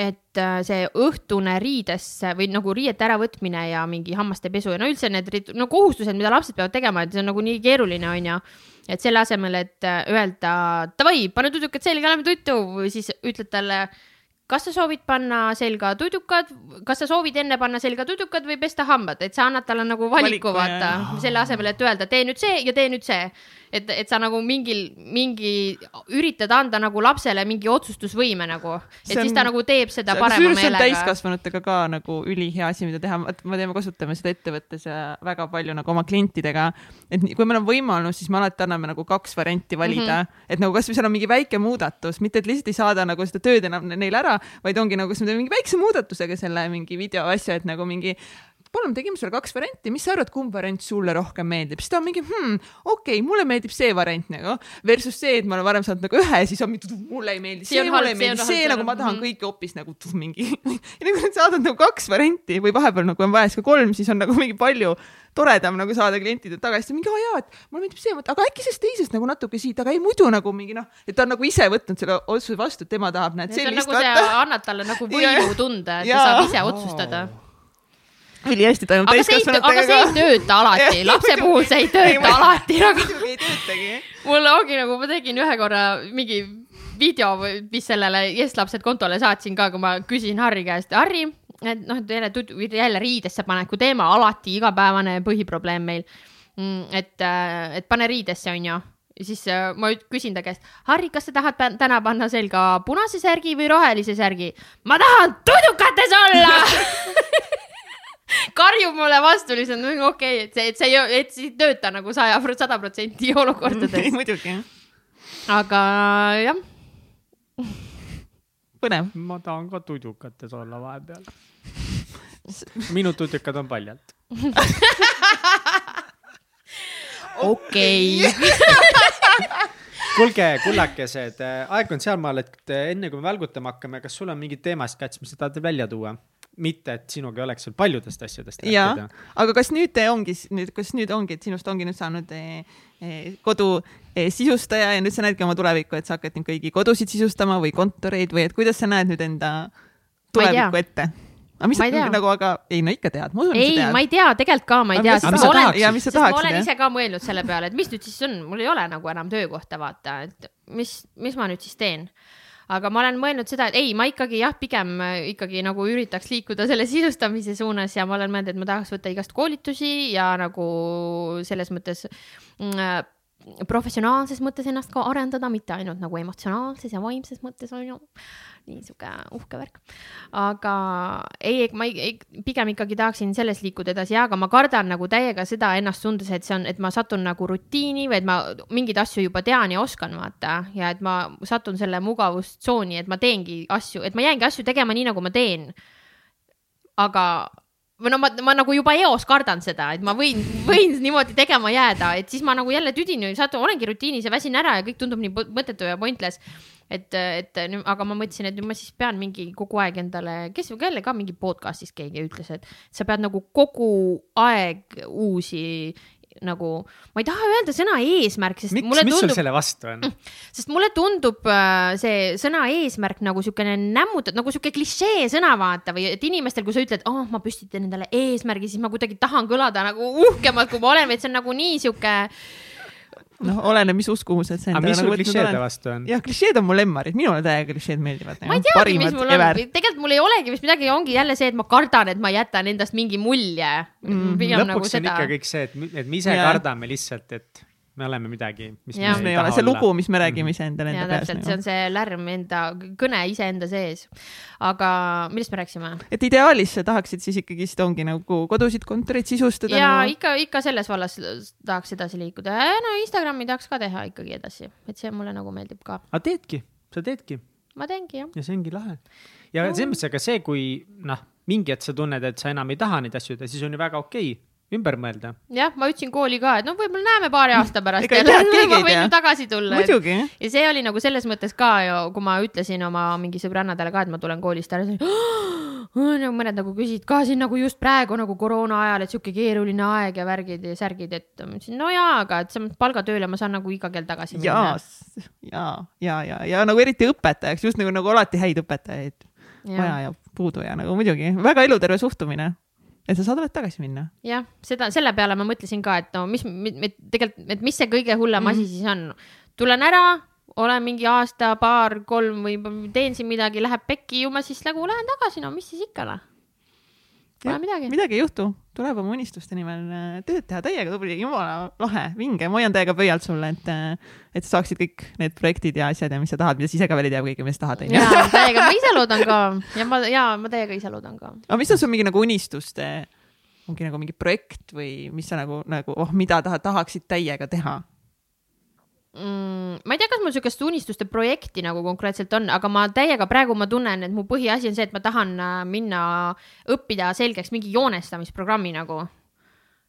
et äh, see õhtune riidesse või nagu riiete äravõtmine ja mingi hammaste pesu ja no üldse need no kohustused, mida lapsed peavad tegema, et see on nagu nii keeruline, onju. et selle asemel, et äh, öelda davai, pane tudukad selga, lähme tuttu siis ütled talle kas sa soovid panna selga tudukad, kas sa soovid enne panna selga tudukad või pesta hambad, et sa annad talle nagu valiku, valiku vaata, selle asemel, et öelda, tee nüüd see ja tee nüüd see. Et, et sa nagu mingil, mingi, üritad anda nagu lapsele mingi otsustusvõime nagu, et see on, siis ta nagu teeb seda parema meelega. täiskasvanutega ka nagu ülihea asi, mida teha, me teeme, kasutame seda ettevõttes väga palju nagu oma klientidega. et kui meil on võimalus, siis me alati anname nagu kaks varianti valida mm, -hmm. et nagu kasvõi seal on mingi väike muudatus, mitte et lihtsalt ei saada nagu seda tööd enam neile ära, vaid ongi nagu, kas me teeme mingi väikse muudatusega selle mingi video asja, et nagu mingi palun, tegime sulle kaks varianti, mis sa arvad, kumb variant sulle rohkem meeldib, siis ta on mingi hmm,, okei okay,, mulle meeldib see variant nagu versus see, et ma olen varem saanud nagu ühe, siis on mingi, mulle ei meeldi see, see mulle ei meeldi see, see, nagu ma tahan mm -hmm. kõike hoopis nagu tuh, mingi. Ja nagu sa saadad nagu kaks varianti või vahepeal nagu on vaja siis ka kolm, siis on nagu mingi palju toredam nagu saada klientidelt tagasisidet, mingi aa jaa, et mulle meeldib see, aga äkki sellest teisest nagu natuke siit, aga ei muidu nagu mingi noh, et ta on nagu ise võtnud selle otsuse vastu, et tema tahab näed sellist. nagu annab talle nagu võimu tunde, et ta saab ise otsustada. oh ülihästi toimub täiskasvanutega. aga see ei tööta alati, lapse puhul see ei tööta alati nagu. ei töötagi. mul ongi nagu, ma tegin ühe korra mingi video, mis sellele Yes lapsed kontole saatsin ka, kui ma küsin Harri käest, Harri, et noh, et jälle, jälle riidesse paneku teema, alati igapäevane põhiprobleem meil. Mm, et, äh, et pane riidesse, onju ja siis äh, ma küsin ta käest, Harri, kas sa tahad täna panna selga punase särgi või rohelise särgi? ma tahan tudukates olla karjub mulle vastu lihtsalt, okei okay,, et see, et see ei, et see ei tööta nagu saja, sada protsenti olukordades. muidugi. aga jah. põnev. ma tahan ka tudukates olla vahepeal. minu tudukad on paljalt. okei. kuulge, kullakesed, aeg on sealmaal, et enne kui me välgutama hakkame, kas sul on mingid teemasid käts, mis sa tahad välja tuua? Mitte, et sinuga ei oleks veel paljudest asjadest rääkida. aga kas nüüd ongi, nüüd, kas nüüd ongi, et sinust ongi nüüd saanud eh, eh, kodu eh, sisustaja ja nüüd sa näedki oma tulevikku, et sa hakkad nüüd kõigi kodusid sisustama või kontoreid või et kuidas sa näed nüüd enda tulevikku ette? aga mis sa nagu, aga ei no ikka tead, ma usun, et sa tead. ma ei tea, tegelikult ka ma ei tea, sest ma olen, sest ma olen ise ka mõelnud selle peale, et mis nüüd siis on, mul ei ole nagu enam töökohta, vaata, et mis, mis ma nüüd siis teen aga ma olen mõelnud seda, et ei, ma ikkagi jah, pigem äh, ikkagi nagu üritaks liikuda selle sisustamise suunas ja ma olen mõelnud, et ma tahaks võtta igast koolitusi ja nagu selles mõttes mm, äh, professionaalses mõttes ennast ka arendada, mitte ainult nagu emotsionaalses ja vaimses mõttes on ju nii sihuke uhke värk. aga ei, ma ei, ei, pigem ikkagi tahaksin selles liikuda edasi ja, aga ma kardan nagu täiega seda ennast tundes, et see on, et ma satun nagu rutiini või et ma mingeid asju juba tean ja oskan vaata ja et ma satun selle mugavustsooni, et ma teengi asju, et ma jäängi asju tegema nii, nagu ma teen. aga või no ma, ma nagu juba eos kardan seda, et ma võin, võin niimoodi tegema jääda, et siis ma nagu jälle tüdin satun, olengi rutiinis ja väsin ära ja kõik tundub nii mõttetu ja pointless. et, et aga ma mõtlesin, et ma siis pean mingi kogu aeg endale, kes jälle ka mingi podcast'is keegi ütles, et sa pead nagu kogu aeg uusi nagu, ma ei taha öelda sõna eesmärk, sest Miks, mulle tundub. mis sul selle vastu on? sest mulle tundub äh, see sõna eesmärk nagu siukene nämmutatud, nagu sihuke klišee sõna vaata või et inimestel, kui sa ütled, oh, ma püstitan endale eesmärgi, siis ma kuidagi tahan kõlada nagu uhkemalt, kui ma olen, vaid see on nagu nii sihuke noh, oleneb, mis uskumused sa endale nagu võtnud oled. vastu on? jah, klišeed on mul lemmarid, minule täiega klišeed meeldivad. ma ei teagi, mis mul ever. on, tegelikult mul ei olegi vist midagi, ongi jälle see, et ma kardan, et ma jätan endast mingi mulje mm.. lõpuks nagu on seda. ikka kõik see, et, et me ise ja. kardame lihtsalt, et me oleme midagi, mis ja. me ei, ole, see lugu, mis me räägime iseendale enda peas. see on see lärm enda, kõne iseenda sees. aga millest me rääkisime? et ideaalis sa tahaksid siis ikkagist ongi nagu kodusid kontoreid sisustada? ja nagu... ikka, ikka selles vallas tahaks edasi liikuda. no Instagrami tahaks ka teha ikkagi edasi, et see mulle nagu meeldib ka. aga teedki, sa teedki? ma teengi jah. ja see ongi lahe. ja no. selles mõttes, aga see, kui noh, mingi hetk sa tunned, et sa enam ei taha neid asju teha, siis on ju väga okei okay ümber mõelda. jah, ma ütlesin kooli ka, et no võib-olla näeme paari aasta pärast jälle, ma võin ju tagasi tulla. ja see oli nagu selles mõttes ka ju, kui ma ütlesin oma mingi sõbrannadele ka, et ma tulen koolist ära, siis no mõned nagu küsisid ka siin nagu just praegu nagu koroona ajal, et sihuke keeruline aeg ja värgid ja särgid, et ma ütlesin, no jaa, aga et sa palgatööle ma saan nagu iga kell tagasi minna. ja, ja, ja, ja, ja nagu eriti õpetajaks, just nagu, nagu alati häid õpetajaid vaja ja puudu ja nagu muidugi väga eluterve suhtumine et sa saad alati tagasi minna. jah, seda, selle peale ma mõtlesin ka, et no mis, tegelikult, et mis see kõige hullem mm -hmm. asi siis on. tulen ära, olen mingi aasta, paar, kolm või teen siin midagi, läheb pekki ju ma siis nagu lähen tagasi, no mis siis ikka noh Pole midagi. midagi ei juhtu, tuleb oma unistuste nimel äh, tööd teha täiega tubli, jumala lahe, vinge, ma hoian täiega pöialt sulle, et, äh, et sa saaksid kõik need projektid ja asjad ja mis sa tahad, mida sa ise ka veel ei tea kõike, mida sa tahad, ja täiega, ma ise loodan ka ja ma, ja ma täiega ise loodan ka. aga mis on sul mingi nagu unistuste, ongi nagu mingi projekt või mis sa nagu, nagu, oh, mida tahad, tahaksid täiega teha? Mm,. ma ei tea, kas mul sihukest unistuste projekti nagu konkreetselt on, aga ma täiega praegu ma tunnen, et mu põhiasi on see, et ma tahan äh, minna õppida selgeks mingi joonestamisprogrammi nagu.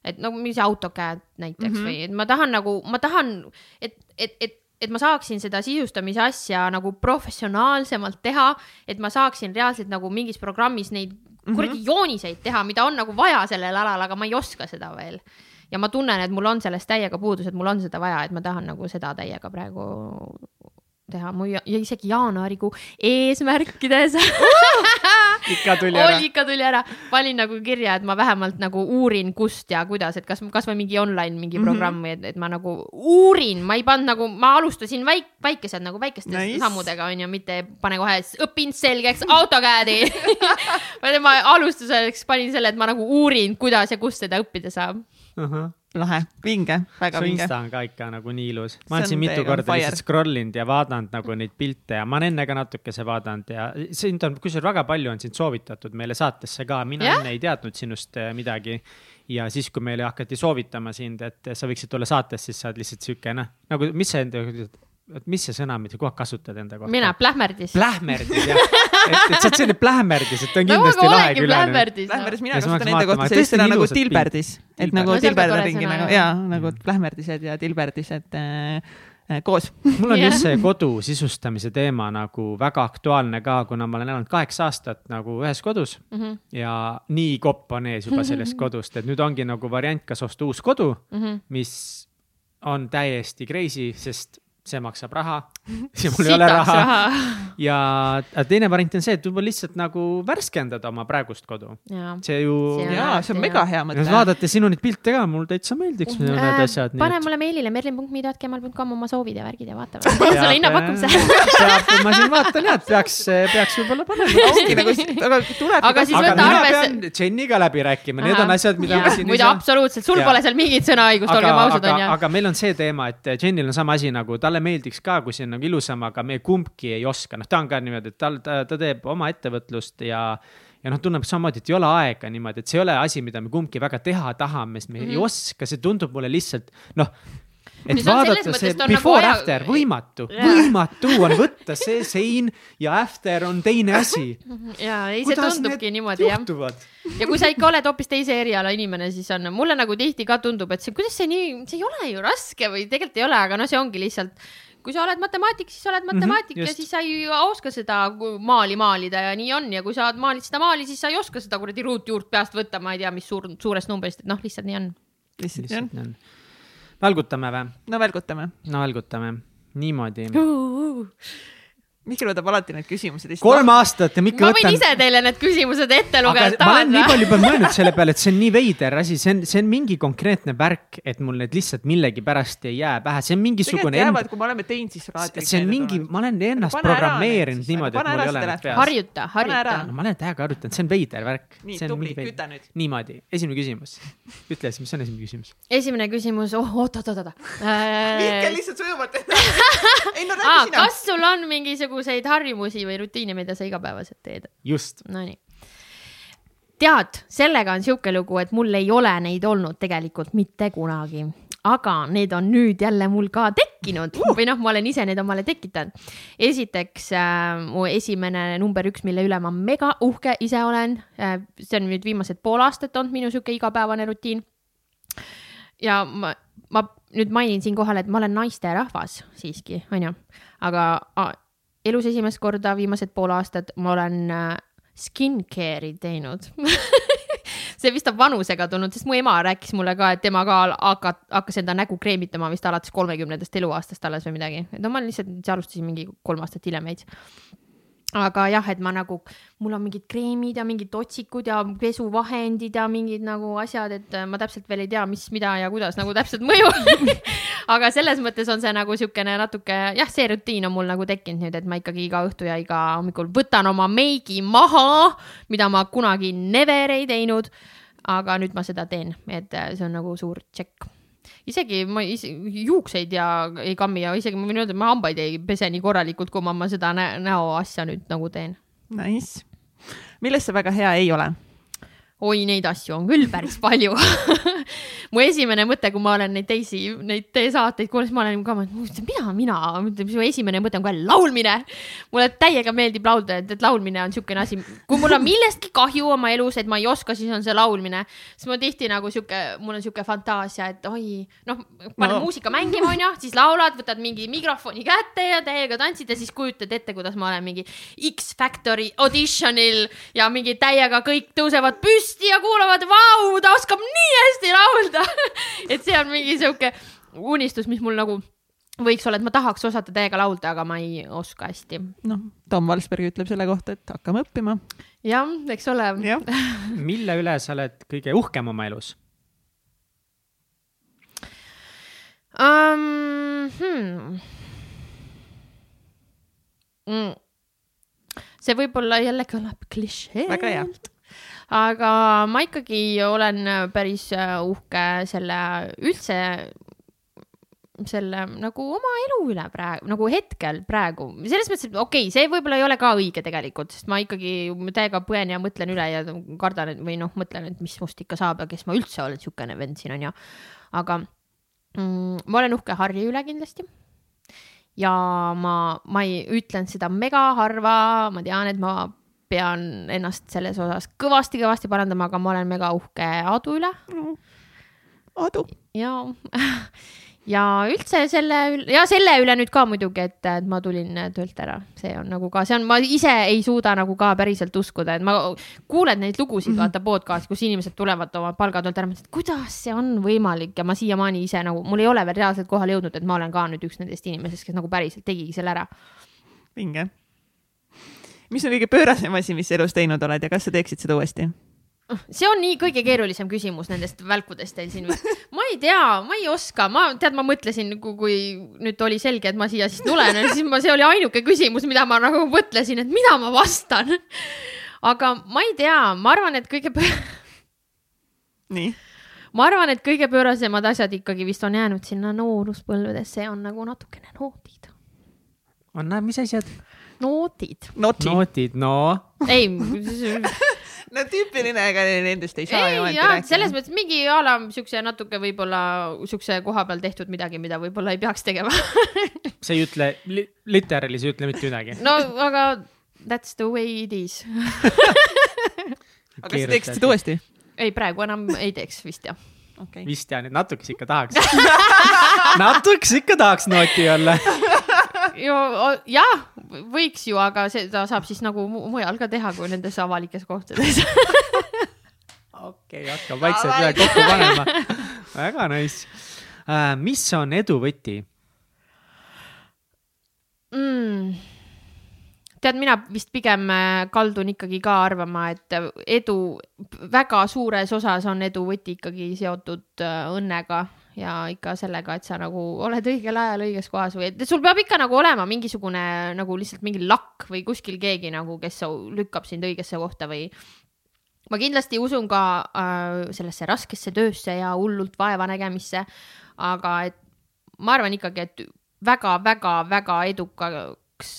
et no mis AutoCAD näiteks mm -hmm. või, et ma tahan nagu, ma tahan, et, et, et et ma saaksin seda sisustamise asja nagu professionaalsemalt teha, et ma saaksin reaalselt nagu mingis programmis neid mhm. kuradi mm -hmm. jooniseid teha, mida on nagu vaja sellel alal, aga ma ei oska seda veel ja ma tunnen, et mul on sellest täiega puudus, et mul on seda vaja, et ma tahan nagu seda täiega praegu teha, mu ja, ja isegi jaanuarikuu eesmärkides ikka tuli ära. ikka tuli ära, panin nagu kirja, et ma vähemalt nagu uurin, kust ja kuidas, et kas, kasvõi mingi online mingi mm -hmm. programm või et, et ma nagu uurin, ma ei pannud nagu, ma alustasin väik-, väikesed nagu väikeste nice. sammudega onju, mitte pane kohe õpin selgeks AutoCAD-i ma alustuseks panin selle, et ma nagu uurin, kuidas ja kust seda õppida saab uh. -huh lahe, vinge, väga su vinge. Insta on ka ikka nagu nii ilus. ma olen siin mitu korda lihtsalt scroll inud ja vaadanud nagu neid pilte ja ma olen enne ka natukese vaadanud ja sind on, kusjuures väga palju on sind soovitatud meile saatesse ka, mina yeah? enne ei teadnud sinust äh, midagi. ja siis, kui meile hakati soovitama sind, et sa võiksid tulla saatesse, siis sa oled lihtsalt sihuke noh, nagu mis sa enda et mis see sõna, mida kogu aeg kasutad enda kohta? mina, plähmerdis. plähmerdis jah, et, et sa oled selline plähmerdis, et ta on kindlasti no, lahe külaline. plähmerdis, plähmerdis, mina kasutan enda kohta sellist sõna nagu tilberdis, et nagu tilberd on ringi nagu ja nagu plähmerdised ja tilberdised äh, koos. mul on just see kodu sisustamise teema nagu väga aktuaalne ka, kuna ma olen elanud kaheksa aastat nagu ühes kodus mm -hmm. ja nii kopp on ees juba sellest kodust, et nüüd ongi nagu variant, kas osta uus kodu mm, -hmm. mis on täiesti crazy, sest see maksab raha ja mul ei ole raha, raha.. ja teine variant on see, et võib-olla lihtsalt nagu värskendada oma praegust kodu. see ju. jaa, see on mega hea mõte. vaadata sinu neid pilte ka, mulle täitsa meeldiks uh, need äh, asjad. pane mulle meilile merlin.miidotkemal.com oma soovid ja värgid ja vaatame. sulle hinnapakkumise. ma siin vaatan jah, et peaks, peaks võib-olla panema. ongi nagu, aga tuleb. aga siis võta arvesse. Jenniga läbi rääkima, need on asjad, mida ma siin. muidu absoluutselt, sul pole seal mingit sõnaõigust, olgem ausad onju. aga meil on see teema, et Jennil on sama asi nagu talle meeldiks ka, kui see on nagu ilusam, aga me kumbki ei oska, noh, ta on ka niimoodi, et tal, ta, ta teeb oma ettevõtlust ja ja noh, tunneb samamoodi, et ei ole aega niimoodi, et see ei ole asi, mida me kumbki väga teha tahame, sest me mm -hmm. ei mhm. oska, see tundub mulle lihtsalt noh et Nüüd vaadata see nagu before nagu after, võimatu, võimatu on võtta see sein ja after on teine asi. ja ei, see tundubki niimoodi jah. ja kui sa ikka oled hoopis teise eriala inimene, siis on, mulle nagu tihti ka tundub, et see, kuidas see nii, see ei ole ju raske või tegelikult ei ole, aga no see ongi lihtsalt kui sa oled matemaatik, siis sa oled mhm, matemaatik mm -hmm, ja siis sa ei oska seda maali maalida ja nii on ja kui sa maalid seda maali, siis sa ei oska seda kuradi ruutjuurt peast võtta, ma ei tea, mis suur, suurest numbrist, et noh, lihtsalt nii on. lihtsalt nii on. Välgutame või? no välgutame. no välgutame, niimoodi uh,. Uh. Mihkel võtab alati need küsimused. kolm aastat ja Mihkel võtan. ma võin ise teile need küsimused ette lugeda. ma olen nii palju peal mõelnud selle peale, et see on nii veider asi, see on, see on mingi konkreetne värk, et mul need lihtsalt millegipärast ei jää pähe, see on mingisugune. tegelikult jäävad, kui me oleme teinud, siis alati. see on mingi, ma olen ennast programmeerinud niimoodi, et mul ei ole need peas. harjuta, harjuta. no ma olen täiega harjutanud, see on veider värk. nii, tubli, küta nüüd. niimoodi, esimene küsimus. ütle siis, mis on esimene küsimus? esimene küsimus, oh oot, oot, oot, oot. Mihkel lihtsalt sujuvalt ei no räägi sina. kas sul on mingisuguseid harjumusi? või rutiine, mida sa igapäevaselt teed. just. Nonii. tead, sellega on sihuke lugu, et mul ei ole neid olnud tegelikult mitte kunagi aga need on nüüd jälle mul ka tekkinud uh! või noh, ma olen ise need omale tekitanud. esiteks äh, mu esimene number üks, mille üle ma mega uhke ise olen äh,. see on nüüd viimased pool aastat olnud minu sihuke igapäevane rutiin. ja ma, ma nüüd mainin siinkohal, et ma olen naisterahvas siiski, onju, aga elus esimest korda viimased pool aastat ma olen äh, skincare'i teinud. See vist on vanusega tulnud, sest mu ema rääkis mulle ka, et tema ka hakkas, hakkas enda nägu kreemitama vist alates kolmekümnendast eluaastast alles või midagi, et no ma lihtsalt alustasin mingi kolm aastat hiljem veits aga jah, et ma nagu, mul on mingid kreemid ja mingid otsikud ja pesuvahendid ja mingid nagu asjad, et ma täpselt veel ei tea, mis, mida ja kuidas nagu täpselt mõjub aga selles mõttes on see nagu niisugune natuke jah, see rutiin on mul nagu tekkinud nüüd, et ma ikkagi iga õhtu ja iga hommikul võtan oma meigi maha, mida ma kunagi never ei teinud. aga nüüd ma seda teen, et see on nagu suur tšekk isegi ma ise, juukseid ja ei kammi ja isegi ma võin öelda, et ma hambaid ei pese nii korralikult, kui ma, ma seda nä näoasja nüüd nagu teen. Nice. milles sa väga hea ei ole? Oi, neid asju on küll päris palju mu esimene mõte, kui ma olen neid teisi, neid saateid kuulasin, ma olen ka, mida mina, mu esimene mõte on kohe laulmine. mulle täiega meeldib laulda, et, et laulmine on niisugune asi, kui mul on millestki kahju oma elus, et ma ei oska, siis on see laulmine. siis ma tihti nagu sihuke, mul on sihuke fantaasia, et oi, noh, paned no. muusika mängima, onju, siis laulad, võtad mingi mikrofoni kätte ja täiega tantsid ja siis kujutad ette, kuidas ma olen mingi X-Factory auditionil ja mingi täiega kõik tõusevad püsti püsti ja kuulavad, vau, ta oskab nii hästi laulda et see on mingi sihuke unistus, mis mul nagu võiks olla, et ma tahaks osata täiega laulda, aga ma ei oska hästi. noh, Tom Valsberg ütleb selle kohta, et hakkame õppima. jah, eks ole. mille üle sa oled kõige uhkem oma elus um,? Hmm. Mm. see võib-olla jälle kõlab klišeelt. Aga ma ikkagi olen päris äh, uhke selle üldse selle nagu oma elu üle praegu, nagu hetkel praegu, selles mõttes, et okei okay,, see võib-olla ei ole ka õige tegelikult, sest ma ikkagi täiega põen ja mõtlen üle ja kardan, et või noh, mõtlen, et mis must ikka saab ja kes ma üldse olen, niisugune vend siin on ju. aga mm, ma olen uhke Harri üle kindlasti. ja ma, ma ei ütlen seda mega harva, ma tean, et ma pean ennast selles osas kõvasti-kõvasti parandama, aga ma olen mega uhke Aadu üle no.. Aadu. ja ja üldse selle ja selle üle nüüd ka muidugi, et, et ma tulin töölt ära, see on nagu ka, see on, ma ise ei suuda nagu ka päriselt uskuda, et ma kuulen neid lugusid mm, -hmm. vaata podcast'i, kus inimesed tulevad oma palgatöölt ära, mõtlen, et kuidas see on võimalik ja ma siiamaani ise nagu, mul ei ole veel reaalselt kohale jõudnud, et ma olen ka nüüd üks nendest inimesest, kes nagu päriselt tegigi selle ära. vinge mis on kõige pöörasem asi, mis elus teinud oled ja kas sa teeksid seda uuesti? see on nii kõige keerulisem küsimus nendest välkudest teil siin. ma ei tea, ma ei oska, ma tead, ma mõtlesin, kui nüüd oli selge, et ma siia siis tulen, siis ma, see oli ainuke küsimus, mida ma nagu mõtlesin, et mida ma vastan. aga ma ei tea, ma arvan, et kõige nii? ma arvan, et kõige pöörasemad asjad ikkagi vist on jäänud sinna nooruspõlvedesse, see on nagu natukene noodid. on, mis asjad? Nootid. nootid, no. ei no tüüpiline, ega nendest ei saa ei, ju ometi rääkida. selles mõttes mingi a la siukse natuke võib-olla siukse koha peal tehtud midagi, mida võib-olla ei peaks tegema sa ei ütle li, literaali, sa ei ütle mitte midagi. no aga that's the way it is aga kas sa teeksid seda uuesti? ei, praegu enam ei teeks vist jah okay.. vist jah, nüüd natukese ikka tahaks natukese ikka tahaks nooti olla ju jah, võiks ju, aga seda saab siis nagu mujal ka teha, kui nendes avalikes kohtades okei, hakkab vaikselt üle kokku panema. väga nice uh,. mis on edu võti mm.? tead, mina vist pigem äh, kaldun ikkagi ka arvama, et edu väga suures osas on edu võti ikkagi seotud äh, õnnega ja ikka sellega, et sa nagu oled õigel ajal õiges kohas või et sul peab ikka nagu olema mingisugune nagu lihtsalt mingi lakk või kuskil keegi nagu, kes lükkab sind õigesse kohta või ma kindlasti usun ka äh, sellesse raskesse töösse ja hullult vaevanägemisse, aga et ma arvan ikkagi, et väga-väga-väga edukaks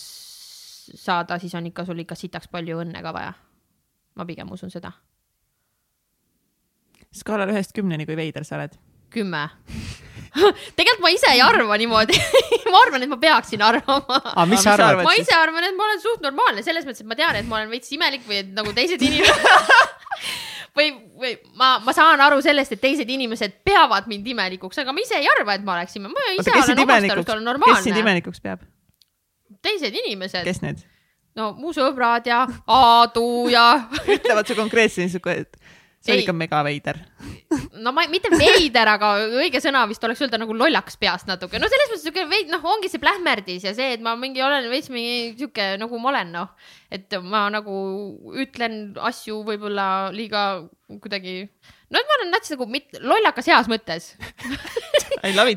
saada, siis on ikka sul ikka sitaks palju õnne ka vaja. ma pigem usun seda. skaalal ühest kümneni, kui veider sa oled kümme tegelikult ma ise ei arva niimoodi ma arvan, et ma peaksin arvama. mis sa arvad? ma ise arvan, et ma olen suht normaalne selles mõttes, et ma tean, et ma olen veits imelik või et nagu teised inimesed või, või ma, ma saan aru sellest, et teised inimesed peavad mind imelikuks, aga ma ise ei arva, et ma oleksin, ma ise Oota, olen omast arust olen normaalne. kes sind imelikuks peab? teised inimesed. kes need? no mu sõbrad ja Aadu ja ütlevad su konkreetselt see oli ikka mega veider. no ma, mitte veider, aga õige sõna vist oleks öelda nagu lollakas peast natuke. no selles mõttes siuke veid, noh, ongi see plähmerdis ja see, et ma mingi olen veits mingi sihuke nagu ma olen, noh. et ma nagu ütlen asju võib-olla liiga kuidagi, no et ma olen nats nagu mitte lollakas heas mõttes,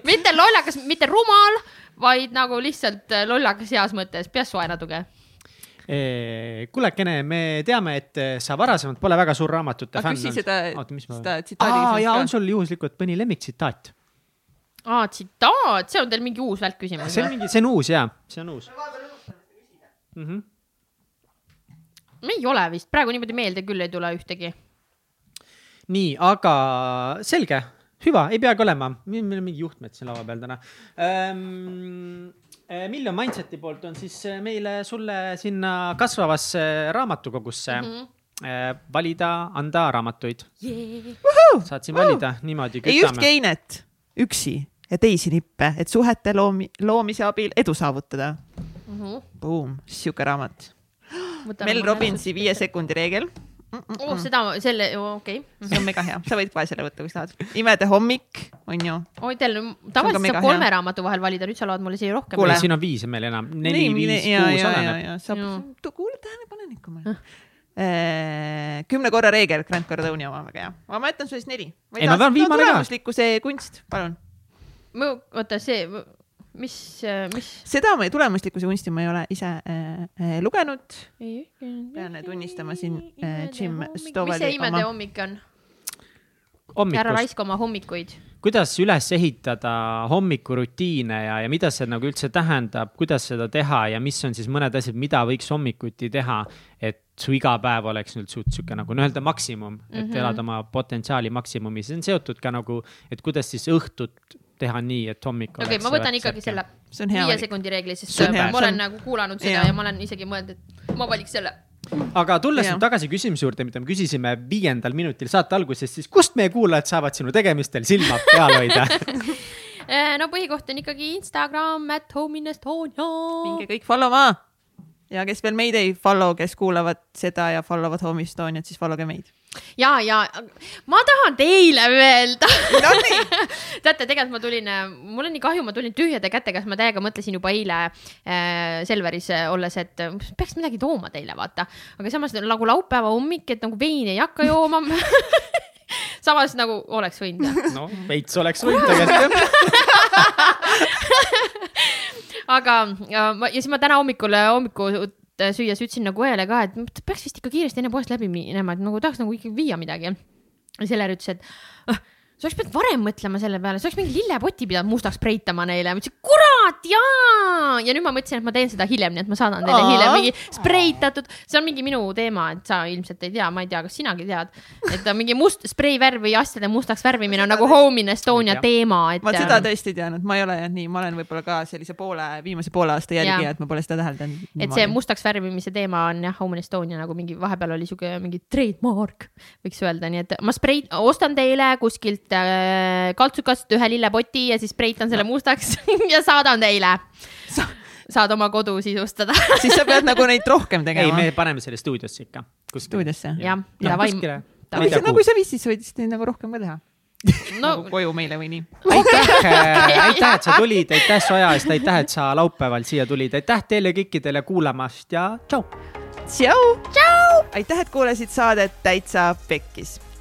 mitte lollakas, mitte rumal, vaid nagu lihtsalt lollakas heas mõttes, peast soe natuke. kuulekene, me teame, et eh, sa varasemalt pole väga suur raamatute fänn küsi seda, oota, mis ma. seda tsitaadi aa, jaa, on sul juhuslikult mõni lemmiktsitaat? aa, tsitaat, see on teil mingi uus välk küsimus see on mingi, see on uus jaa, see on uus mm. -hmm. ei ole vist, praegu niimoodi meelde küll ei tule ühtegi. nii, aga selge, hüva, ei peagi olema, meil on mingi juhtmed siin laua peal täna ähm,. Million Mindseti poolt on siis äh, meile sulle sinna kasvavasse raamatukogusse mm -hmm. valida, anda raamatuid. saad siin valida niimoodi. ei ühtki einet, üksi ja teisi nippe, et suhete loomi, loomise abil edu saavutada. Boom, sihuke raamat. Mel Robbinsi viie sekundi reegel. oh,. seda, selle, okei okay.. see on mega hea, sa võid kohe selle võtta, kui sa tahad. imede hommik, on ju. oi, teil tavaliselt saab hea. kolme raamatu vahel valida, nüüd sa loed mulle siia rohkem. Kuule. siin on viis on meil enam, neli, viis, ja, kuus oleneb. saab kuule tähelepanelikumalt. kümne korra reegel, Grant Cardoni oma, väga hea. aga ma jätan sulle siis neli. Ei, no pean viimane ka. tulemuslikkuse kunst, palun. oota, see, mis, mis? seda ma, tulemuslikkuse kunsti ma ei ole ise äh, äh, lugenud. pean tunnistama siin äh, Jim mis Stovali see imede oma- hommik on? ära raiska oma hommikuid. kuidas üles ehitada hommikurutiine ja, ja mida see nagu üldse tähendab, kuidas seda teha ja mis on siis mõned asjad, mida võiks hommikuti teha, et su igapäev oleks nüüd suht sihuke nagu nii-öelda maksimum, et mm. -hmm. elada oma potentsiaali maksimumi, see on seotud ka nagu, et kuidas siis õhtut teha nii, et hommik okei okay,, ma võtan ikkagi selle see on hea viie sekundi reegli, sest ma olen on- nagu kuulanud seda Jaa. ja ma olen isegi mõelnud, et ma valiks selle. aga tulles nüüd tagasi küsimuse juurde, mida me küsisime viiendal minutil saate alguses, siis kust meie kuulajad saavad sinu tegemistel silma peal hoida? No põhikoht on ikkagi Instagram, at home in Estonia. minge kõik follow ma. ja kes veel meid ei follow, kes kuulavad seda ja follow vad Home Estoniat, siis follow ge meid. ja, ja ma tahan teile öelda. Nonii, teate, tegelikult ma tulin, mul on nii kahju, ma tulin tühjade kätega, sest ma täiega mõtlesin juba eile äh, Selveris äh, olles, et äh, peaks midagi tooma teile, vaata. aga samas nagu laupäeva hommik, et nagu veini ei hakka jooma. samas nagu oleks võinud jah. no veits oleks võinud tegelikult jah. aga ja, ja siis ma täna hommikul, hommikul süües ütlesin nagu õele ka, et peaks vist ikka kiiresti enne poest läbi minema, et nagu tahaks nagu ikkagi viia midagi. ja Seller ütles, et ah, sa oleks pidanud varem mõtlema selle peale, sa oleks mingi lillepoti pidanud mustaks preitama neile. ma ütlesin, kurat, jaa. ja nüüd ma mõtlesin, et ma teen seda hiljem, nii et ma saadan teile Aa. hiljem mingi spreitatud, see on mingi minu teema, et sa ilmselt ei tea, ma ei tea, kas sinagi tead, et mingi must spreivärv või asjade mustaks värvimine on nagu Home in Estonia teema, et. ma seda tõesti ei teadnud, ma ei ole jah nii, ma olen võib-olla ka sellise poole, viimase poole aasta jälgija, et ma pole seda täheldanud. et see. mustaks värvimise teema on jah, Home in Estonia nagu mingi vahepeal oli siuke mingi trademark, võiks öelda, nii et ma sprei-, ostan teile kuskilt äh, kaltsukast ühe lillepoti ja siis spreitan selle mustaks ja saadan teile. saad oma kodu sisustada. siis sa pead nagu neid rohkem ei, tegema me. paneme selle stuudiosse ikka. stuudiosse. jah. Ma ei tea, no kui sa viitsid, sa võid siis neid nagu rohkem ka teha no nagu koju meile või nii. aitäh, aitäh, et sa tulid, aitäh su aja eest, aitäh, et sa laupäeval siia tulid, aitäh teile kõikidele kuulamast ja tšau. tšau. tšau. aitäh, et kuulasid saadet Täitsa Pekkis.